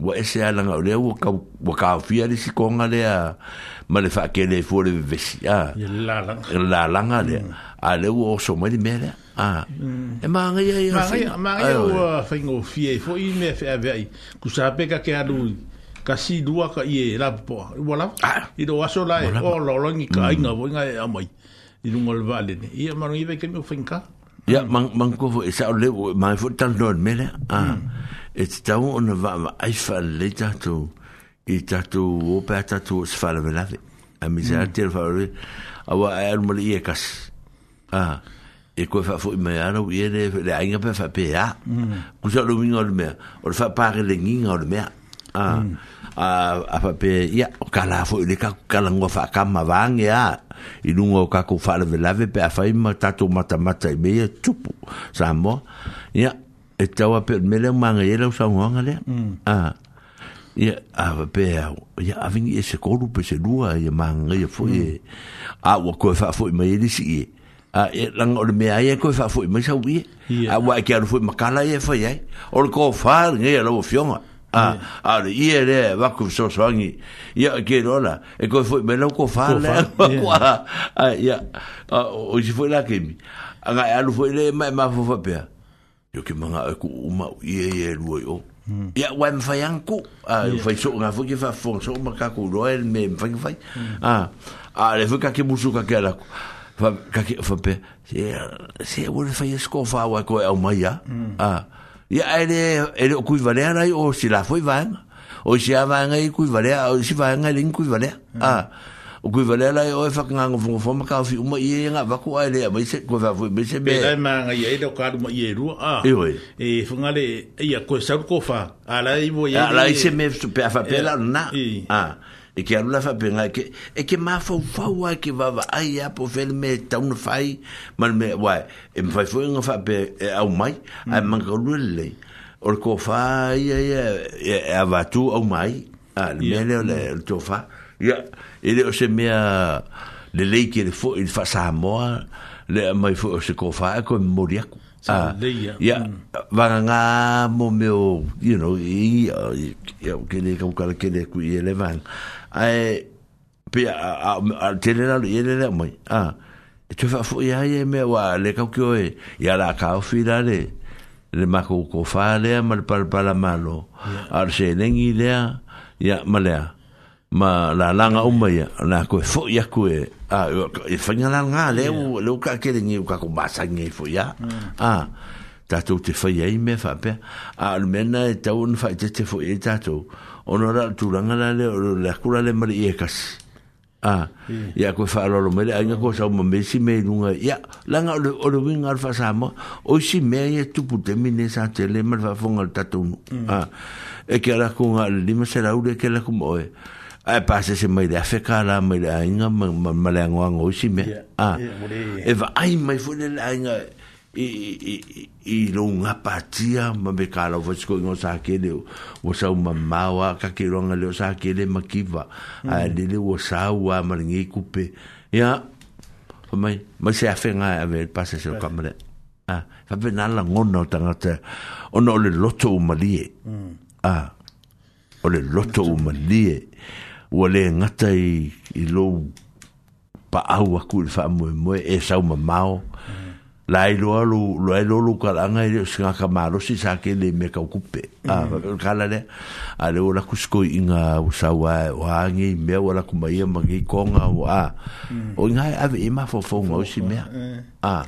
Speaker 6: wa e se ala nga le o ka wa ka fia ni si konga le a ma le fa ke le fo le vesi ya la la la le a le mm. o so ma di mera Ah. Mm. E mānga ia ia whi. Mānga ia ua whaingo fie. E fo i mea whi a vei. Ku sa peka ke anu ka si lua ka i e rapu poa. Ua lau. Ah. I do aso la e o lorongi ka mm. inga vo inga e amai. I rungo le vale ne. Ia mānga iwe ke mea whainka. Ia mānga e fo e sa o le o mānga fo tan doan mele. Ah. Mm. E te tau o na va ma aifa le tatu i tatu o pa tatu o sfala me lave. A mi se a tira fa o le. A wa e alu mali i e kasi. Ah. e koe fa fo me ana u ele le ainga pe fa pe a ku sa lu le mea o fa pa le nginga o le mea a a fa pe ia o kala fo le ka kala ngo fa ka ma vang ya i lunga ka ku fa le lave pe a fa i tatu mata mata i me tupu sa mo ia e tawa pe me le manga i e le sa ngo le a ia a ia a e se pe se lua ia manga ia fo ia koe fa fo i ma ele a ah, e lang o le mea ia e koe wha fwui mai sau ia a ah, wai ki aru fwui makala ia e fwai ai o le koe whaar ngai a lau fionga a a le ia le waku so soangi ia a kia rola e koe fwui mai lau koe whaar le a a ia a ah, o si fwui la kemi a ngai aru fwui le mai ma fwa pia yo ki manga e ku uma ia ia rua o hmm. ia wai ma fwai anku a fwai so ngai fwui ki fwa fwa so makaku roa el me mfai mfai hmm. a a le fwui kake musu kake alaku a fa ka ki fa pe se se wo le fa ye sko fa wa ko e au mai ya a ya mm. ele e ku i vale ana o si la foi van o si ava nga i ku i vale o si va nga lin ku vale mm. a o ku vale la o fa nga ngo fo ma ka fi u mai ye nga va ku ele mai se ku va foi mai se be ai ma nga ye do ka du ye ru a e oi e fo nga le e ia ko e sa ko fa ala i bo ye ala i se me su fa pe la na a e ke alula faapega ke e ke mafaufau ai ke vavaai a po fele me tauna fai ma le mea uae e mafai foiga faape e au mai ae magaulua lelei o le kofā ia ia e avatu au mai a le mea lea le ia e lē o se mea lelei ke le foʻi le faasamoa lea mai foʻi o se kofā e koe momoli aku ya vagagā mo meo you know i ia o kele kaukala kele kui e le vaga ai pe a a tenera le le le moi a e tu fa fu ia ia e me wa le ka ki oi e, ia la ka o fi le le ma ko ko fa le ma le pal pala malo ar se le ngi le ia ma le ma la langa o mai na ko fu ia ko e a e fa nga langa le o le ka ke le ngi ka ko ba sa ngi e fu ia a mm. tatou te whaia i me whape, a almena e tau un whaite te fo e tatou, ona ra tu langa la le o le kula le mari e kas a ya ko fa lo me le anga ko sa mo me si me nunga ya langa o le o le winga fa sa mo o si me ye tu pu te mine sa te le mar va fonga ta tu mm. a e ke ra ko nga le me se ra u le ke la ko mo e a pase se mai de afeka la mai de anga ma le anga o si me a e va ai mai fu le anga i i i longa patia ma me kala vo sko ngo sa ke le vo sa ma ma wa ka ke longa le sa ke le ma ki va a le mm. le vo sa wa ma ngi ku pe ya fo mai ma se afe nga a ver pa se lo kamre a fa be na la ngona ta nga te o no le loto u mali e mm. a o le loto u mali e o le ngata i i lo pa au aku fa mo mo e sa ma mao lai ilo lo lo lo lo ka nga si nga ka malo si sa ke le me ka kupe ah mm. ka la le a le ola kusko inga usa wa wa ngi me ola ku mai ma ngi ko nga wa mm. o nga a ve ma fo fo mo si me eh. ah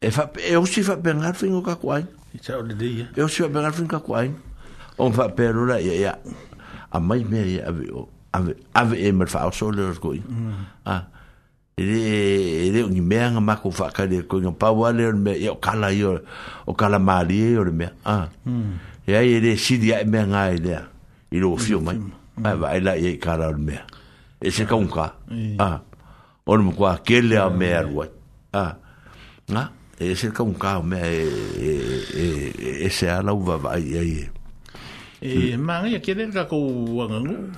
Speaker 6: e fa e, e, e, e o si fa pe nga fin ka kwai sa o le de ya e o si fa pe nga fin ka kwai o fa pe ro la ya ya a mai me a ve a ve e me fa o so le ko mm. ah ele ele un merga mako fa kale ko ngi pa wale o me yo kala yo o kala mali yo e, me ah mm. ya ele si dia me nga ele ilo mm. fio mai mm. ba ila ye kala o me e se ka un ka ah on mo kwa kele a me ah na e se ka un ka o me e, e e e, e se va vai ye e mm.
Speaker 7: E, mangi kele ka ko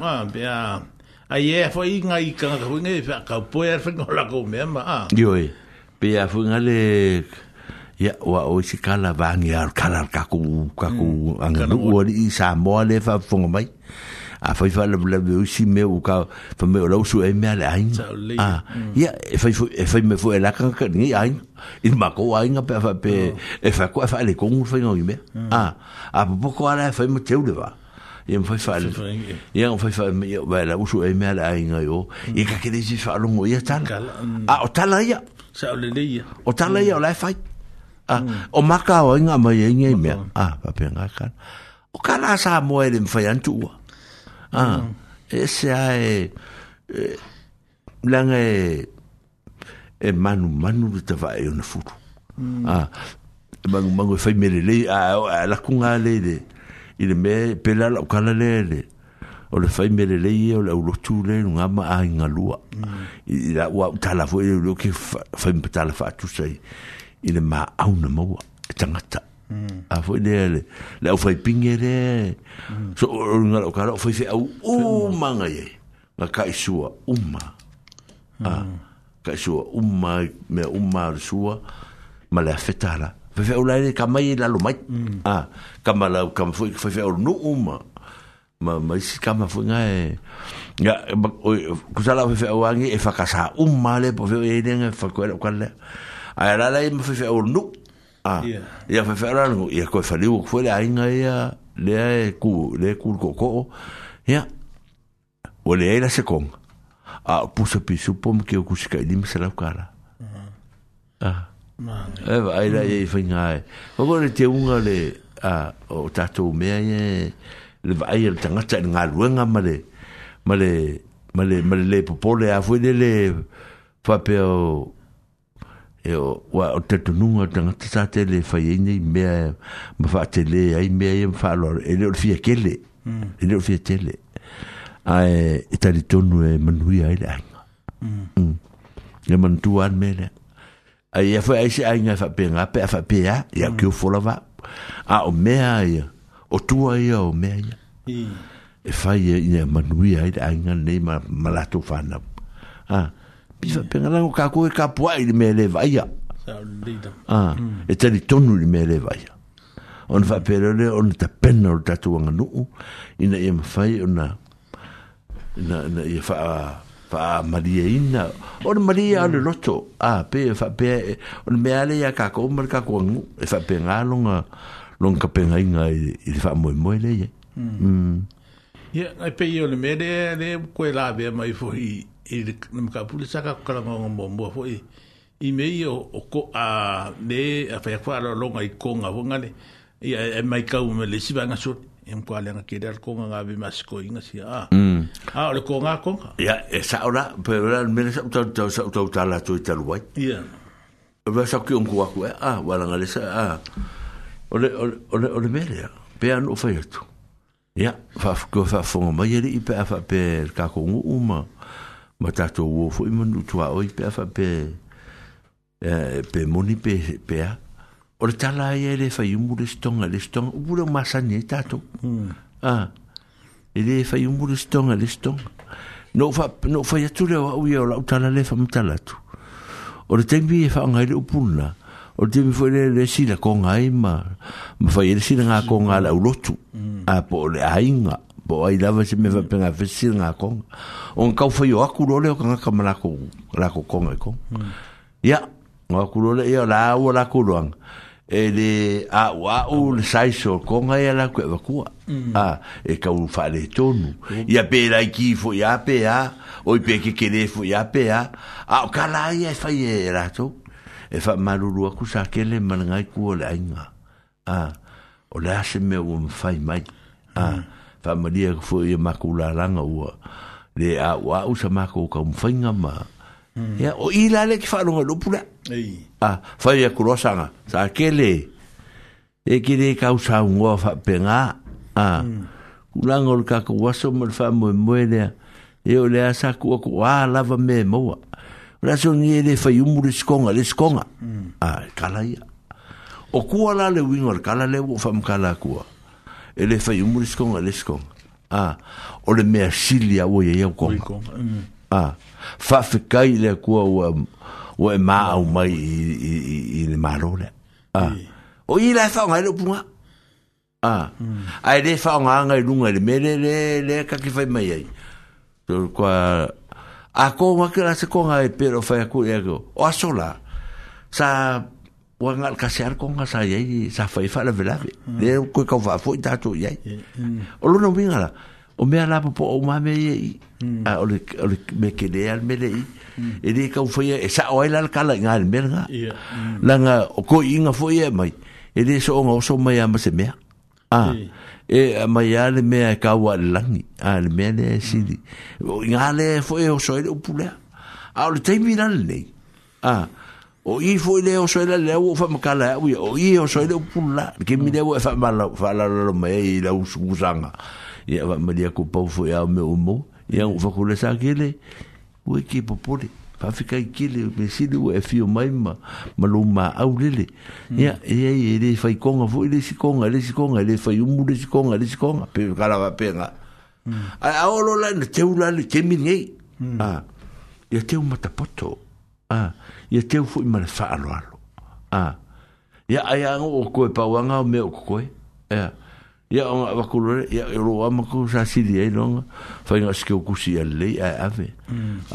Speaker 7: ah be a ai e foi inga i kanga ka
Speaker 6: winga i wha ka poe ar whenga hola kou mea ma a ioi pe a funga le ia wa o si kala vangi ar kala ar kaku kaku hmm, anga nu o i sa moa le wha funga mai a foi fa le le o si me o ka fa me o lau su e mea le ain a hmm. ia e fai e fai me foi e la kanga ka ni ain i ma ko ain pe fa pe oh. e fa ko fa e le kongu fai ngoi mea hmm. a a popoko ala e fai mo teu le va ia mawhai whaale ia mawhai whaale ia wai la usu e mea le ainga yo ia ka kere si whaalongo ia tala a o tala ia
Speaker 7: sa o lele ia
Speaker 6: o tala ia o lai whai o maka o inga mai e ngai mea a papenga kala o kala sa mo e le mwhai antua a e se a e langa e e manu manu te vai e una furu a mangu mangu e whai mere le a la kunga le le i le mea pe la lau kala lea o le fai mele le ia e, o le aulotu le nunga a inga lua i la ua utala fo i e, le uloke fai mpatala fa atu sai i le ma au na maua e tangata a fo i e le le le au fai pingi le so o le nga lau kala o fai fai au uma nga ye nga ka isua uma a ka isua uma mea uma arisua ma le afetala mm Fe fe ulai ka mai e la lo mai. Mm. Ah, ka mala ka foi foi fe no uma. Ma ma si ka e. ma foi ngai. Ya ku sala fe fe wangi e fa ka sa uma le po fe e den fa ko ko le. Ai la la ma fe fe no. Ah. Ya fe fe la no ya ko fa liu foi la inga ya e le ku le ku ko ko. Ya. O le ela se kong. A ah, pusa pisu pom ke ku ska ni me sala kala. Ah. Mm. e va ai dai fai ngai ma vole te unga le a o tato me ai e, le va ai e tanga tanga ngai ruenga le ma le ma le ma le popole a fu le fa pe o e o wa o te tu nunga tanga tata te le fai e ni me ma fa te le ai me ai fa lo e le fi kele e le fi tele ai e tali tonu e manui ai ai Mm. Mm. Ya mantuan mele. Mm ai ia foi aise ai nga fapenga pe a fapia ia mm. kiu fola va a o mea ia o tua ia o mea ia mm. e fai ia ia manui ai da ai nga nei fana ah. pi fapenga mm. lango kako e ka pua i mea leva ia a mm. e tani tonu i leva ia on va le on ta pena o tatu wanga nuu ina ia mafai na na ia faa pa Maria ina on Maria mm. le lotto a ah, pe fa pe on me ale ya ka ko mer ka ko e fa pe nga long long ka pe nga i i fa mo mo le ye mm. mm.
Speaker 7: ya yeah, ai pe yo le mere le ko la be mai fo i i nem ka pu le saka ka ngo mo mo fo i i me yo o ko a ne a fa kwa lo long ai ko nga vo nga le ya e, e mai ka me le si ba em kwa le nga kira ko nga bi mas ko inga si
Speaker 6: ah, mm. a a le
Speaker 7: ko nga ko
Speaker 6: ya e sa ora pe ora me sa to to sa to ta la to ta lwa ya ba sa ki um kwa ko a wala nga le sa a ah, ole ole ole me le pe an o fa yetu ya fa ko fa fo ma ye i pe fa pe ka ko uma ma ta to wo fo i mo nu to a o i pe fa eh, pe pe moni pe pe a Um o le tala ia le fai umu le stonga le stonga upu le masani e tatou ah e le fai umu le stonga le stonga no fa no fa ia tu le o ia o la utala le fa mutala tu o le tembi e fa ngai le upuna o le tembi foi le le sila ko ngai ma ma fa ia le sila nga ko la ulotu a po le ainga po ai lava se me va penga fa sila nga ko um on ka foi o aku le o ka ka ko la ko ko ko ia o aku ia la o la ko ele a wa o le sai so con e ai la que va cua mm. a e ka un fare tonu ia pe la ki fo ia pe a o pe ke ke le fo ia pe a a o ka ia fa ye la to e fa malu lu ku sa ke le man ngai ku le ai nga a o la se me un fai mai a fa mm. ma dia fo ia ma ku la la nga le a wa o sa ma ku ka un fai nga ma mm. ia o ila le ki fa lo lo pula ei a ah, fai a e kurosanga sa kele e kere ka usa un go fa penga a ulang ol ka ko waso mo fa mo mo e ole asa ku ko a lava me mo ora so ni e le fai un muris le sconga a hmm. ah, e kala ia o ku ala le win ol kala le wo fa m kala ku e le fai un muris le sconga ah, a ole me silia o ye ko a fa fikai le ku wa o e ma au mai i, i, i, i le marole. Ah. O i lai whaonga i lupunga. Ah. Mm. Ai le whaonga anga i lunga le mele le, le kaki whai mai ai. So, A kōngwa ke la se kōngwa e pero fai e a kūrea kō. O aso la. Sa... Ua ngā le kasear kōngwa sa iai sa whai whai la velawe. Mm. Le koe kau whaafo i tātou iai. O luna winga la. O mea la po mm. ah, o mame iai. O A ole, ole le mele iai. Ini kau ka fo ye sa o ngan ka la ngal merga inga fo mai ini so ngau so mai ma se ah, eh e ma ya le me ka wa la ni sini, le me le si di nga le fo ye so ile pula a le te mi na o i fo ile o so le o fa ma ka la o i o so ile pula ke mi le o fa ma fa la lo me i la usanga ya va ma dia ku pa fo ya me o mo ya va ku le sa ke ue ki popole fafika i kile me sili ue fio maima ma lo ma au lele hmm. ia e ai e le fai konga fo ele si konga le si konga le fai umu le si konga e e e le si konga pe kala va pe nga hmm. a a olo la ne teu la le kemi ngai hmm. a ia teu mata poto a ia teu fo i ma le fa alo alo a ia ai ango o koe pa wanga o me o koe ia ya o va kulur ya ro wa ma ku sa si di ai long fa nga ske ku si ya le a ave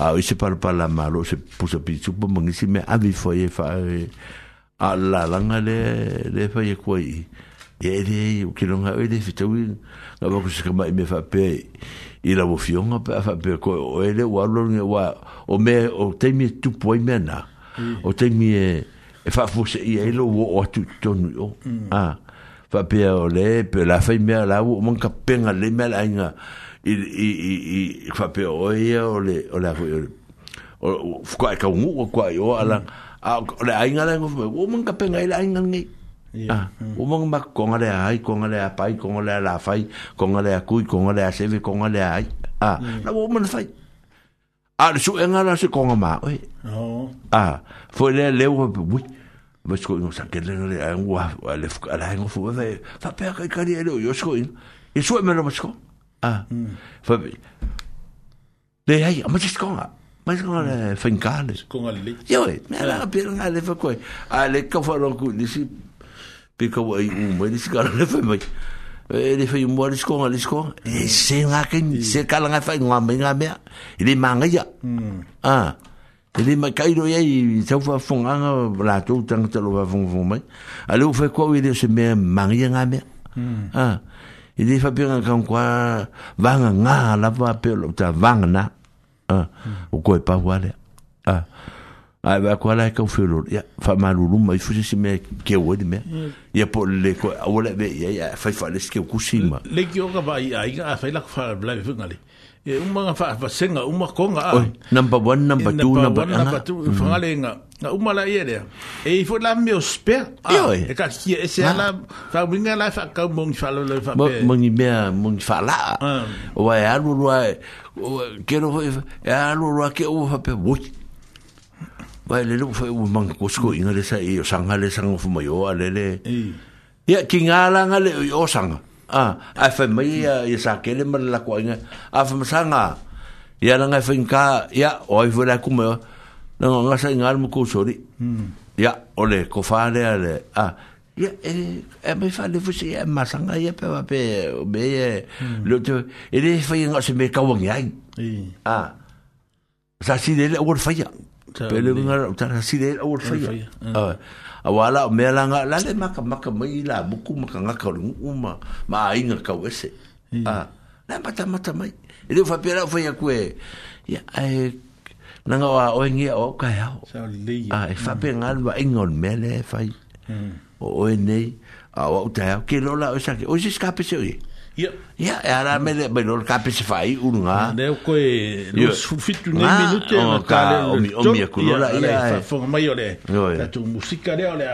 Speaker 6: a o se par par la ma lo se pu se pi su pu mangi si me a vi fo ye fa a la la nga le le fa ye ku ai ye de u ki long a o de fitu nga ba ku se ka ma me fa pe i la bofio nga pa fa pe ko o ele wa lo nga e wa o me o te mi e tu po i mena mm. o te mi e fa fu se ye lo o tu tonu o a mm. ah. fa pe o le pe la fai mea la u mon ka penga le mea la inga i i i fa pe o e ia o le o la o fuka e ka ngu e o kwa yo ala a le ainga le ngo o mon ka penga le ainga ngi ah mm. o mon ma konga le ai konga le pai konga le la fai konga le kui konga le seve konga le ai ah la o mon fai a su enga la se konga ma oi oh. ah foi le le o bui mas ko no sakel no le ang wa le fuka la ang fuwa ve fa pe ka ka le yo sko in e so me no mas ko a fa le ai mas sko a mas ko le fin kales ko ngal le yo e me la pe ngal le fa ko a le ka fa ro ku ni si pe ko wa i mo ni si ka le fa mai e le fa i mo le sko ngal le sko e se nga ken se ka la nga fa ngwa me nga me le manga ya mm. a 你啲麥芽膠嘢，一早放放硬個，拉到等佢落去放放埋，一路放過佢哋先變埋軟嘅咩？啊！你啲發餅啊，講過放個硬，拉翻俾落就放個軟，啊，我攰飽我咧，啊，係咪攰啦？佢肥佬，又發埋碌碌，咪好似啲咩膠嘅啲咩？又破裂過，我哋咩咩？發一
Speaker 7: 發咧，少少苦絲嘛。你膠嘅話，依家發一發咧，佢發唔翻嚟。e uma nga fa fa senga uma ko nga ai
Speaker 6: number 1 number 2 number
Speaker 7: 1 number 2 fa le nga nga uma la ia e i fo la me o spe e ka ki e se la fa winga la fa ka mong fa lo fa pe mong
Speaker 6: ni me mong fa la wa ya lu lu ke lo ya lu lu ke o fa pe wo Vai le lu foi un man kusko inga le sa i o sanga le sanga fu mayo ale le. Ya kingala nga le o sanga. 啊！阿芬咪啊，以前佢哋咪拉過嘅，阿芬生啊，然後阿芬家也外夫嚟過冇？嗱我講聲我冇講錯啲，嗯，也我哋講翻嚟阿咧，啊，也誒，阿咪翻嚟唔知阿媽生啊，也平平咩嘢，攞住，依啲翻嚟我先未交往嘅，嗯，啊，生仔嚟我會翻嚟，平平我生仔嚟我會翻嚟，嗯。awala o mea langa lale maka maka mai la maka ngaka rungu uma ma inga ka wese ah, na mata mata mai ili ufa pera ufa ya kue ya ae nanga wa oengi a oka yao ah, e fa pe ngalu wa inga on mele fai o oenei a wa uta yao ke lola o sake o isi skape se oye Ia, ia era melhor capacify urunga.
Speaker 7: Koe, né, los fitu ni minute na
Speaker 6: kale. Oh, o mi o mi colora ia. Fa fa
Speaker 7: mai
Speaker 6: ole.
Speaker 7: Tatu musika le ole.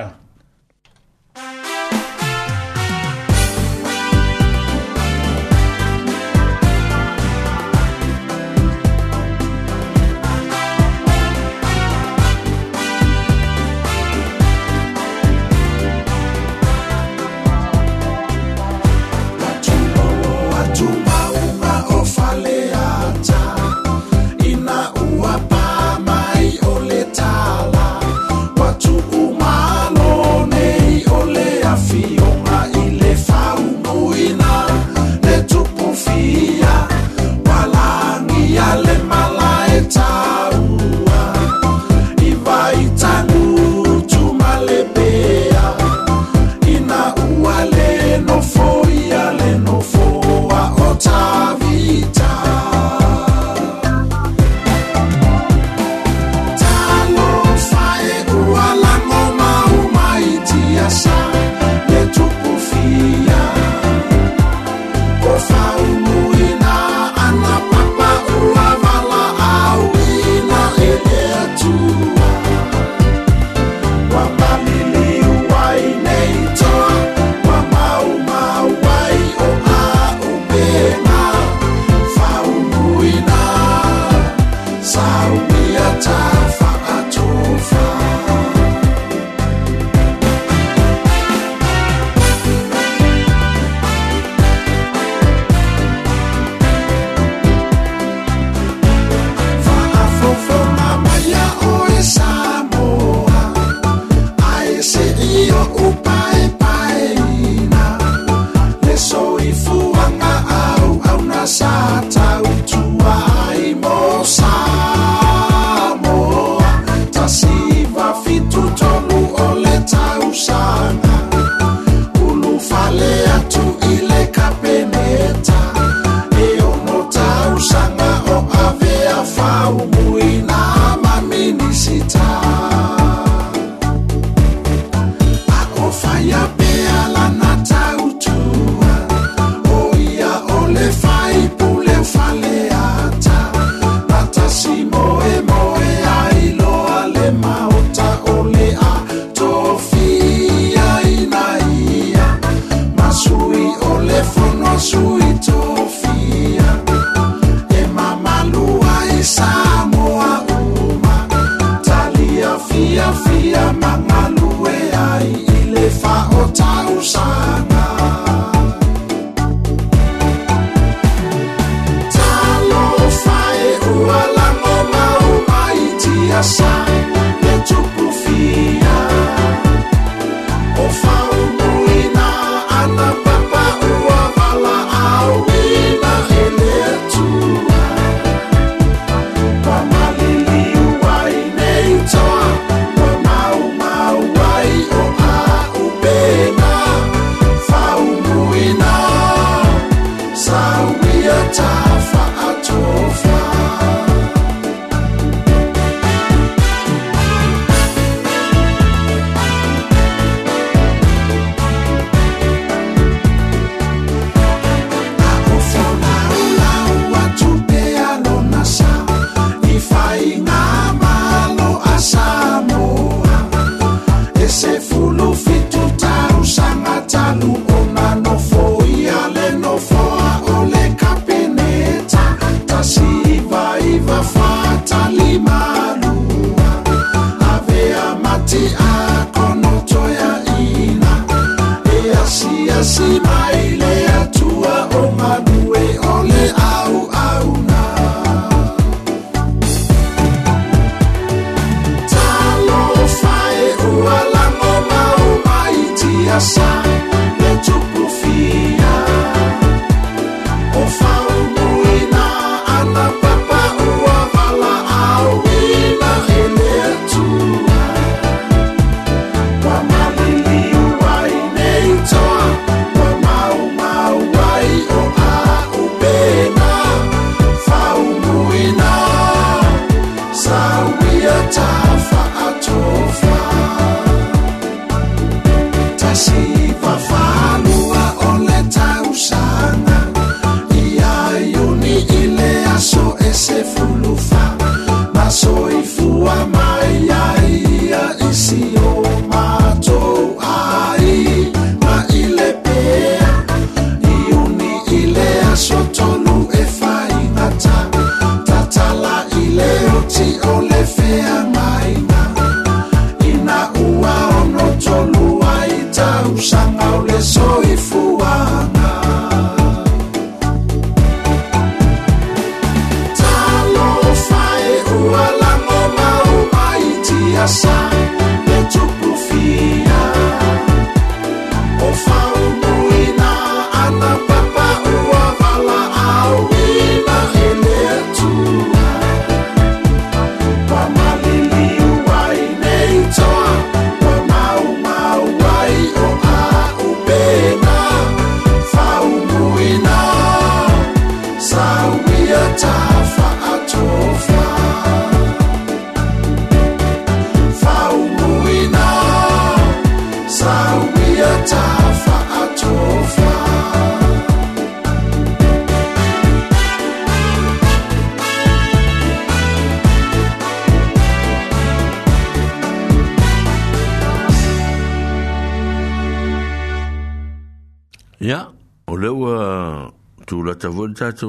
Speaker 6: ta vo ta to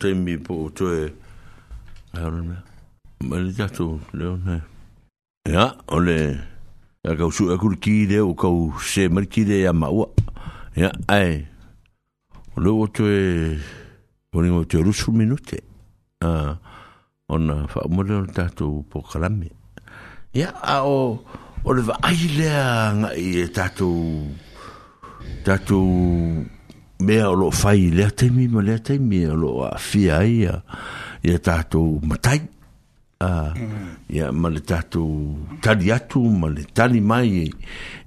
Speaker 6: te mi po to e ha me me ni ta to le o ne ya ole ya ka su a kul ki de o ka se mer ki de ya ma o ya ai o le o to e o ni o to ru su minute a on fa mo le ta to po kalame ya a o o le va ai le nga i ta e to ta to mea o lo fai lea teimi ma lea teimi o lo a fia ia ia tātou matai mm. ia uh, mm. ma le tātou tali atu ma le tali mai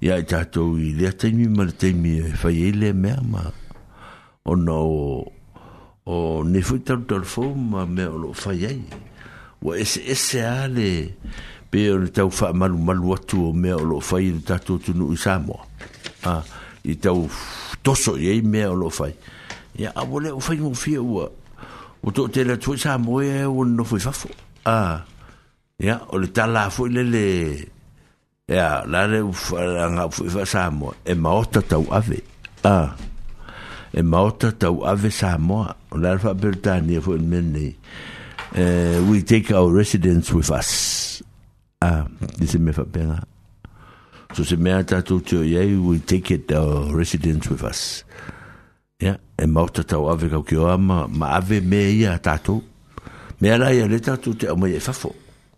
Speaker 6: ia i tātou i lea teimi ma le teimi e fai ei lea mea ma o na o o ne fui taru taru fau ma mea o lo fai ei wa ese ese a le pe o le tau malu malu atu o mea o lo fai le tātou tunu i Samoa uh, i tau toso ye i mea o loo fai ia aua lea ua faigofia ua ua toʻatele atu ai sa moe e ua nofo i fafo a ia o le tala fo le le ya la le faalaga foʻi faa sa moa e maota tauave a e maota tauave sa moa o la le faapeletania foʻi le mea lenei eh, we take our residence with us a i se mea faapeaga so se mea tatou teo iai we take it uh, residence with us ia e mau tatau ave kaukioa ma, ma ave mea ia tatou mea la ia le tatou te aumai ai fafo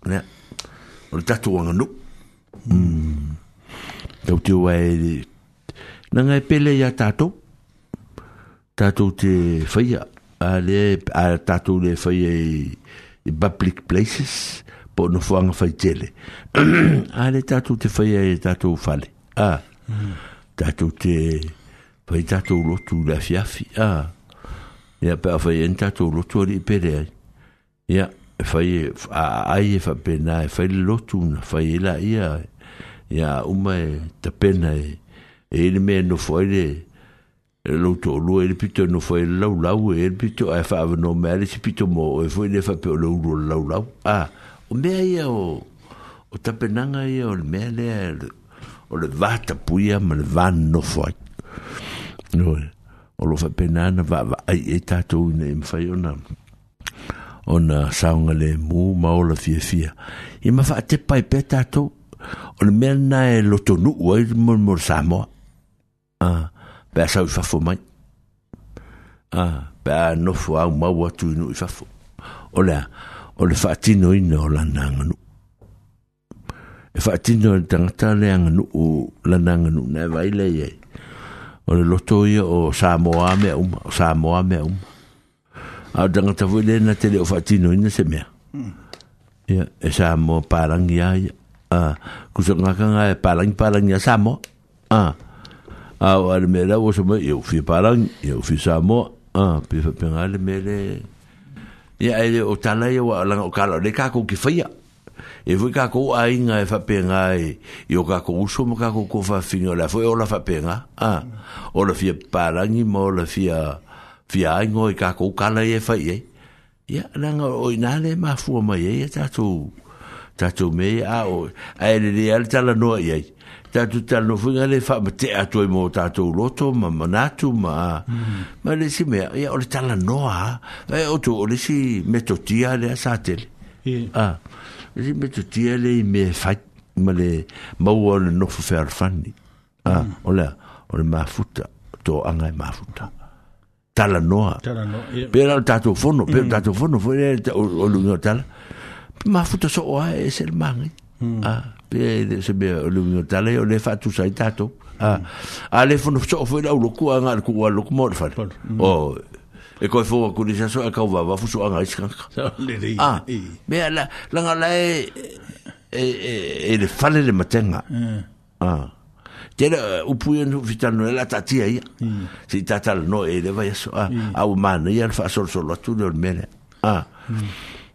Speaker 6: ia o le tatou aganuu hmm. kau teo ai e, na gae pele ia tatou tatou te faia a le a tatou le faia i public places po no fuanga fai tele. Ale tatu te fai e tatu fale. A. Ah. Mm. Tatu te fai tatu lotu la fiafi. A. Ah. Ia pa fai en tatu lotu ali pere ai. Ia. Fai e a ai e fa pena e fai lotu na fai e la ia. Ia uma e ta pena e. E ele me no fai le. E lo to lo e pito no fai lau lau e pito a e fa no mare pito mo e fai le fa pe lo lo lau lau. A. Ah o mea ia o, o tapenanga ia o le mea lea o le vata puia ma le vano fai no e o lo fai penana va, va ai e tatou ina e mfai ona ona saunga le mu ma o la fia fia i ma fai te pai pe tatou o le mea na e loto nu ua i mor mor samoa a ah, pe asau i fafo mai a ah, pe a nofo au maua tu inu i fafo o lea o le faatino ina o lana aganuu e faatino le tagata le aganuu lana aganuu na e vai lei ai o le loto ia o samoa mea uma o samoa mea uma a o tagata vui lē na tele o faatinoina se mea hmm. ia e samoa palagi ia ia a kusagakaga e palagi palagi a samoa a a o ale mea lau o somai e o fia palagi e o samoa a pe faapega le mea le ia e le o tala ia ua alaga o kala le kakou ke faia e foi kakou aiga e faapega e o kakou uso ma kakou ko faafiga la foi ola faapega a ola fia palagi ma ola fia fia aigo i e kakou kala e e. ia e fai ai ia alaga o inā le mafua mai ai a tatou tatou a o ae lelea le talanoa i tatu tala no fuinga le fa te atu i mo tato loto ma manatu ma mm. ma le si mea ia ole tala noa e otu ole si metotia le asatele a le si metotia le i me fai ma le maua ole nofu fer fani a mm. ole ole mafuta to anga i e mafuta tala noa pera le tato fono pera le mm. tato fono fuere ole ngio tala mafuta so oa e sel mangi a pe eh, se be le mio tale o le fa tu sai tato a ah. ah, a le fono so fo la lo kua ngal kua lo kmo fa o e ko fo ku ni so ka va va fu so ngal iska a me la la ngala e e, e e le fale le matenga eh. a ah. tera u uh, pu en vitan no e la tati ai si tata no e le va so a a u man ya fa so so lo tu le mele a mm.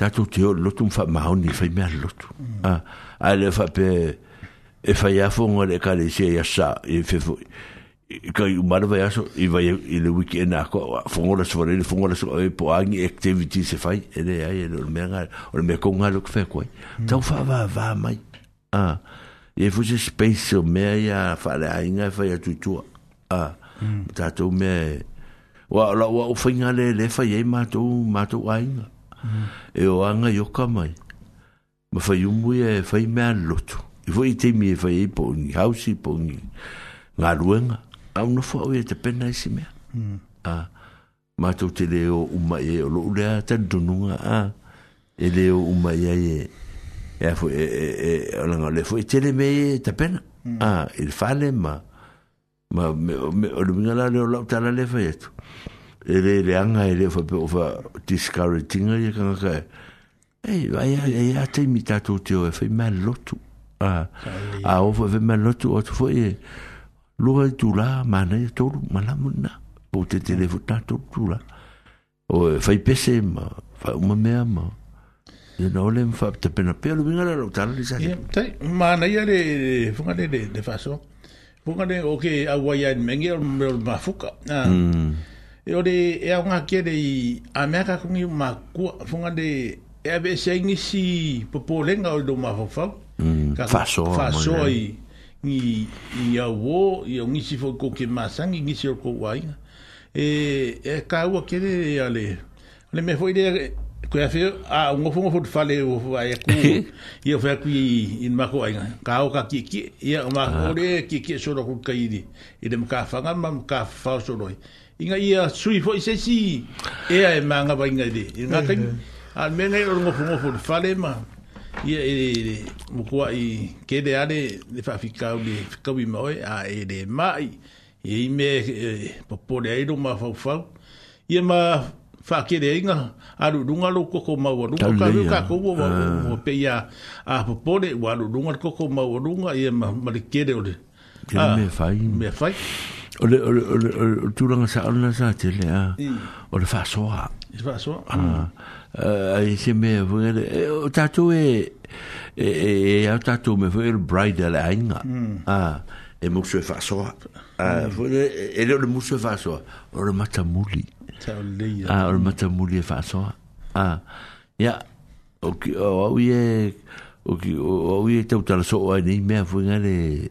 Speaker 6: tatou te o lotu mfa maoni fai mea lotu a ah, a le fa pe e fai afo ngā le ka le se ia sa e fefo ka i umara vai aso i vai i le a e nāko fongola sovare le fongola sovare po angi activity se fai e le ai e le mea ngā o le mea konga lo kwe koe mm. tau fa va va mai a ah, e fuse space o mea ia fa le ainga e fai atutua a ah, mm. tatou mea wa la wa o fai ngā le le fai e mātou mātou e o anga i oka mai. Ma fai umui e fai mea lotu. I fai te mi e fai e po ngi hausi, po ngi ngā ruenga. A una fua oi e te pena isi mea. Mm. ma tau te leo uma e o lo ulea tan tununga a e leo uma e e e a fua e, e e o langa le fua e tele me e te pena. Mm. A, e fale ma ma o le mingala leo lau tala le fai etu e le le anga e le fa pe ofa discouraging e kanga ka e vai e ia te mita to te o e fa mal lotu a a o fa mal lotu o te foi lua tu la mana e to mana mana po te te le vota to tu la o e fa pese ma fa uma mea ma e na ole fa te pena pe
Speaker 7: lu
Speaker 6: vinga
Speaker 7: la
Speaker 6: lo tala li sa e te
Speaker 7: mana ia le funga le le fa so funga le o a wai ai mengi o mafuka e ore e
Speaker 6: au
Speaker 7: ngā kia rei a mea kakungi ma kua funga de e a vese a ingi si popo lenga ori do
Speaker 6: ma fawfau mm, fasoa
Speaker 7: fasoa i ngi i a wō i a ngisi fo ko ke o ko e, e ka aquele ali rei e ale le me foi de ko ia a un ofo ofo de fale o a e eu i o fea kui i ma ko ainga ka o ka kie kie i a ma ko de ma ka fanga ma ma ka fao inga ia sui fo i sesi e ai manga ba inga de inga kai al mena i rongo fungo fo de fale ma ia e de e mukua i ke de ale de fa fika u de fika bi moe a e de mai e i me popo de ai ma fau fau ia ma fa ke de inga alu dunga lo koko ma wa dunga ka ka ko wa ah. wa pe ia a popo de wa lu dunga koko ma wa dunga ia ma ma de ke de ah, me
Speaker 6: fai. Me fai o le o le o le o le tūranga sa ala sa te le a o le
Speaker 7: whasoa le whasoa a
Speaker 6: i se mea whingere e, o tātou e e e e a tātou me whingere braida le ainga mm. a e musu e whasoa mm. e, e le o le musu e whasoa o le matamuli a o le matamuli e whasoa a ia o ki o au i e o ki o au i e tau tala soa ni mea whingere e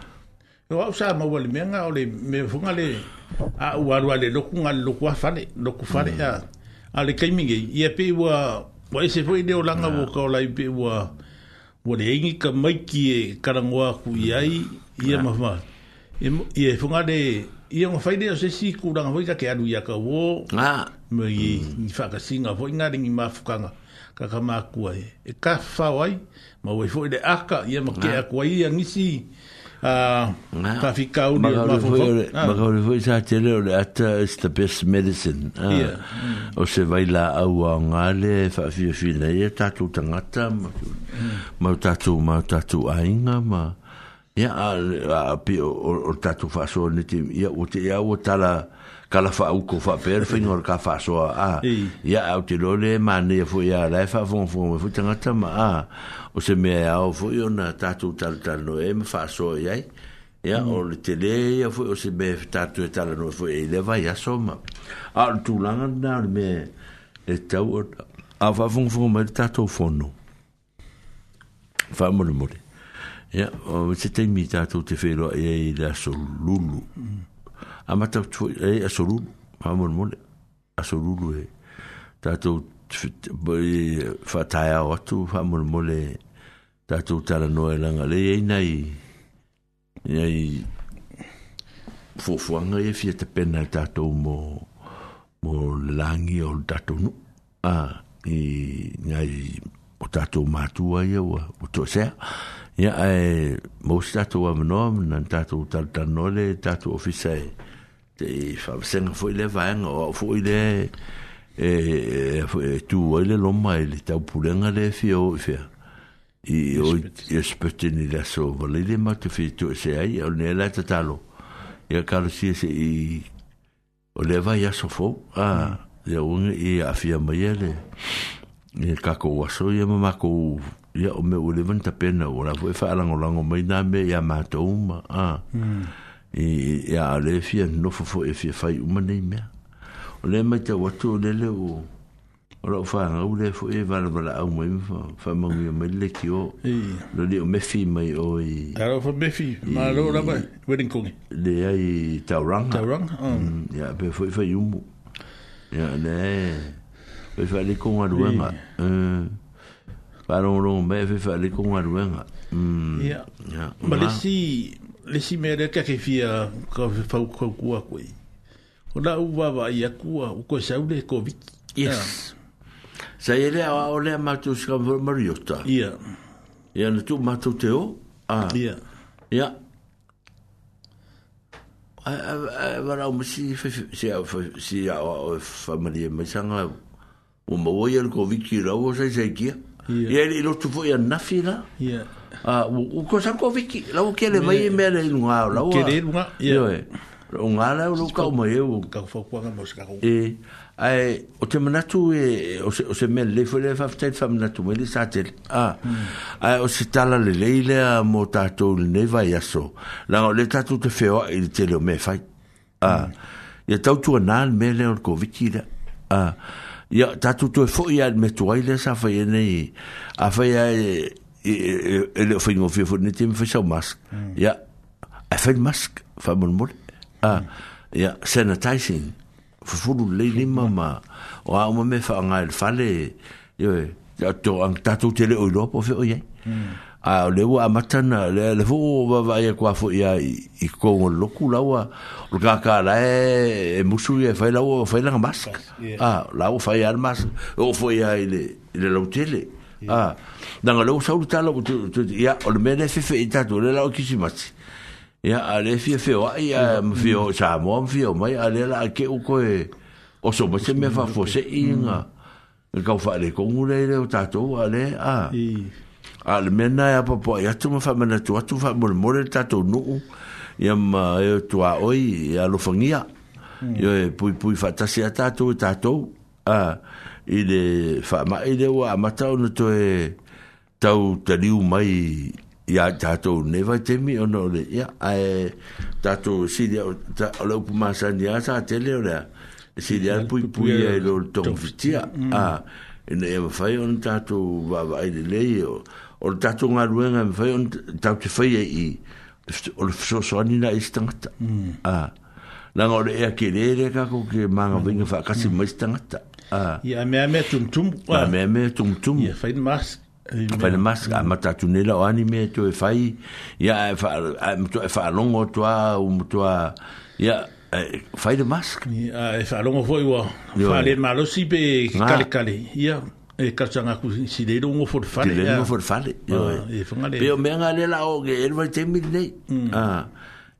Speaker 7: no au sa mo le meaga o le meafuga le auaru a le loku ga le loku afale loku fale a a le kaimigei ia pei ua ua ese foi le olaga ua kaolai pei ua ua leaigi ka maiki e kalagoa aku i ai ia mafama ia e fuga e le ia ngafai le o sesi kulaga foi kake alu ia mm. ni ma i faakasiga foi galigi mafukaga kakamakua e. e ka kafao ai ma uai e foi le aka ia ma ke aku ai ia gisi Ah,
Speaker 6: fi ka uni ma fo fo ka uni sa te le le at is the best medicine Ah, yeah. o se vai la au ngale fa fi fi le e tatu tu tanga ta ma mm. ma ta ma tatu tu ainga ma ya a pi o ta tu fa so ni ya o te ya o tala, la kala fa u ko fa per fin or ka fa so a ya au te lole ma ne fo ya la fa fo fo fo te ngata ma a o se me a o fo yo na ta tu tal tal no em fa so ya ya mm. o le te le ya fo o se me ta tu tal no e fo e le va ya so ma a tu la na na me e ta o a fa fo fo ma ta tu fo no fa mo le mo le ya o se te mi ta tu te fe lo e la so lulu mm. a mata tu e a soru a mon mon a soru e tatou fataeao atu faamolemole tatou talanoa e laga lei ai nai iai fuafuaga ia fia tapena e tatou mo mo lelagi o le tatou nuu a i nai o tatou matua ia ua ua toesea ia ae mausi tatou amanoa mana tatou talitalanoa le tatou ofisa e te whawasenga fo foi le vaenga o fo le e e tu o le loma e le tau pulenga le fio i fea i o i spetini le so vale le matu fitu se ai o ne la tatalo e kalo si se i o le vai aso fo a mm. le un i afia mai le e kako aso ia mamako ia o me o le vanta pena o la fo e fa lango lango mai na me ia matoma a ah. mm. i e a le fia no fo fo e fia fai uma nei mea. O le mai te watu o lele o o lau fa nga ule fo e vala vala au mai mefa fa mau i o mai le ki o lo li o mefi mai o i a lau fa mefi ma lo la mai wedding kongi le a i
Speaker 7: tauranga tauranga ya ah. mm, pe fo
Speaker 6: e fai umu ya le e fa le kongi a duenga pa eh, rong rong me e fa le kongi a
Speaker 7: duenga ya mm, ma le si le si me re ka ke fia ka fa u ko ku ku o na u va va ya ku u ko sa u le ko vi
Speaker 6: yes sa ye le o le ma tu ska vo mario ta ya ya no tu ma tu te a ya ya a a va na mo si fe si a si a fa ma ni e ma sa nga o mo wo ye ko vi ki ra o sa sa ki ya Ia ili lotu fo ia nafi la. Ia. Uh, uko sanko viki, lau kele mai e mea le ilunga au lau. Kele ilunga, ia. Ia e. O ngā la e lau kau mai e u. Kau fau kua ngā mausika E. Ai, o te manatu e, o se, o se mea le lefo le fafetai fa manatu mele sa te. Ah. Ai, o se tala le leile a mo tātou le neva i aso. Langa, le tātou te feoa i e te leo me fai. Ah. Ia e tautua nā le mea le o le Ah ya ta tu tu fo ya me tu ai le sa fa ye nei a fa ya e, e, e, e le fo ngo fi fo ni tim fa sa mask ya mm. a fa mask fa mon mon a ya mm. sanitizing fo fo lu le ni mm. mama o a mo me fa nga le fa le yo ya to an ta tu te le o lo po fo ye a le wa matana le le vo va va ya kwa fo ya i ko ngo lo ku la wa lo ka ka la e, e musu ye fa la wa fa la mas a la wa fa ya mas o fo ya ile ile lo tele a dan lo sa lu ta lo ya o me le fe fe ta to le la o ki si mas ya a le fe fe wa ya mo mm. fe o sa mo mo fe o mai a le la ke u ko e o so mo se me fa mm. fo se inga mm. e ka fa le ko ngule le o ta to wa le a a le mea nai e a papua i e atu ma whamana tu atu wha mole mole tatou nuu i am e tu a oi e alofangia mm. i e pui pui whatasi a tatou e tatou a i le whama i le ua amata ono to e tau taliu mai i a tatou neva te mi ono le ia a e tatou si le o le upu masani a sa te le o si le pui pui e lo tong fitia a i ne e mawhai ono tatou wawai le le o o le tatou galuega e ma fai tau te faia i o le fesoasoani na isi tagata hmm. ah. naga o le ea kelele kako ke magafaiga faakasi hmm. mai si tagata ah.
Speaker 7: meamea
Speaker 6: tumutumufaina mas matatunei ah, hmm. lao ani mea toe fai ia matoae faalogo e atoa u matoa ia fai e, le mask e faalogo foi ua faale malosi pe kalekale ia e katanga ku
Speaker 7: si de rongo for fale
Speaker 6: de rongo for fale ah, yo e pe o la o ge el vai temi de mm. ah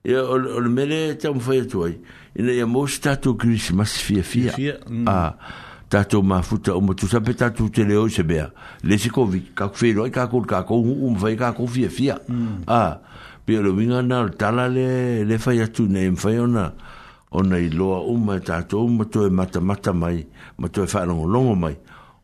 Speaker 6: e o o mele tam foi tu ai e ne mo sta tu christmas fia fia mm. ah ta tu ma futa o tu sa pe ta tu te leo se bea le se ko vi ka ku fero ka ku ka ku u vai ka ku fia fia mm. ah pe o vinga na tala le le fai atu ne fai ona ona i loa uma e tatou e mata mata mai ma toe whaarongolongo mai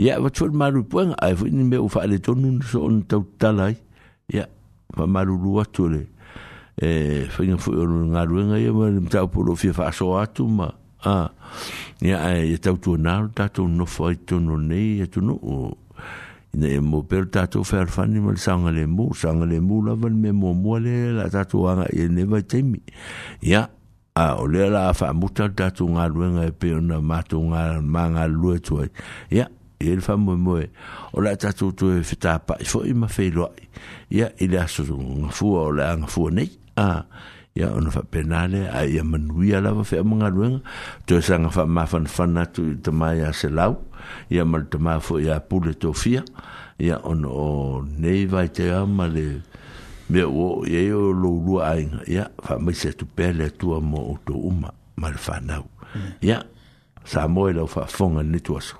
Speaker 6: ia wa tō maru puanga ai fu ni me o whaale tonu so on tau talai ia wa maru rua tōre e whainga fu o ngā ruenga ia ma ni tau polo fia whaaso atu ma a ia ai e tau tō nāru tātou no whai tōno nei e tōno o ina e mō pēr tātou whērwhani ma le sanga le mō sanga le mō lawa me mō mua le la tātou anga e newa teimi ia a o le la wha muta tātou ngā ruenga e pēr na mātou ngā mā ngā lue tuai ia e le faamoemoe o le a tatou toe fetapaʻi foʻi ma feiloaʻi ia i le aso gafua o le agafua nei a ia ona faapena le a ia manuia lava feʻamagaluega toe saga faamafanafana atu i le tamā iā selau ia ma le tamā foʻi iā pule tofia ia ona o nei vaiteā ma le mea ua o iai o loulua aiga ia faamaise atu pea le atua mo outou uma ma le fanau mm. ia sa mo lau faafoga le tuaso